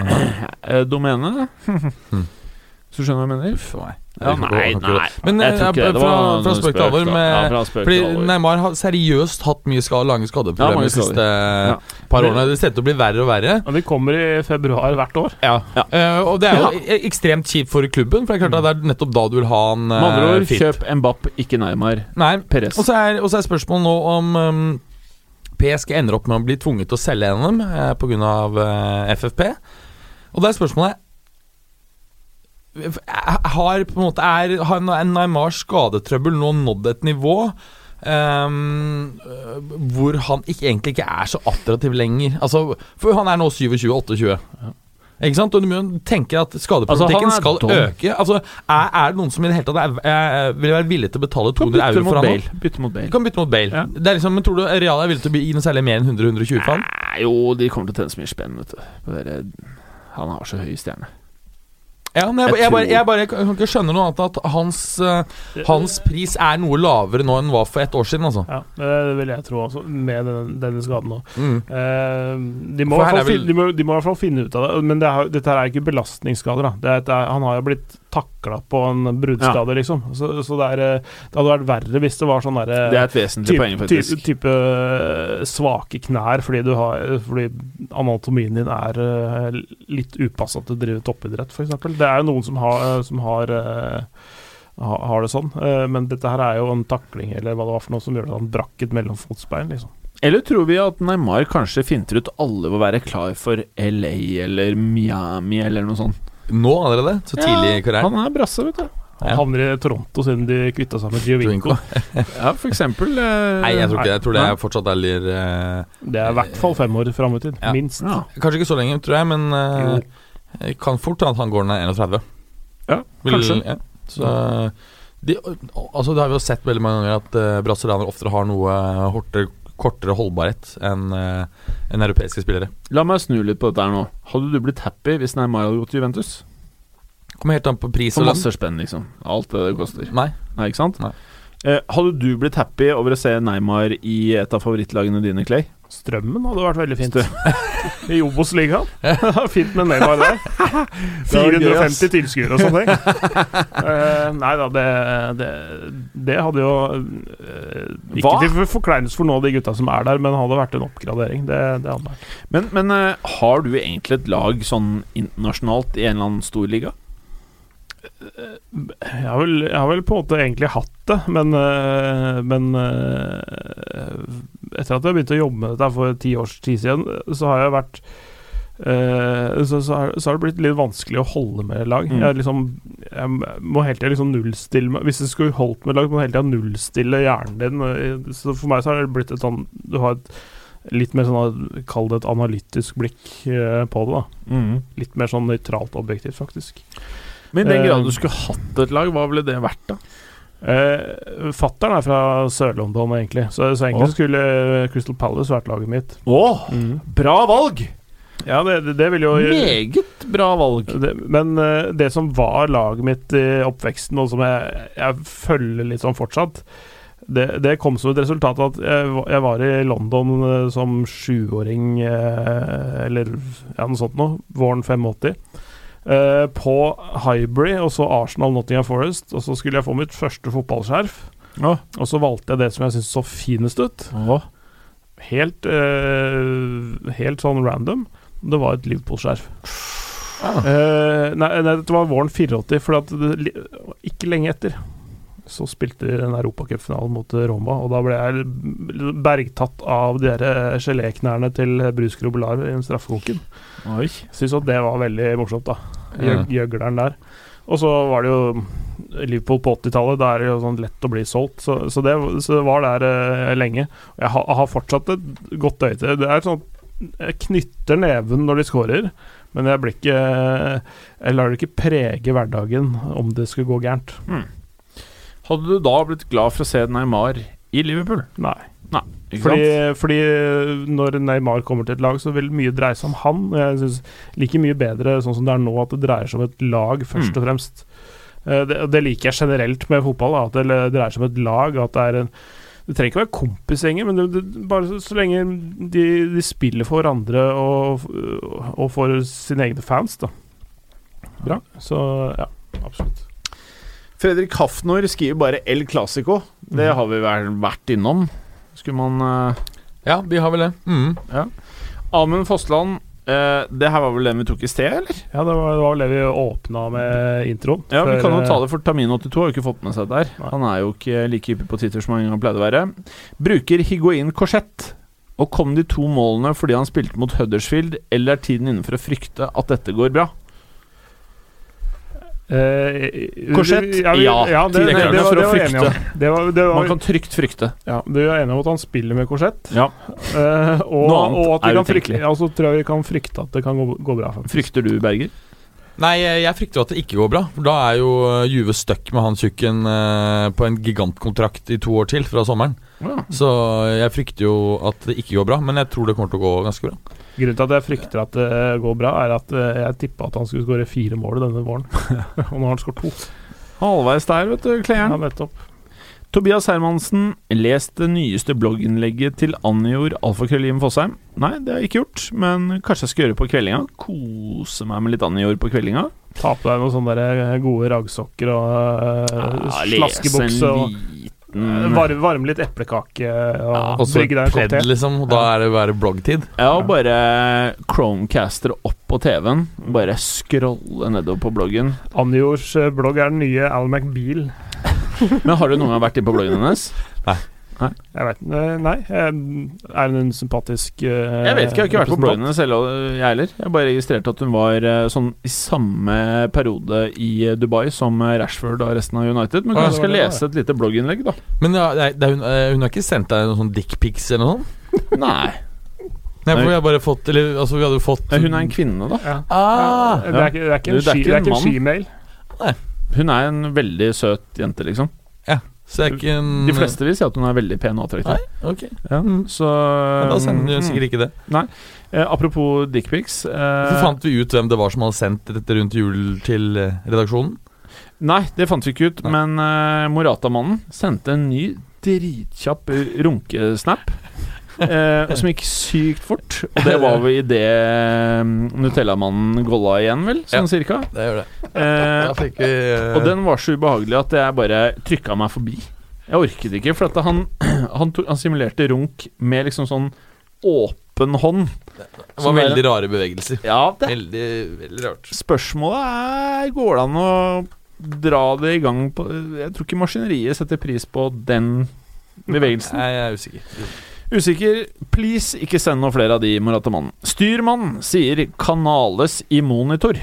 eh, domene. Hvis du skjønner hva jeg mener? Uff meg. Ja, nei, nei. Men jeg tror eh, ikke det. Det fra, fra spøk til alvor med Ja, spøk Fordi. Neymar har seriøst hatt mye skade, lange skadeproblemer Ja, de siste eh, par årene. Det ser ut til å bli verre og verre. Og de kommer i februar hvert år. Ja. uh, og det er jo e- ekstremt kjipt for klubben, for det er klart at det er nettopp da du vil ha han Med andre uh, ord, fit. kjøp Mbapp, ikke Neymar. Nei, Perez. Og så er, er spørsmålet nå om um, PSG ender opp med å bli tvunget til å selge en av dem eh, pga. Uh, FFP. Og da er spørsmålet Har på en måte er, har Neymars skadetrøbbel nå nådd et nivå Um, hvor han ikke, egentlig ikke er så attraktiv lenger? Altså, for han er nå 27-28. Ikke sant? Og du tenker at Altså, er skal dom. øke. Altså, er, er det noen som i det hele tatt er, er, vil være villig til å betale 200 euro for han nå? Bytte mot Du Bale. kan bytte mot Bale. Ja. Det er liksom, men tror du Real er villig til å gi noe særlig mer enn 100-120 for han? Jo, de kommer til å tjene så mye spenn, vet du. Han har så høy stjerne. Ja, men jeg, Jeg jeg, bare, jeg bare kan ikke skjønne noe annet at hans, eh, hans pris er noe lavere nå enn den var for ett år siden, altså. Ja, det vil jeg tro også, med den, denne skaden nå. Mm. Uh, de, må i hvert er fall vel- fin- de, må, de må i hvert fall finne ut av det. Men det er, dette her er ikke belastningsskader. Da. Det er, det er, han har jo blitt takla på en bruddskade, liksom. Så, så det, er, eh, det hadde vært verre hvis det var sånn derre Det er et vesentlig type, poeng, faktisk. type, type eh, svake knær fordi du har Fordi anatomien din er eh, litt upassa til å drive toppidrett, f.eks. Det er jo noen som har, eh, som har eh, har det sånn, Eh, men dette her er jo en takling eller hva det var for noe som gjør at han brakk et mellomfotsbein. Liksom. Eller tror vi at Neymar kanskje finter ut alle å være klar for LA eller Miami eller noe sånt? Nå allerede? Så tidlig i karrieren? Han er brasse, vet du. Han Ja. havner i Toronto siden de kvitta seg med Giovinco. Ja, for eksempel. eh, Nei, jeg tror ikke det. Jeg tror det er fortsatt er litt eh, Det er i hvert fall fem år fram i tid. Ja. Minst. Ja. Kanskje ikke så lenge, tror jeg, men eh, kan fort hende at han går ned 31. Ja, Vil- kanskje. Ja. Så de, altså, Det har vi jo sett veldig mange ganger at uh, brasilianere oftere har noe hortere, kortere holdbarhet enn en enn europeiske spillere. La meg snu litt på dette her nå. Hadde du blitt happy hvis Neymar hadde gått til Juventus? Kommer helt an på pris og lønn. masse spenn, liksom. Alt det det koster. Nei. Nei, ikke sant? Nei. Eh, hadde du blitt happy over å se Neymar i et av favorittlagene dine, Clay? Strømmen hadde vært veldig fint. I Obos-ligaen. fint med Neymar der. 450 tilskuere og sånne ting. Uh, nei da, det, det, det hadde jo uh, Ikke Hva? til forkleinelse for noen av de gutta som er der, men hadde vært en oppgradering. Det, det hadde vært. Men, men uh, har du egentlig et lag sånn internasjonalt i en eller annen stor liga? Jeg har, vel, jeg har vel på en måte egentlig hatt det, men, øh, men øh, Etter at jeg begynte å jobbe med dette for ti års tid siden, så har jeg vært øh, så, så, har, det blitt litt vanskelig å holde med lag. Mm. Jeg, liksom, jeg må hele tida liksom nullstille meg Hvis jeg skulle holdt med lag, må jeg hele tida nullstille hjernen din. Så for meg så har det blitt et sånn Du har et litt mer sånn Kall det et analytisk blikk på det. da Litt mer sånn nøytralt objektivt, faktisk. Men i den Eh, grad du skulle hatt et lag, hva ville det vært, da? Uh, Fattern er fra Sør-London, egentlig. Så, så egentlig oh. skulle Crystal Palace vært laget mitt. Å, bra valg! Ja, det, det, det jo Meget bra valg. det, Men uh, det som var laget mitt i oppveksten, og som jeg, jeg følger litt sånn fortsatt, det, det kom som et resultat av at jeg, var- jeg var i London eh, som sjuåring, eh, eller ja, noe sånt noe, våren 85. eh, på Highbury, og så Arsenal Nottingham Forest. Og så skulle jeg få mitt første fotballskjerf. Ja. Og så valgte jeg det som jeg syntes så finest ut. Ja. Helt, uh, helt sånn random. Det var et Liverpool-skjerf. Ah. Uh, nei, nei, dette var våren 84, for det, ikke lenge etter så spilte de en europacupfinale mot Roma, og da ble jeg bergtatt av de der eh, geléknærne til Bruce Grobelar i den straffekonken. Syns at det var veldig morsomt, da. Gjøg- Gjøgleren der. Og så var det jo Liverpool på 80-tallet. Da er det jo sånn lett å bli solgt. Så, så, det, så det var der eh, lenge. Jeg har, har fortsatt et godt øye til det. Er sånn Jeg knytter neven når de scorer, men jeg blir ikke Jeg lar det ikke prege hverdagen om det skulle gå gærent. Hadde du da blitt glad for å se Neymar i Liverpool? Nei. Ikke Fordi, fordi når Neymar kommer til et lag, så vil mye dreie seg om han. Og Jeg synes like mye bedre sånn som det er nå, at det dreier seg om et lag, først Mm. og fremst. Eh, Det, det liker jeg generelt med fotball, at det dreier seg om et lag. At det er en Det trenger ikke være kompisgjenger, men det, det, bare så, så lenge de, de spiller for hverandre og, og for sine egne fans, da. Bra. Så ja, absolutt. Fredrik Hafnor skriver bare El Clásico. Det Mhm. har vi vel vært innom. Skulle man uh... Ja, vi har vel det. Mm. Amund Fossland, uh, det her var vel den vi tok i sted, eller? Ja, det var, det var vel det vi åpna med introen. Ja, vi kan jo eh, ta det, for Tamin82 har jo ikke fått med seg det der. Nei. Han er jo ikke like hyppig på Twitter som han pleide å være. Bruker Higuain korsett. Og kom de to målene fordi han spilte mot Huddersfield, eller er tiden inne for å frykte at dette går bra? Eh, Korsett? Ja, vi- Ja. ja det, Det det, det, var, det var enige om. Det var, det var, Man kan trygt frykte. ja, du er enig om at han spiller med korsett? Ja. Uh, og, Noe annet og at vi er kan frykte, ja, så tror jeg vi kan frykte at det kan gå, gå bra. faktisk. Frykter du, Berger? Nei, jeg frykter at det ikke går bra. For Da er jo eh, Juve stuck med han tjukken på en gigantkontrakt i to år til fra sommeren. Så jeg frykter jo at det ikke går bra, men jeg tror det kommer til å gå ganske bra. Grunnen til at jeg frykter at det går bra, er at eh, jeg tippa at han skulle skåre fire mål denne våren. og nå har han skåret to. Halvveis der, vet du, Ja, nettopp. Tobias Hermansen, les det nyeste blogginnlegget til Anjor Alfakrøllim Fosheim. Nei, det har jeg ikke gjort, men kanskje jeg skal gjøre det på kveldinga. Kose meg med litt Anjor på kveldinga. Ta på deg noen sånne eh, gode raggsokker og uh, slaskebukse. og liten Varme, varme litt eplekake og Ja, så brygge deg en kopp te. liksom. Og da er det bare bloggtid. Ja, og bare Chromecaster opp på TV-en. Bare scrolle nedover på bloggen. Anjors eh, blogg er den nye Al McBeal. Men har du noen gang vært inne på bloggen hennes? Jeg vet eh, Nei. eh, Er hun en sympatisk uh, Jeg vet ikke, jeg har ikke vært på representant? selv, jeg heller. Jeg bare registrerte at hun var eh, sånn i samme periode i eh, Dubai som eh, Rashford og resten av United. Men Ja, kanskje det skal det, lese et lite blogginnlegg, da. Men ja, det hun, eh, hun har ikke sendt deg noen sånn dickpics eller noe sånt? Nei. Nei, for vi har bare fått Eller altså, vi hadde fått Hun er en kvinne, da. Ja. Ah, Det er ikke, det er ikke en, en ikke en skimail. Hun er en veldig søt jente, liksom. Ikke en De fleste vil si at hun er veldig pen og attraktiv. Nei, ok. Ja, Mm. så Men da sender hun du sikkert ikke det. eh, Apropos dickpics Så eh, fant vi ut hvem det var som hadde sendt dette rundt jul til eh, redaksjonen. Nei, det fant vi ikke ut, Nei. men eh, Morata-mannen sendte en ny dritkjapp runkesnap. Eh, som gikk sykt fort. Og det var vel idet Nutellamannen Nutella-mannen golla igjen, vel? Sånn cirka. Det gjør det. Eh, vi eh, og den var så ubehagelig at jeg bare trykka meg forbi. Jeg orket ikke, for at han, han, tok, han simulerte runk med liksom sånn åpen hånd. Det var veldig rare bevegelser. Ja, det Veldig, veldig rart. Spørsmålet er Går det an å dra det i gang på Jeg tror ikke maskineriet setter pris på den bevegelsen. Nei, jeg er usikker. Usikker. Please, ikke send noen flere av de, Morata-mannen. Styrmann sier 'Canales i monitor'.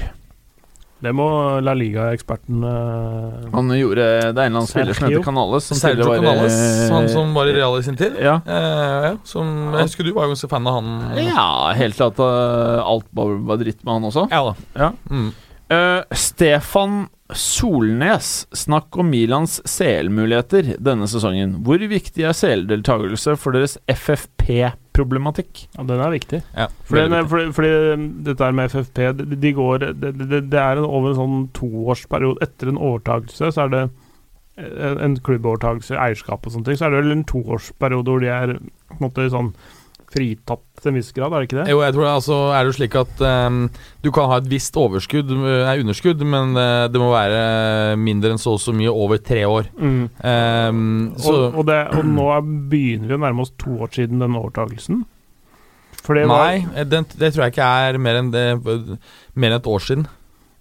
Det må La Liga-eksperten uh, Han gjorde Det er en eller annen spiller som heter Canales. Som Sergio var, Canales, eh, han som var i Real i sin tid. Ja. Eh, ja, som, jeg husker du var ganske fan av han. ja, helt til at uh, alt var, var dritt med han også. Ja da. Ja. Mm. Uh, Stefan Solnes, snakk om Milans CL-muligheter denne sesongen. Hvor viktig er CL-deltakelse for deres FFP-problematikk? Ja, den er viktig. Ja, fordi, viktig. fordi, fordi dette her med FFP, de, de går Det, det, det er en, over en sånn toårsperiode. Etter en overtakelse så er det en, en klubbovertakelse, eierskap og sånne ting, så er det vel en toårsperiode hvor de er på en måte sånn fritatt til en viss grad, er det ikke det? Jo, jeg tror det, altså, er det slik at um, du kan ha et visst overskudd, eh, nei, underskudd, men uh, det må være mindre enn så og så mye over tre år. Mm. Um, så Og, og, det, og nå er, begynner vi å nærme oss to år siden den overtakelsen. Var, Nei, eh, den, det tror jeg ikke er mer enn, det, mer enn et år siden.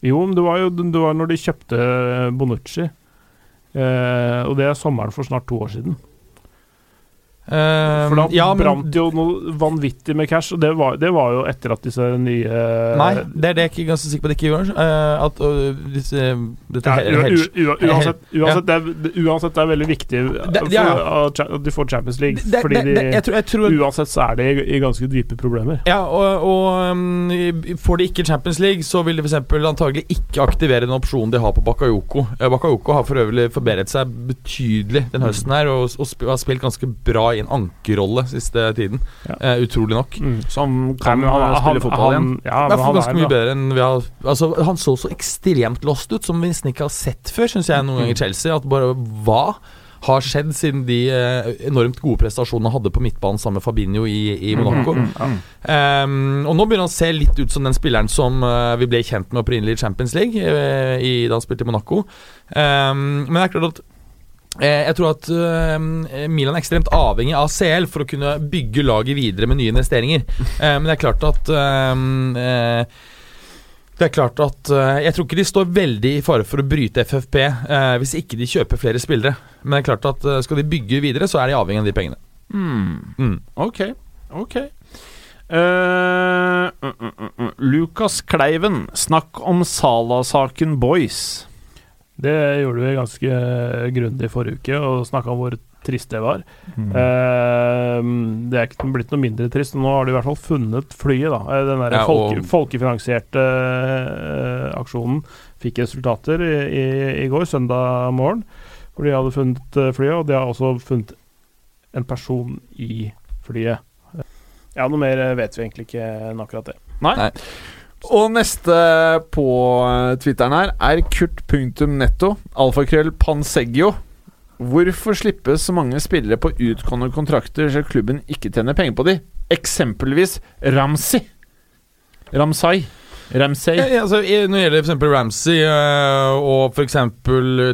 Jo, men det var jo det var når de kjøpte Bonucci. Eh, og det er sommeren for snart to år siden. Ehm, For da ja, brant jo noe vanvittig med cash, og det var, det var jo etter at disse nye Nei, det er det jeg ikke er ganske sikker på at det ikke eh, at øh, disse, dette ja, hedge- uansett, uansett, det er, uansett det er veldig viktig Det- ja, cha- at de får Champions League. Det- fordi det- det- jeg tror, jeg tror uansett så er de i, i ganske dype problemer. Ja, og, og um, får de ikke Champions League, så vil de f.eks. antagelig ikke aktivere den opsjonen de har på Bakayoko. Eh, Bakayoko har for øvrig forbedret seg betydelig den høsten her, og, og og har spilt ganske bra i en ankerrolle siste tiden. Ja. Eh, utrolig nok. Som Nei, kan Nei, han- spille han- fotball igjen. han- Ja, I men hvert fall ganske er mye bedre enn vi har Altså, Han så så ekstremt lost ut, som vi nesten ikke har sett før, syns jeg, noen ganger i Chelsea. At bare hva har skjedd siden de eh, enormt gode prestasjonene hadde på midtbanen sammen med Fabinho i, i Monaco? Mm, mm. Ehm, og nå begynner han å se litt ut som den spilleren som uh, vi ble kjent med opprinnelig i Champions League, uh, i, da han spilte i Monaco. Um, men det er klart at jeg tror at eh, Milan er ekstremt avhengig av CL for å kunne bygge laget videre med nye investeringer. Eh, men det er klart at eh, det er klart at eh, Jeg tror ikke de står veldig i fare for å bryte FFP eh, hvis ikke de kjøper flere spillere. Men det er klart at eh, skal de bygge videre, så er de avhengig av de pengene. Mm. Mm. Ok, ok. uh, uh, uh. Lukas Kleiven, snakk om Sala-saken, boys. Det gjorde vi ganske grundig forrige uke, og snakka om hvor trist det var. Mm. Eh, det er ikke blitt noe mindre trist. Nå har de i hvert fall funnet flyet. da Eh, Den der Ja, folke, folkefinansierte eh, aksjonen fikk resultater i, i, i går, søndag morgen. Hvor de hadde funnet eh, flyet, og de har også funnet en person i flyet. Ja, noe mer eh, vet vi egentlig ikke enn akkurat det. Nei. Nei. Og neste på eh, Twitteren her er kurt.netto, alfakrøll panseggio. Hvorfor slippes så mange spillere på utgående kontrakter så klubben ikke tjener penger på de? Eksempelvis Ramsi. Ramsay. Ramsay. Ja, altså, når det gjelder f.eks. Ramsey øh, og f.eks.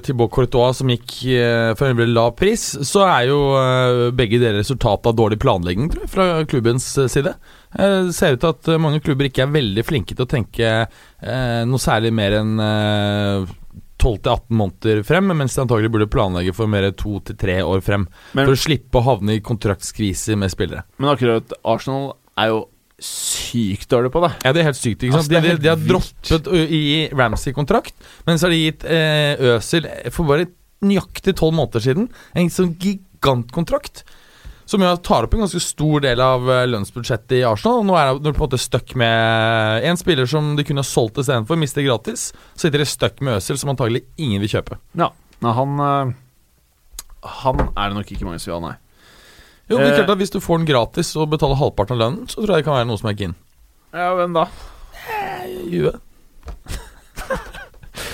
Thibaut Courtois, som gikk øh, for en lav pris, så er jo øh, begge deler resultat av dårlig planlegging tror jeg, fra klubbens side. Eh, Det ser ut til at øh, mange klubber ikke er veldig flinke til å tenke øh, noe særlig mer enn øh, 12-18 måneder frem, mens de antagelig burde planlegge for mer 2-3 år frem. Men- for å slippe å havne i kontraktskriser med spillere. Men akkurat Arsenal er jo sykt dårlig på det. Ja, det er helt sykt. ikke sant? Altså, de, de, de har droppet å i Ramsey-kontrakt, men så har de gitt eh, Øsil for bare nøyaktig tolv måneder siden en sånn gigantkontrakt. Som jo tar opp en ganske stor del av eh, lønnsbudsjettet i Arsenal. Nå er de på en måte stuck med en spiller som de kunne ha solgt istedenfor, mister gratis. Så sitter de stuck med Øsil, som antagelig ingen vil kjøpe. Ja. Nei, han eh, Han er det nok ikke mange som vil ha, nei. Jo, det er Eh. klart at Hvis du får den gratis og betaler halvparten av lønnen, så tror jeg det kan være noe som er keen. Ja, hvem da? Juve.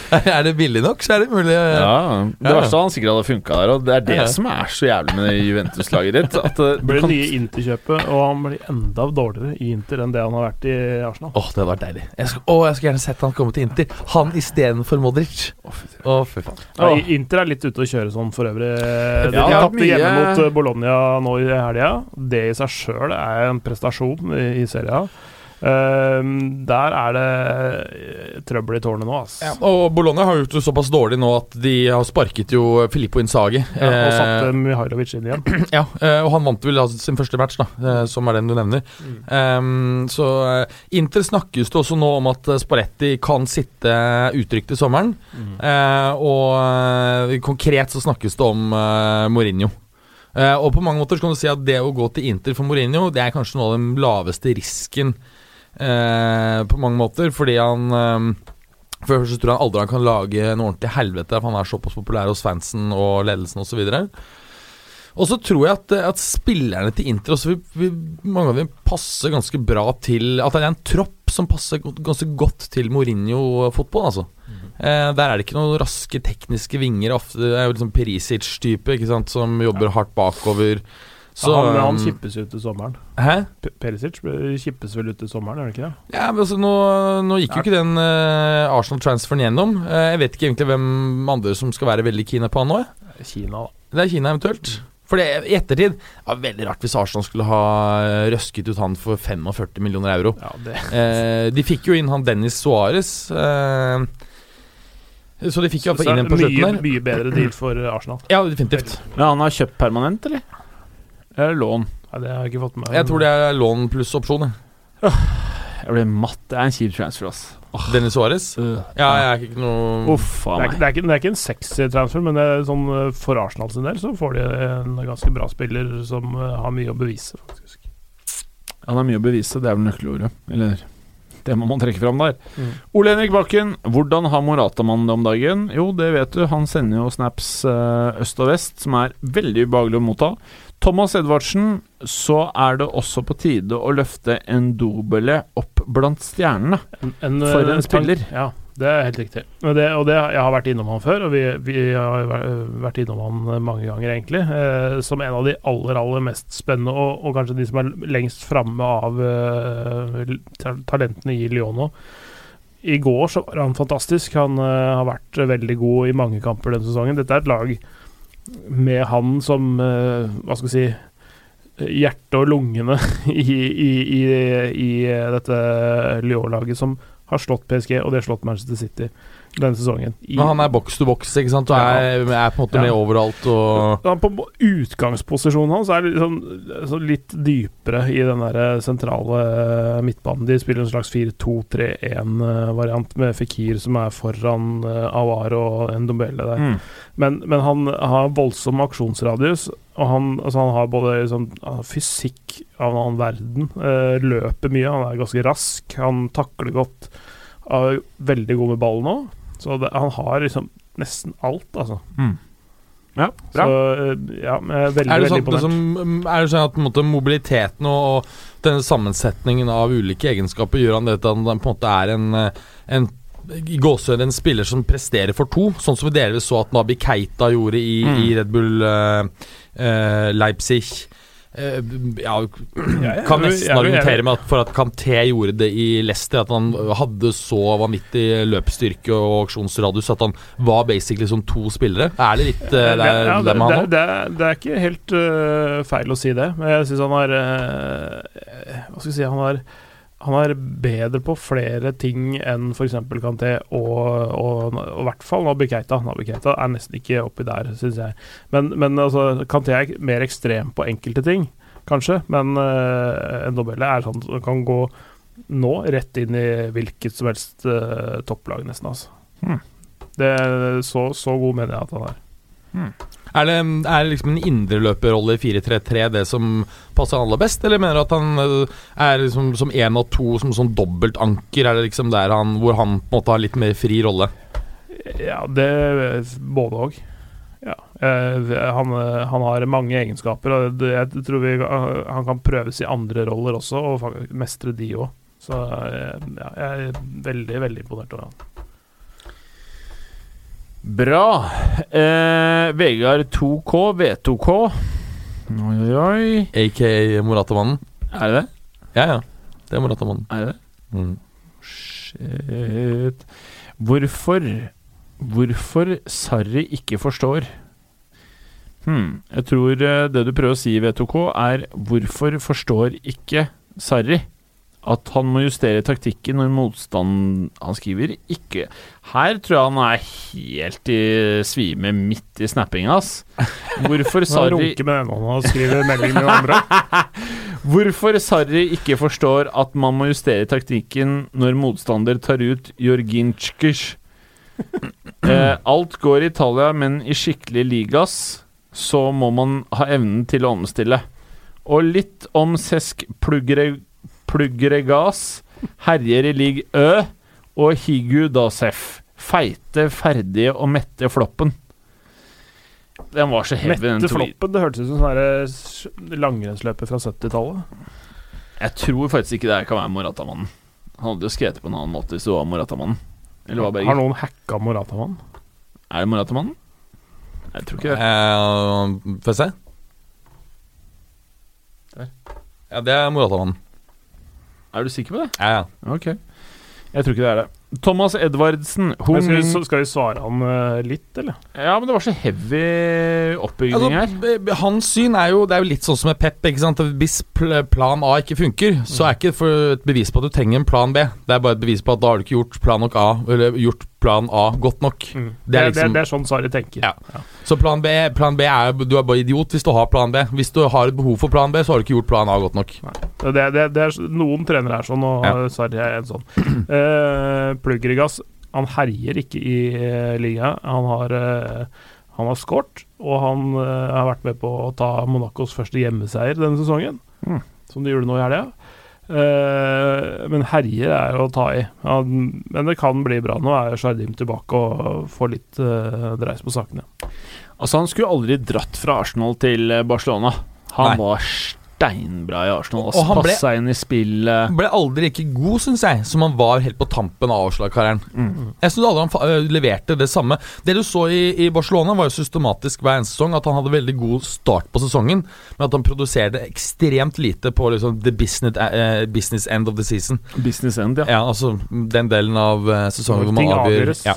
er det billig nok, så er det mulig. Ja, Ja, Det verste han sikkert hadde funka der, og det er det Ja. som er så jævlig med Juventus-laget ditt. At eh, Det blir kan nye Inter-kjøpet, og han blir enda dårligere i Inter enn det han har vært i Arsenal. Åh, det hadde vært deilig. Jeg skulle, åh, jeg skulle gjerne sett han komme til Inter. Han istedenfor Modric. Å, fy faen. Ja, Inter er litt ute å kjøre sånn for øvrig. De Ja, tapte mye- hjemme mot eh, Bologna nå i helga. Det i seg sjøl er en prestasjon i, i serien. Ehm, der er det eh, trøbbel i tårnet nå, ass. Ja, og Bologna har gjort det såpass dårlig nå at de har sparket jo Filippo Inzaghi. Ja, og satte Eh, Mihailovic inn igjen. ja, eh, og han vant vel altså sin første match, da, eh, som er den du nevner. Ehm, så eh, Inter snakkes det også nå om at eh, Sparetti kan sitte utrygt i sommeren. Eh, og eh, konkret så snakkes det om uh, Mourinho. Uh, og på mange måter så kan du si at det å gå til Inter for Mourinho, det er kanskje noe av den laveste risken eh, på mange måter, fordi han eh, For først tror jeg han aldri han kan lage en ordentlig helvete, for han er såpass populær hos fansen og ledelsen osv. Og så tror jeg at, at spillerne til Inter også vil, vil, mange av dem passer ganske bra til At det er en tropp som passer ganske godt til Mourinho-fotball, altså. Eh, der er det ikke noen raske tekniske vinger. Ofte det er jo liksom Perisic-type, som jobber hardt bakover. Så han, han um, kippes ut til sommeren. Hæ? P- Perisic kippes vel ut til sommeren, gjør han ikke det? Ja, men altså nå, nå gikk jo ikke den uh, Arsenal-transferen gjennom. Uh, jeg vet ikke egentlig hvem andre som skal være veldig keen på han nå. jeg. Kina, da. Det er Kina eventuelt. For det, i ettertid det var veldig rart hvis Arsenal skulle ha eh, røsket ut han for 45 millioner euro. Ja, det Eh, de fikk jo inn han Dennis Suárez. Eh, så de fikk jo iallfall inn en på slutten der. mye bedre deal for Arsenal. Ja, definitivt. Men han har kjøpt permanent, eller? Eller lån? Ja, det har jeg ikke fått med meg. Jeg tror det er lån pluss opsjon. jeg. Jeg blir matt. Det er en kjip transfer, ass. Dennis Suárez. Uh, Ja, jeg er ikke noe Uff a Det er, ikke, meg. det, er ikke, det er ikke en sexy transfer, men det er sånn, eh, for Arsenal sin del så får de en ganske bra spiller som eh, har mye å bevise, faktisk. Han har mye å bevise, det er vel nøkkelordet. Eller det må man trekke fram der. Mm. Ole Henrik Bakken, hvordan har Morata-mannen det om dagen? Jo, det vet du, han sender jo snaps eh, øst og vest, som er veldig ubehagelig å motta. Thomas Edvardsen, så er det også på tide å løfte en dobele opp blant stjernene. En, en, For eh, en spiller. Ja, det er helt riktig. Og det, og det, jeg har vært innom han før, og vi, vi har vært innom han mange ganger, egentlig. Eh, som en av de aller, aller mest spennende, og, og kanskje de som er lengst framme av eh, talentene i Lyon nå. I går så var han fantastisk. Han eh, har vært veldig god i mange kamper denne sesongen. Dette er et lag med han som eh, Hva skal vi si Hjertet og lungene i, i, i, i dette Lyon-laget som har slått PSG, og de har slått Manchester City. Denne sesongen. I, Men han er boks to boks, ikke sant? Og er, er på en måte Ja. med overalt og han på utgangsposisjonen hans er litt, sånn, så litt dypere i den der sentrale eh, midtbanen. De spiller en slags 4-2-3-1-variant med Fikir som er foran eh, Awar og Ndombele der. Mm. Men, men han har voldsom aksjonsradius, og han, altså han har både liksom, han har fysikk av en annen verden. eh, løper mye, han er ganske rask, han takler godt. Er veldig god med ballen òg. Så det, han har liksom nesten alt, altså. Ja, Så eh, ja, veldig, Er det sånn, veldig som, er det sånn at måte, mobiliteten og, og denne sammensetningen av ulike egenskaper gjør han det til at han på en måte er en, eh, en i gåsehud en spiller som presterer for to, sånn som vi delvis så at Nabi Keita gjorde i, Mm. i Red Bull uh, uh, Leipzig. Eh, ja, kan nesten argumentere med at for at Kanté gjorde det i Leicester, at han hadde så vanvittig løpsstyrke og aksjonsradius at han var basically som to spillere. Er det litt uh, det, ja, det, med det, det, er- det er ikke helt uh, feil å si det, men jeg syns han har Hva skal vi si Han er, han er bedre på flere ting enn f.eks. Kanté og, og, og i hvert fall Nabi Keita. Nabi Keita er nesten ikke oppi der, syns jeg. Men, men altså, Kanté er mer ekstrem på enkelte ting, kanskje. Men uh, dobelle er sånn som kan gå nå rett inn i hvilket som helst uh, topplag, nesten. altså. Hmm. Det, så, så god mener jeg at han er. Er det, er liksom en indreløperrolle i 4-3-3 det som passer aller best, eller mener du at han øh, er liksom som én av to som sånn dobbeltanker? Er det liksom der han hvor han på en måte har litt mer fri rolle? Ja, det Både òg. Ja. Eh, han, eh, han har mange egenskaper, og jeg tror vi, han kan prøves i andre roller også, og mestre de òg. Så eh, ja, jeg er veldig, veldig imponert over han. Bra. Eh, Vegard 2K, V2K. Oi, oi, oi. Aka Moratamannen? Er det det? Ja, ja. Det er Moratamannen. Er det det? Mm. Shit. Hvorfor Hvorfor Sarri ikke forstår? Hmm. jeg tror eh, det du prøver å si, V2K, er hvorfor forstår ikke Sarri at han må justere taktikken når motstanden Han skriver ikke Her tror jeg han er helt i svime midt i snappinga ass. Hvorfor Sarri. Hvorfor Sarri ikke forstår at man må justere taktikken når motstander tar ut Jorginskij Eh, alt går i Italia, men i skikkelig ligas så må man ha evnen til å omstille. Og litt om Sesk Plugre, Plugregas herjer i league Ø og Higu Dasef. Feite, ferdige og mette floppen. Den var så heavy, den Mette. Floppen, det hørtes ut som en her, eh, langrennsløper fra 70-tallet. Jeg tror faktisk ikke det her kan være Moratamannen. Han hadde jo skrevet på en annen måte hvis det var Moratamannen. Eller var Har noen hacka Moratamannen? Er det Moratamannen? Jeg tror ikke det. Eh, Få se? Der. Ja, det er Moratamannen. Er du sikker på det? Ja, ja. Ok. Jeg tror ikke det er det. Thomas Edvardsen. hun... Skal vi, skal vi svare han uh, litt, eller? Ja, men det var så heavy oppbygging her. Altså, b- hans syn er jo Det er jo litt sånn som med Pep. Ikke sant? Hvis pl- plan A ikke funker, så er ikke det for et bevis på at du trenger en plan B. Det er bare et bevis på at da har du ikke gjort plan nok A Eller gjort plan A godt nok. Mm. Det Det, er liksom- det, er sånn Sari tenker. Ja. Så plan B, plan B er Du er bare idiot hvis du har plan B. Hvis du har et behov for plan B, så har du ikke gjort plan A godt nok. Det, det, det er, noen trenere er sånn, og Ja. Sari er en sånn. Uh, Plugrigas han herjer ikke i uh, ligaen. Han har uh, Han har skåret, og han uh, har vært med på å ta Monacos første hjemmeseier denne sesongen. Mm. Som de gjorde nå i helga. Uh, men herjer er å ta i. Ja, men det kan bli bra. Nå er Shardim tilbake og får litt uh, dreis på sakene. Altså, han skulle aldri dratt fra Arsenal til eh, Barcelona. Han Nei. var steinbra i Arsenal. Og han ble- inn i spillet. Ble aldri like god, syns jeg, som han var helt på tampen av Arsenal-karrieren. Mm. Jeg syns aldri han øh, leverte det samme. Det du så i, i Barcelona, var jo systematisk hver eneste sesong at han hadde veldig god start på sesongen, men at han produserte ekstremt lite på liksom the business, uh, business end of the season. Business end, ja. Ja, altså den delen av uh, sesongen hvor man avgjør ja.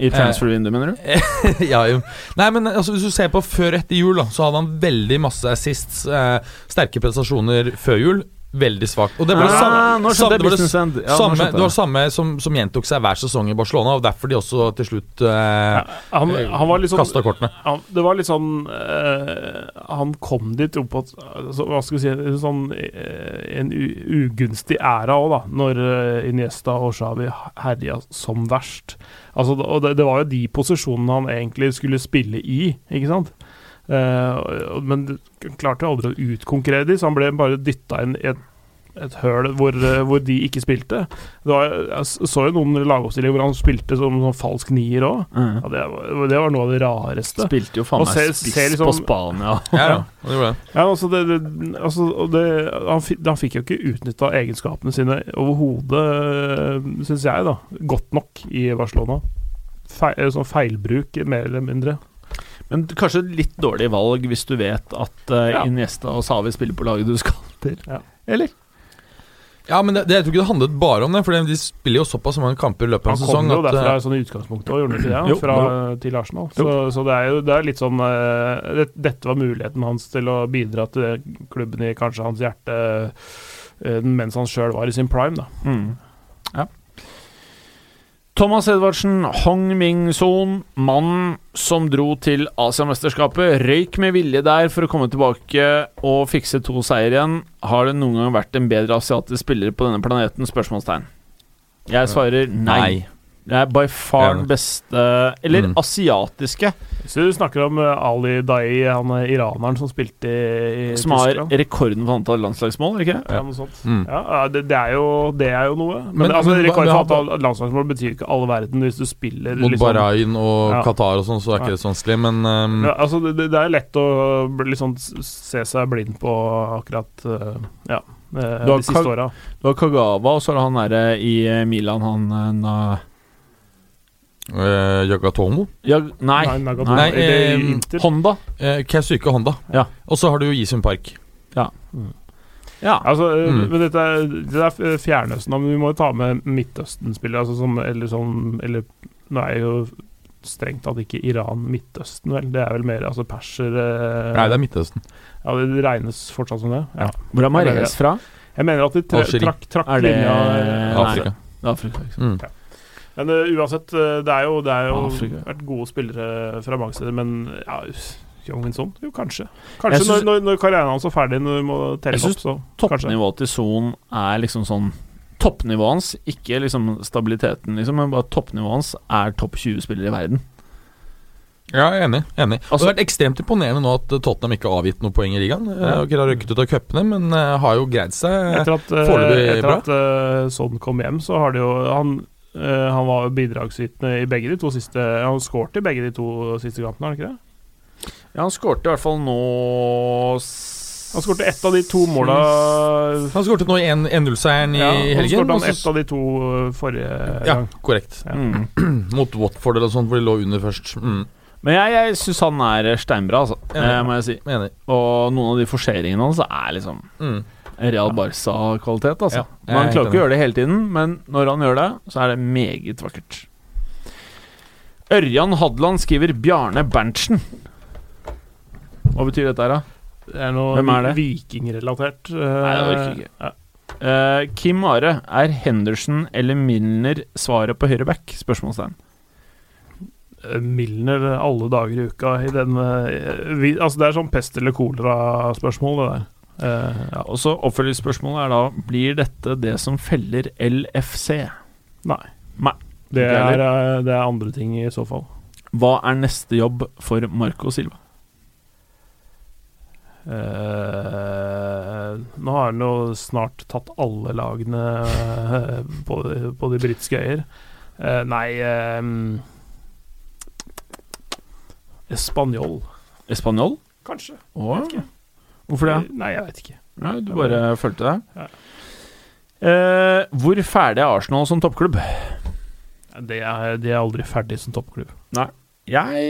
I transfer window, mener du? ja, jo. Nei, men altså, hvis du ser på før etter jul, da, så hadde han veldig masse assists, uh, sterke prestasjoner før jul. veldig svakt. Og det var det Ah, samme, samme, det det. Ja, samme, det var samme som, som gjentok seg hver sesong i Barcelona, og derfor de også til slutt eh, Han, han var litt sånn kasta kortene. han, Det var litt sånn eh, Han kom dit opp på altså, Hva skal vi si en sånn, eh, En ugunstig æra òg, da. Når eh, Iniesta og Xavi herja som verst. Altså, og det, det var jo de posisjonene han egentlig skulle spille i, ikke sant? Eh, men klarte jo aldri å utkonkurrere de, så han ble bare dytta inn i et, et høl hvor, eh, hvor de ikke spilte. Det var, jeg så jo noen lagoppstillinger hvor han spilte som, som falsk nier òg. Mm. Ja, det, var, det var noe av det rareste. Spilte jo faen meg spiss liksom- på Spania. Ja, ja, det gjorde det. Ja, altså det, det, altså, det, han, han fikk jo ikke utnytta egenskapene sine overhodet, syns jeg, da. Godt nok i Barcelona. Feil, sånn feilbruk, mer eller mindre. Men kanskje litt dårlig valg hvis du vet at uh, Ja. Iniesta og Savi spiller på laget du skal til. Ja. Eller? Ja, men det, det, jeg tror ikke det handlet bare om det, for de spiller jo såpass mange kamper i løpet av en sesong. Han kom jo at, derfra eh, sånn i utgangspunktet òg, gjorde han ikke det? Jo, Fra, jo. til Arsenal. Så, så det er jo det er litt sånn eh, det, Dette var muligheten hans til å bidra til klubben i kanskje hans hjerte mens han sjøl var i sin prime, da. Mm. Ja. Thomas Edvardsen, Hong Ming-son, mannen som dro til Asiamesterskapet, røyk med vilje der for å komme tilbake og fikse to seier igjen. Har det noen gang vært en bedre asiatisk spiller på denne planeten? Spørsmålstegn. Jeg svarer nei. nei. Det er by far den beste Eller Mm. asiatiske, Hvis du snakker om eh, Ali Dai, han eh, iraneren som spilte i, i som har Tyskland rekorden for antall landslagsmål, ikke? Ja, noe sånt. Mm. Ja, det, det, er jo, det er jo noe. Men, Men- altså, men hva- for antall landslagsmål betyr ikke all verden hvis du spiller Mot liksom, Bahrain og Ja. Qatar og sånn, så er ikke det så vanskelig, men um, ja, altså, det, det er lett å liksom se seg blind på akkurat eh, Ja, de siste åra. Du har Kagawa, og så er det han derre i Milan, han eh, na, eh, Yagatomo ja, Nei, Nagatomo. Nei, eh, Honda. eh, Keisuke Honda. Ja. Og så har du jo Yisum Park. Ja. Ja Altså, Mm. men dette er, det er Fjernøsten, men vi må jo ta med Midtøsten-spillere. Altså som, eller sånn Eller nå er jo strengt tatt ikke Iran Midtøsten, vel. Det er vel mer altså perser eh, Nei, det er Midtøsten. Ja, det regnes fortsatt som det. Ja. Hvor er Mares fra? Jeg mener at de trakk, Er det linja Nei. Afrika. Det er Afrika, ikke sant. Mm. Men uh, uansett, eh, det er jo, det er jo vært gode spillere fra mange steder, men ja Young Son? Jo, kanskje. Kanskje synes- når, når, når karrieren hans er ferdig, når du må telle opp, så kanskje. Toppnivået til Son er liksom sånn Toppnivået hans, ikke liksom stabiliteten, liksom, men bare toppnivået hans er topp 20-spillere i verden. Ja, jeg er enig. enig. Altså- det har vært ekstremt imponerende nå at eh, Tottenham ikke har avgitt noen poeng i ligaen. Ja. Ikke har røkket ut av cupene, men eh, har jo greid seg. Etter at, eh, Foreløpig etter bra. at eh, Son kom hjem, så har det jo Han, eh, han var bidragsytende i begge de to siste Han skåret i begge de to siste kampene, har han ikke det? Ja, han skårte i hvert fall nå Han skårte ett av de to måla Han skårte nå i 1-0-seieren i ja, han helgen. skårte han ett av de to forrige forrige ja, gang. korrekt. Ja. mm. Mot Watford eller sånt, hvor de lå under først. Mm. Men jeg, jeg syns han er steinbra, altså. Enig. Eh, må jeg si. Enig. Og noen av de forseringene hans er liksom Mm. Real Barca-kvalitet, altså. Ja, er klarer ikke å gjøre det hele tiden, men når han gjør det, så er det meget vakkert. Ørjan Hadland skriver Bjarne Berntsen. Hva betyr dette her, da? Det er noe Hvem er det? vikingrelatert. eh, Nei, det orker ikke. ja. Uh, Kim Are, er Henderson eller Milner svaret på høyre back? Spørsmålstegn. Eh, Milner alle dager i uka i den uh, vi, Altså, det er sånn pest eller kolera-spørsmål, det der. Eh, ja. Og så Oppfølgingsspørsmålet er da Blir dette det som feller LFC? Nei. Nei. Det er, eh, det er andre ting i så fall. Hva er neste jobb for Marco Silva? Uh, nå har han jo snart tatt alle lagene uh, på, på de britiske øyer. Uh, nei um, Spanjol, Espanol? kanskje. Ikke. Hvorfor det? Nei, jeg vet ikke. Nei, du bare fulgte det? Ja. Eh, hvor ferdig er Arsenal som toppklubb? Det er, de er aldri ferdig som toppklubb. Jeg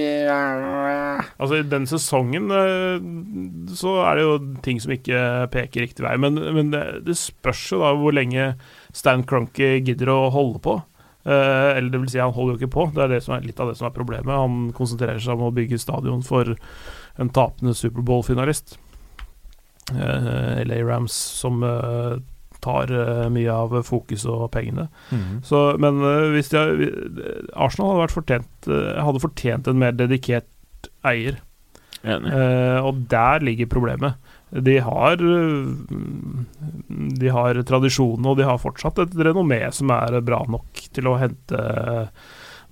Altså, i den sesongen eh, så er det jo ting som ikke peker riktig vei, men, men det, det spørs jo da hvor lenge Stan Cronky gidder å holde på. Eh, eller det vil si, han holder jo ikke på. Det er det som er litt av det som er problemet. Han konsentrerer seg om å bygge stadion for en tapende Superbowl-finalist. Eh, LA Rams, som eh, tar eh, mye av fokus og pengene. Mhm. Så, men hvis de, Arsenal hadde, fortjent, hadde fortjent en mer dedikert eier. Eh, og der ligger problemet. De har De har tradisjonen, og de har fortsatt et renommé som er bra nok til å hente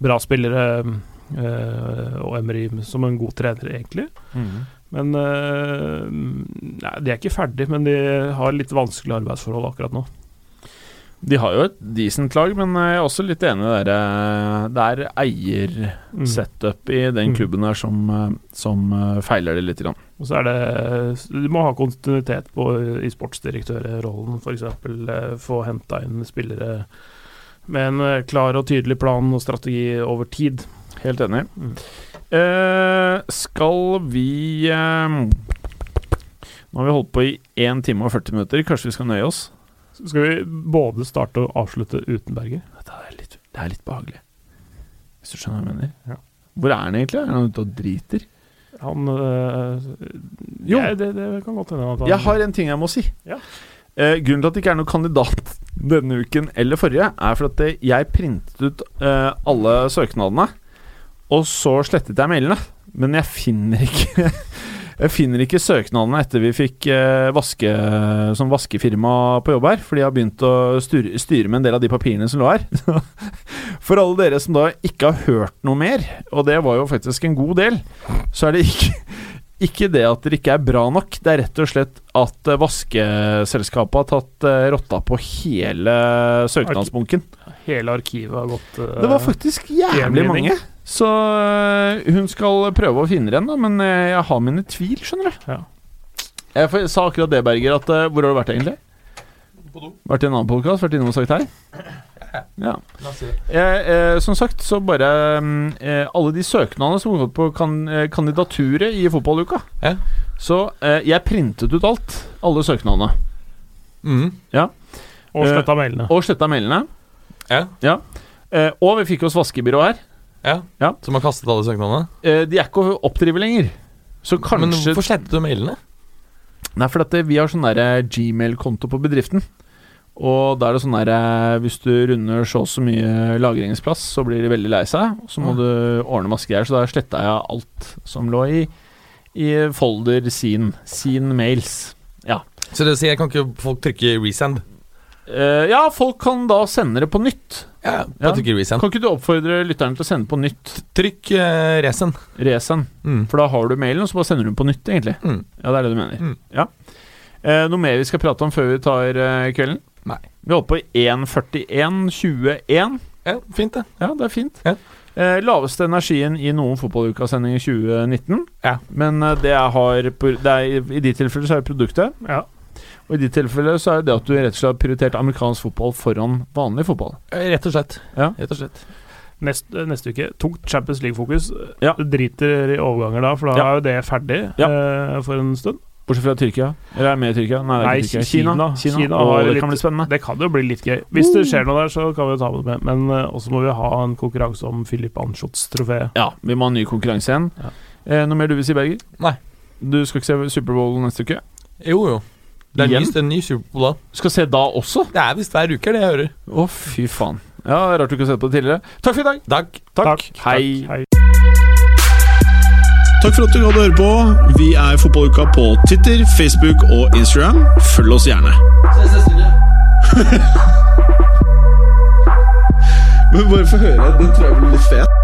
bra spillere. eh, og Emery som en god trener, egentlig. Mhm. Men eh, nei, De er ikke ferdig, men de har litt vanskelige arbeidsforhold akkurat nå. De har jo et decent lag, men jeg er også litt enig i det der, Det er eiersetup i den Mm. klubben der som, eh, som eh, feiler det litt. Grann. Og så er det Du må ha kontinuitet på, i sportsdirektørrollen, f.eks. Få henta inn spillere med en eh, klar og tydelig plan og strategi over tid. Helt enig. Mm. Eh, skal vi eh, Nå har vi holdt på i 1 time og 40 minutter. Kanskje vi skal nøye oss? Skal vi både starte og avslutte uten Berger? Det er litt, det er litt behagelig. Hvis du skjønner hva jeg mener? Ja. Hvor er han egentlig? Er han ute og driter? Han øh, Jo. jeg, det, det kan godt hende Jeg har en ting jeg må si. Ja. Eh, grunnen til at det ikke er noen kandidat denne uken eller forrige, er for at jeg printet ut eh, alle søknadene, og så slettet jeg mailene. Men jeg finner ikke Jeg finner ikke søknadene etter vi fikk eh, vaske, som vaskefirma på jobb her, fordi jeg har begynt å styre, styre med en del av de papirene som lå her. For alle dere som da ikke har hørt noe mer, og det var jo faktisk en god del, så er det ikke ikke det at det ikke er bra nok, det er rett og slett at eh, vaskeselskapet har tatt eh, rotta på hele søknadsbunken. Hele arkivet har gått uh, Det var faktisk jævlig mange. Så øh, hun skal prøve å finne henne da, men øh, jeg har mine tvil, skjønner du. Ja. Jeg sa akkurat det, Berger, at øh, hvor har du vært egentlig? På do. Vært i en annen podkast? Vært innom og sagt hei? Ja. Jeg, eh, som sagt, så bare mm, eh, Alle de søknadene som går på kan, eh, kandidaturet i fotballuka. Ja. Så eh, jeg printet ut alt. Alle søknadene. Mhm. Og Eh, sletta mailene. Og sletta mailene. Ja. Eh, og vi fikk oss vaskebyrå her. Ja. Ja. Som har kastet alle søknadene? Eh, de er ikke å oppdrive lenger. Så Men hvorfor slettet du mailene? Nei, for at eh, vi har sånn Gmail-konto på bedriften. Og da er det sånn der eh, Hvis du runder så og så mye lagringsplass, så blir de veldig lei seg. Så må Ja. du ordne masse greier. Så da sletta jeg alt som lå i, i folder sin. Sin mails. Så det sier, kan ikke folk trykke resend? Eh, ja, folk kan da sende det på nytt. Ja, Ja. Kan ikke du oppfordre lytterne til å sende på nytt Trykk uh, Resen. Resen. Mm. For da har du mailen, og så bare sender du den på nytt, egentlig. Mm. Ja, det er det du mener. Mm. Ja. Uh, noe mer vi skal prate om før vi tar kvelden? Nei. Vi holdt på i 1.41,21. Ja, fint det. Ja, det er fint. Ja. Eh, laveste energien i noen fotballuka-sending i 2019. Ja. Men det, har, det er, i de tilfeller så er det produktet. Ja. Og i ditt tilfelle så er det at du rett og slett har prioritert amerikansk fotball foran vanlig fotball. Eh, Rett og slett. Ja. Rett og slett. Nest, neste uke tungt Champions League-fokus. Ja. Du driter i overganger da, for da Ja. er jo det ferdig Ja. eh, for en stund. Bortsett fra Tyrkia. Eller er med i Tyrkia? Nei, er Nei, Tyrkia. Kina. Kina. Kina. Kina Å, det litt- kan bli spennende. Det kan jo bli litt gøy. Hvis det skjer noe der, så kan vi jo ta med det med. Men eh, også må vi ha en konkurranse om Philip Anschots-trofeet. Ja, vi må ha en ny konkurranse igjen. Ja. Eh, noe mer du vil si, Berger? Nei. Du skal ikke se Superbowl neste uke? Jo, jo. Det er vist en ny Superbowl da. Skal se da også? Det er visst hver uke, er det jeg hører. Å, fy faen. Ja, Rart du ikke har sett på det tidligere. Takk for i dag. Takk. Takk. Hei. Hei. Takk for at du hadde høre på. Vi er Fotballuka på Twitter, Facebook og Instagram. Følg oss gjerne. Se, se, Men bare få høre. Den tror jeg blir litt fet.